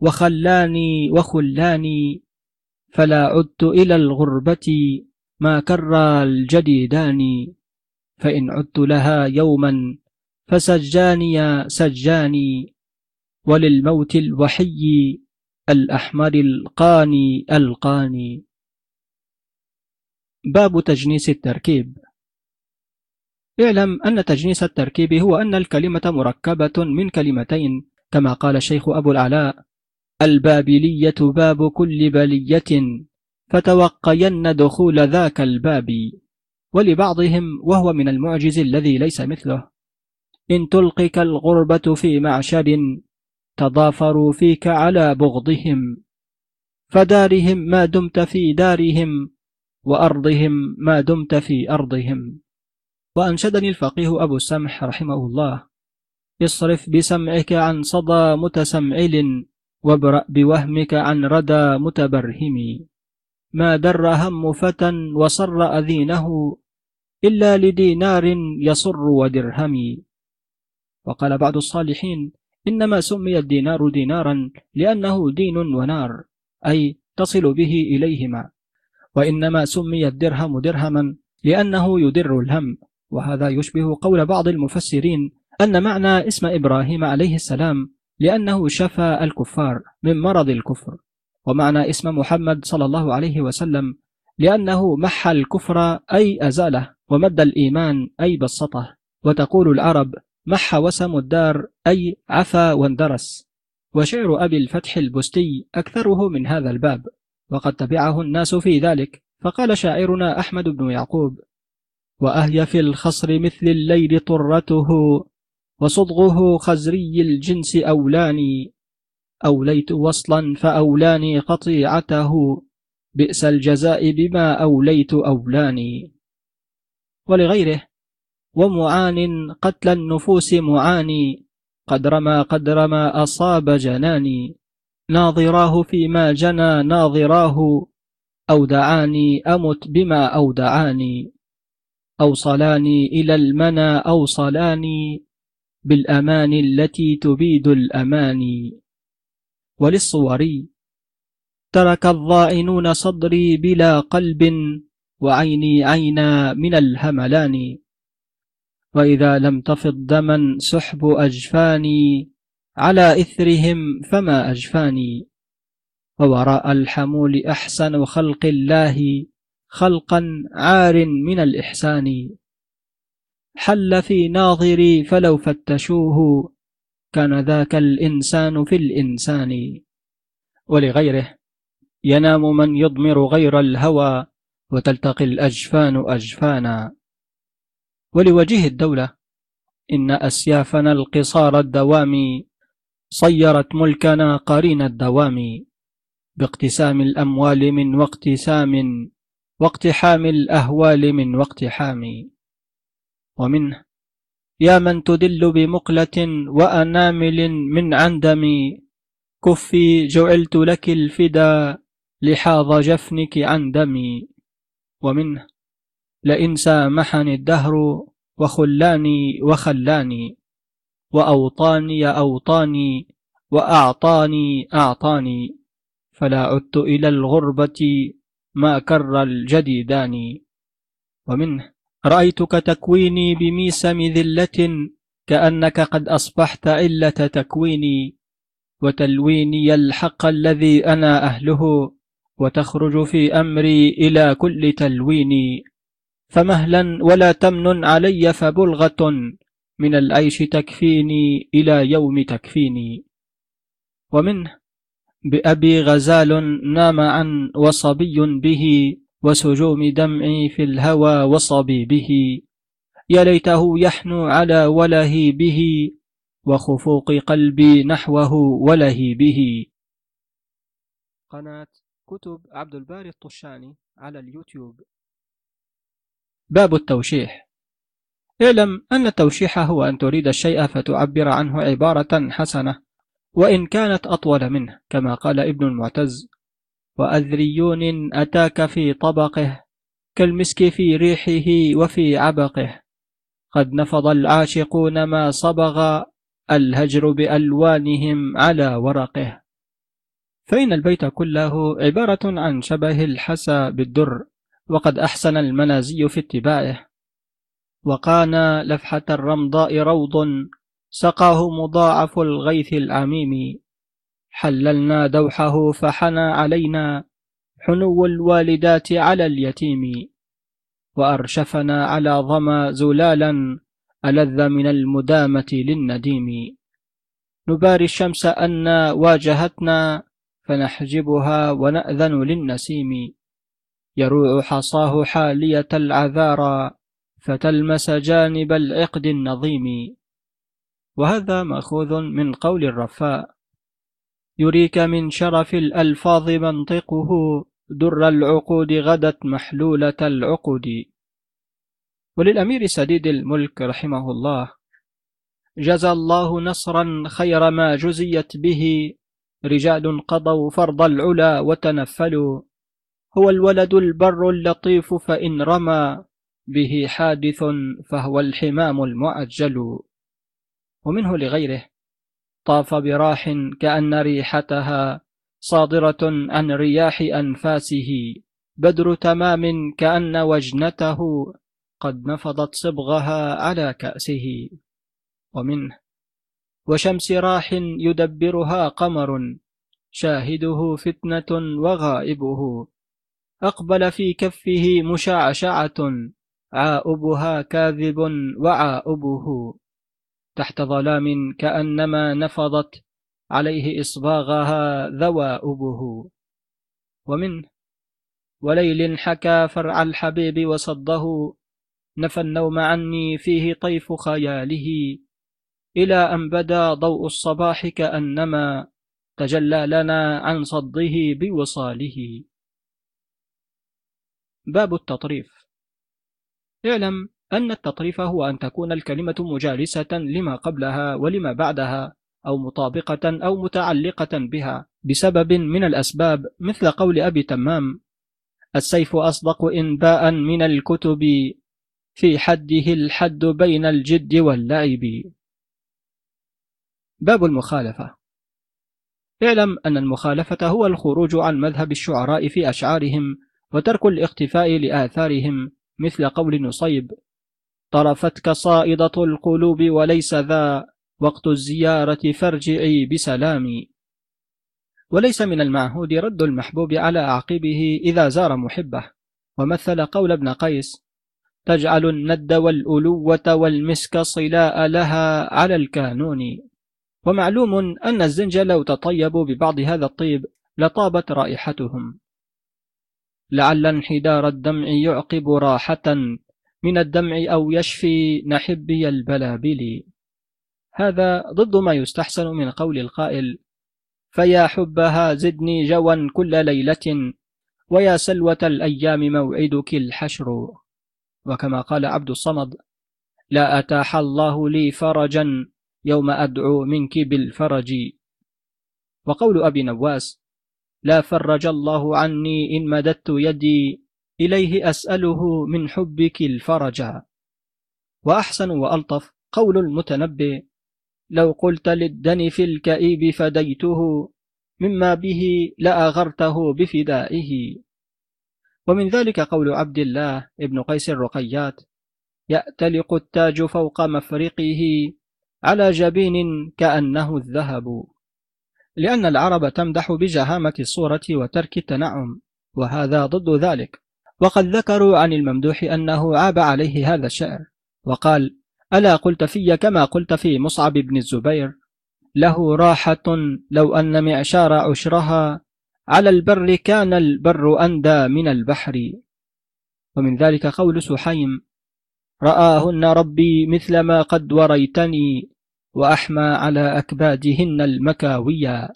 وخلاني وخلاني فلا عدت إلى الغربة ما كر الجديدان. فإن عدت لها يوما فسجاني سجاني وللموت الوحي الأحمر القاني ألقاني. باب تجنيس التركيب. اعلم أن تجنيس التركيب هو أن الكلمة مركبة من كلمتين كما قال الشيخ أبو العلاء البابلية باب كل بلية فتوقين دخول ذاك الباب. ولبعضهم وهو من المعجز الذي ليس مثله. إن تلقك الغربة في معشر تضافروا فيك على بغضهم فدارهم ما دمت في دارهم وأرضهم ما دمت في أرضهم. وأنشدني الفقيه أبو السمح رحمه الله اصرف بسمعك عن صدى متسمعل وابرأ بوهمك عن ردى متبرهم. ما در هم فتى وصر أذينه إلا لدينار يصر ودرهم. وقال بعض الصالحين إنما سمي الدينار دينارا لأنه دين ونار أي تصل به إليهما. وإنما سمي الدرهم درهما لأنه يدر الهم. وهذا يشبه قول بعض المفسرين أن معنى اسم إبراهيم عليه السلام لأنه شفى الكفار من مرض الكفر. ومعنى اسم محمد صلى الله عليه وسلم لأنه محى الكفر أي أزاله ومد الإيمان أي بسطه. وتقول العرب محى وسم الدار أي عفى واندرس. وشعر أبي الفتح البستي أكثره من هذا الباب وقد تبعه الناس في ذلك. فقال شاعرنا أحمد بن يعقوب وأهي في الخصر مثل الليل طرته وصدغه خزري الجنس أولاني. أوليت وصلا فأولاني قطيعته بئس الجزاء بما أوليت أولاني. ولغيره ومعان قتل النفوس معاني قد رمى قد رمى أصاب جناني. ناظراه فيما جنى ناظراه أودعاني أمت بما أودعاني أوصلاني إلى المنى أوصلاني بالأمان التي تبيد الأماني. وللصوري ترك الضائنون صدري بلا قلب وعيني عينا من الهملان. وإذا لم تفض دما سحب أجفاني على إثرهم فما أجفاني ووراء الحمول أحسن خلق الله خلقا عار من الإحسان حل في ناظري فلو فتشوه كان ذاك الإنسان في الإنسان ولغيره ينام من يضمر غير الهوى وتلتقي الأجفان أجفانا ولوجيه الدولة إن أسيافنا القصار الدوام صيرت ملكنا قرين الدوام باقتسام الأموال من واقتسام واقتحام الأهوال من واقتحام. ومنه يا من تدل بمقلة وأنامل من عندم كفي جعلت لك الفدا لحاظ جفنك عن دمي ومنه لئن سامحني الدهر وخلاني وخلاني وأوطاني أوطاني وأعطاني أعطاني فلا عدت إلى الغربة ما كر الجديدان. ومنه رأيتك تكويني بميسم ذلة كأنك قد أصبحت علة تكويني وتلويني الحق الذي أنا أهله وتخرج في أمري إلى كل تلوين فمهلا ولا تمن علي فبلغة من العيش تكفيني إلى يوم تكفيني. ومنه بأبي غزال نام عن وصبي به وسجوم دمعي في الهوى وصبي به. يا ليته يحنو على وله به وخفوق قلبي نحوه وله به. قناة كتب عبد الباري الطشاني على اليوتيوب. باب التوشيح. اعلم أن التوشيح هو أن تريد الشيء فتعبر عنه عبارة حسنة وإن كانت أطول منه كما قال ابن المعتز وأذريون أتاك في طبقه كالمسك في ريحه وفي عبقه قد نفض العاشقون ما صبغ الهجر بألوانهم على ورقه. فإن البيت كله عبارة عن شبه الحسى بالدر. وقد أحسن المنازي في اتباعه. وقانا لفحة الرمضاء روض سقاه مضاعف الغيث العميم. حللنا دوحه فحنى علينا حنو الوالدات على اليتيم. وأرشفنا على ظما زلالا ألذ من المدامة للنديم. نباري الشمس أن واجهتنا فنحجبها ونأذن للنسيم. يروع حصاه حالية العذارى فتلمس جانب العقد النظيم. وهذا مأخوذ من قول الرفاء. يريك من شرف الألفاظ منطقه در العقود غدت محلولة العقد وللأمير سديد الملك رحمه الله جزى الله نصرا خير ما جزيت به. رجال قضوا فرض العلا وتنفلوا. هو الولد البر اللطيف فإن رمى به حادث فهو الحمام المعجل ومنه لغيره طاف براح كأن ريحتها صادرة عن رياح أنفاسه. بدر تمام كأن وجنته قد نفضت صبغها على كأسه. ومنه وشمس راح يدبرها قمر شاهده فتنة وغائبه. أقبل في كفه مشعشعة عاؤبها كاذب وعاؤبه تحت ظلام كأنما نفضت عليه إصباغها ذوائبه ومنه وليل حكى فرع الحبيب وصده نفى النوم عني فيه طيف خياله إلى أن بدا ضوء الصباح كأنما تجلى لنا عن صده بوصاله. باب التطريف. اعلم أن التطريف هو أن تكون الكلمة مجالسة لما قبلها ولما بعدها أو مطابقة أو متعلقة بها بسبب من الأسباب مثل قول أبي تمام السيف أصدق إنباء من الكتب في حده الحد بين الجد واللعب. باب المخالفة. اعلم أن المخالفة هو الخروج عن مذهب الشعراء في أشعارهم وترك الاختفاء لآثارهم مثل قول نصيب. طرفتك صائدة القلوب وليس ذا وقت الزيارة فارجعي بسلام وليس من المعهود رد المحبوب على عقبه إذا زار محبه. ومثل قول ابن قيس تجعل الند والألوة والمسك صلاء لها على الكانون. ومعلوم أن الزنج لو تطيبوا ببعض هذا الطيب لطابت رائحتهم. لعل انحدار الدمع يعقب راحة من الدمع أو يشفي نحبي البلابل. هذا ضد ما يستحسن من قول القائل فيا حبها زدني جوا كل ليلة ويا سلوة الأيام موعدك الحشر. وكما قال عبد الصمد لا أتاح الله لي فرجا يوم أدعو منك بالفرج. وقول أبي نواس لا فرج الله عني إن مددت يدي إليه أسأله من حبك الفرج. وأحسن وألطف قول المتنبي لو قلت للدني في الكئيب فديته مما به لأغرته بفدائه. ومن ذلك قول عبد الله ابن قيس الرقيات يأتلق التاج فوق مفرقه على جبين كأنه الذهب. لأن العرب تمدح بجهامة الصورة وترك التنعم وهذا ضد ذلك. وقد ذكروا عن الممدوح أنه عاب عليه هذا الشعر وقال ألا قلت في كما قلت في مصعب بن الزبير له راحة لو أن معشار عشرها على البر كان البر أندى من البحر. ومن ذلك قول سحيم رآهن ربي مثل ما قد وريتني وأحمى على أكبادهن المكاوية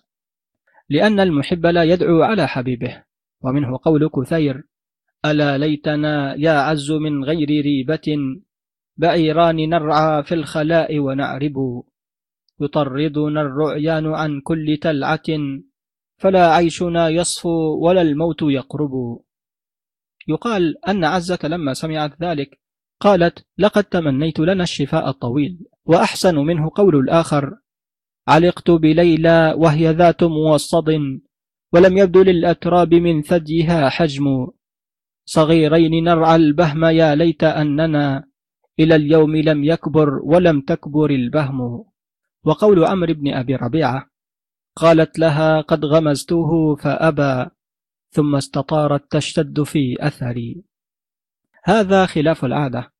لأن المحب لا يدعو على حبيبه. ومنه قول كثير ألا ليتنا يا عز من غير ريبة بعيران نرعى في الخلاء ونعرب. يطردنا الرعيان عن كل تلعة فلا عيشنا يصفو ولا الموت يقرب. يقال أن عزة لما سمعت ذلك قالت لقد تمنيت لنا الشفاء الطويل. وأحسن منه قول الآخر علقت بليلى وهي ذات موصد ولم يبدو للأتراب من ثديها حجم. صغيرين نرعى البهم يا ليت أننا إلى اليوم لم يكبر ولم تكبر البهم. وقول عمرو بن أبي ربيعة قالت لها قد غمزته فأبى ثم استطارت تشتد في أثري. هذا خلاف العادة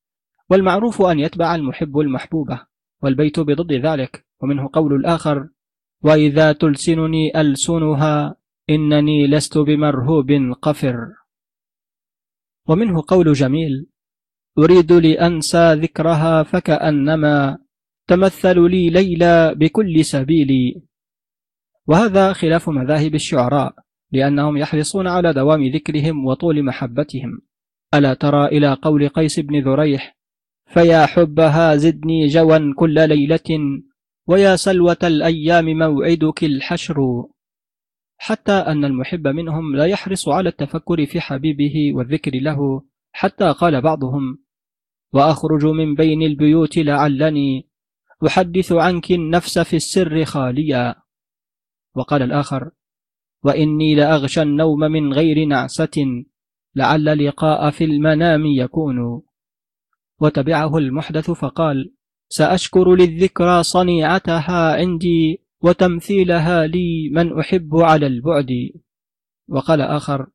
والمعروف أن يتبع المحب المحبوبة. والبيت بضد ذلك. ومنه قول الآخر وإذا تلسنني ألسنها إنني لست بمرهوب قفر. ومنه قول جميل أريد لأنسى ذكرها فكأنما تمثل لي ليلى بكل سبيل وهذا خلاف مذاهب الشعراء لأنهم يحرصون على دوام ذكرهم وطول محبتهم. ألا ترى إلى قول قيس بن ذريح فيا حبها زدني جوا كل ليلة ويا سلوة الأيام موعدك الحشر. حتى أن المحب منهم لا يحرص على التفكر في حبيبه والذكر له حتى قال بعضهم وأخرج من بين البيوت لعلني أحدث عنك النفس في السر خاليا. وقال الآخر وإني لأغشى النوم من غير نعسة لعل لقاء في المنام يكون. وتبعه المحدث فقال سأشكر للذكرى صنيعتها عندي وتمثيلها لي من أحب على البعد. وقال آخر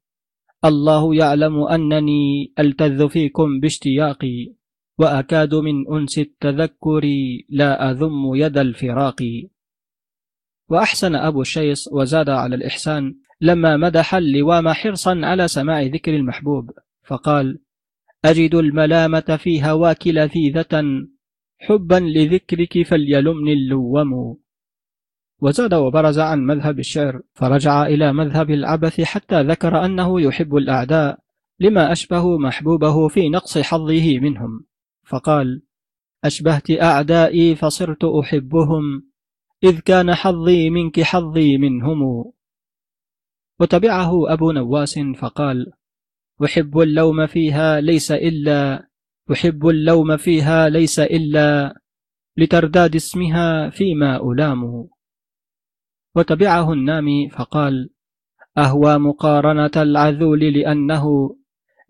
الله يعلم أنني ألتذ فيكم باشتياقي وأكاد من أنس التذكر لا أذم يد الفراق وأحسن أبو الشيص وزاد على الإحسان لما مدح اللوام حرصا على سماع ذكر المحبوب فقال أجد الملامة في هواك لذيذة حبا لذكرك فليلمني اللوم. وزاد وبرز عن مذهب الشعر فرجع إلى مذهب العبث حتى ذكر أنه يحب الأعداء لما أشبه محبوبه في نقص حظه منهم. فقال أشبهت أعدائي فصرت أحبهم إذ كان حظي منك حظي منهم. وتبعه أبو نواس فقال أحب اللوم فيها ليس إلا أحب اللوم فيها ليس إلا لترداد اسمها فيما ألام وتبعه النامي فقال أهوى مقارنة العذول لأنه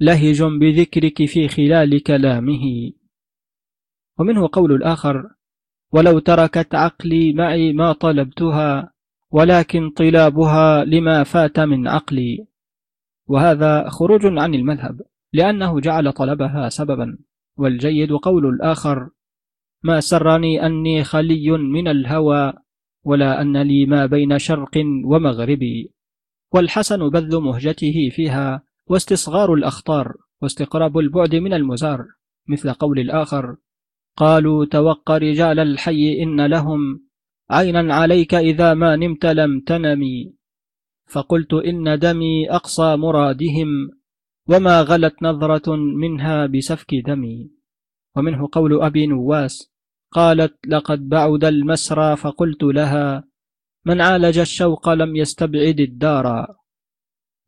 لهج بذكرك في خلال كلامه. ومنه قول الآخر ولو تركت عقلي معي ما طلبتها ولكن طلابها لما فات من عقلي. وهذا خروج عن المذهب لأنه جعل طلبها سببا. والجيد قول الآخر ما سرني أني خلي من الهوى ولا أن لي ما بين شرق ومغربي والحسن بذل مهجته فيها واستصغار الأخطار واستقراب البعد من المزار. مثل قول الآخر قالوا توق رجال الحي إن لهم عينا عليك إذا ما نمت لم تنمي. فقلت إن دمي أقصى مرادهم وما غلت نظرة منها بسفك دمي. ومنه قول أبي نواس قالت لقد بعد المسرى فقلت لها من عالج الشوق لم يستبعد الدار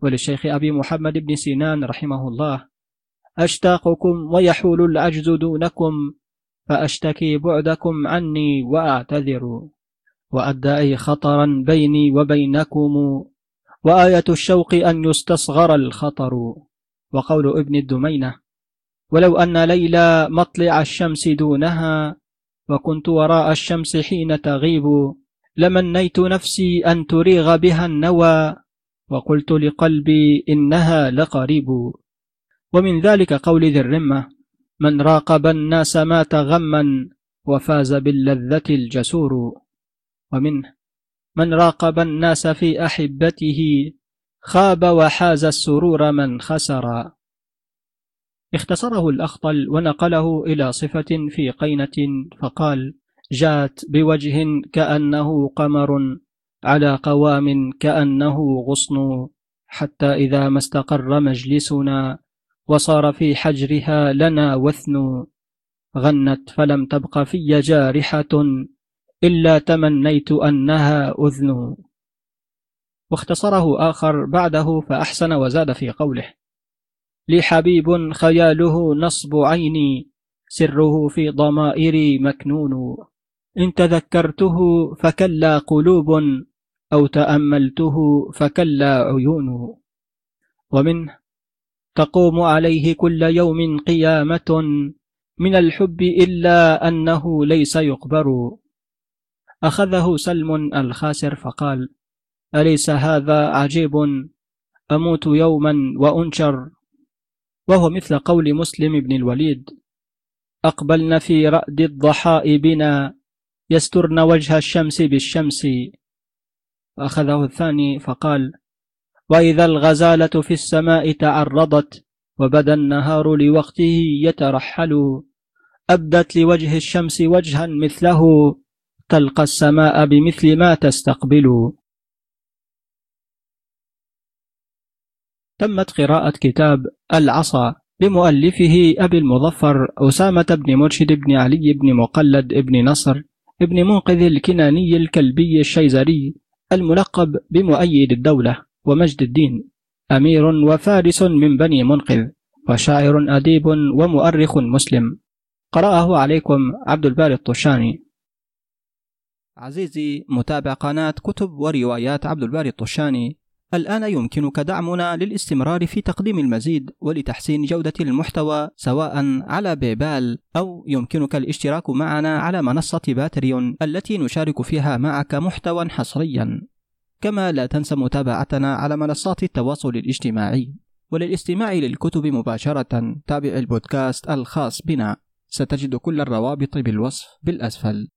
وللشيخ أبي محمد بن سنان رحمه الله أشتاقكم ويحول العجز دونكم فأشتكي بعدكم عني وأعتذر وأدعي خطرا بيني وبينكم وآية الشوق أن يستصغر الخطر وقول ابن الدمينة ولو أن ليلى مطلع الشمس دونها وكنت وراء الشمس حين تغيب لمنيت نفسي أن تريغ بها النوى وقلت لقلبي إنها لقريب. ومن ذلك قول ذي الرمة من راقب الناس مات غما وفاز باللذة الجسور. ومنه من راقب الناس في أحبته خاب وحاز السرور من خسر اختصره الأخطل ونقله إلى صفة في قينة فقال جات بوجه كأنه قمر على قوام كأنه غصن حتى إذا ما استقر مجلسنا وصار في حجرها لنا وثن غنت فلم تبق في جارحة. إلا تمنيت أنها أذن. واختصره آخر بعده فأحسن وزاد في قوله. لي حبيب خياله نصب عيني سره في ضمائري مكنون. إن تذكرته فكلا قلوب أو تأملته فكلا عيون. ومنه تقوم عليه كل يوم قيامة من الحب إلا أنه ليس يقبر. أخذه سلم الخاسر فقال أليس هذا عجيب؟ أموت يوما وأنشر وهو مثل قول مسلم بن الوليد أقبلن في رأد الضحاء بنا يسترن وجه الشمس بالشمس. أخذه الثاني فقال وإذا الغزالة في السماء تعرضت وبدا النهار لوقته يترحل أبدت لوجه الشمس وجها مثله. تلقى السماء بمثل ما تستقبل. تمت قراءة كتاب العصا لمؤلفه أبي المظفر أسامة بن مرشد بن علي بن مقلد بن نصر بن منقذ الكناني الكلبي الشيزري الملقب بمؤيد الدولة ومجد الدين أمير وفارس من بني منقذ وشاعر أديب ومؤرخ مسلم. قرأه عليكم عبد الباري الطشاني. عزيزي متابع قناة كتب وروايات عبد الباري الطشاني. الآن يمكنك دعمنا للاستمرار في تقديم المزيد ولتحسين جودة المحتوى سواء على بيبال أو يمكنك الاشتراك معنا على منصة باتريون التي نشارك فيها معك محتوى حصريا. كما لا تنسى متابعتنا على منصات التواصل الاجتماعي. وللاستماع للكتب مباشرة تابع البودكاست الخاص بنا. ستجد كل الروابط بالوصف بالأسفل.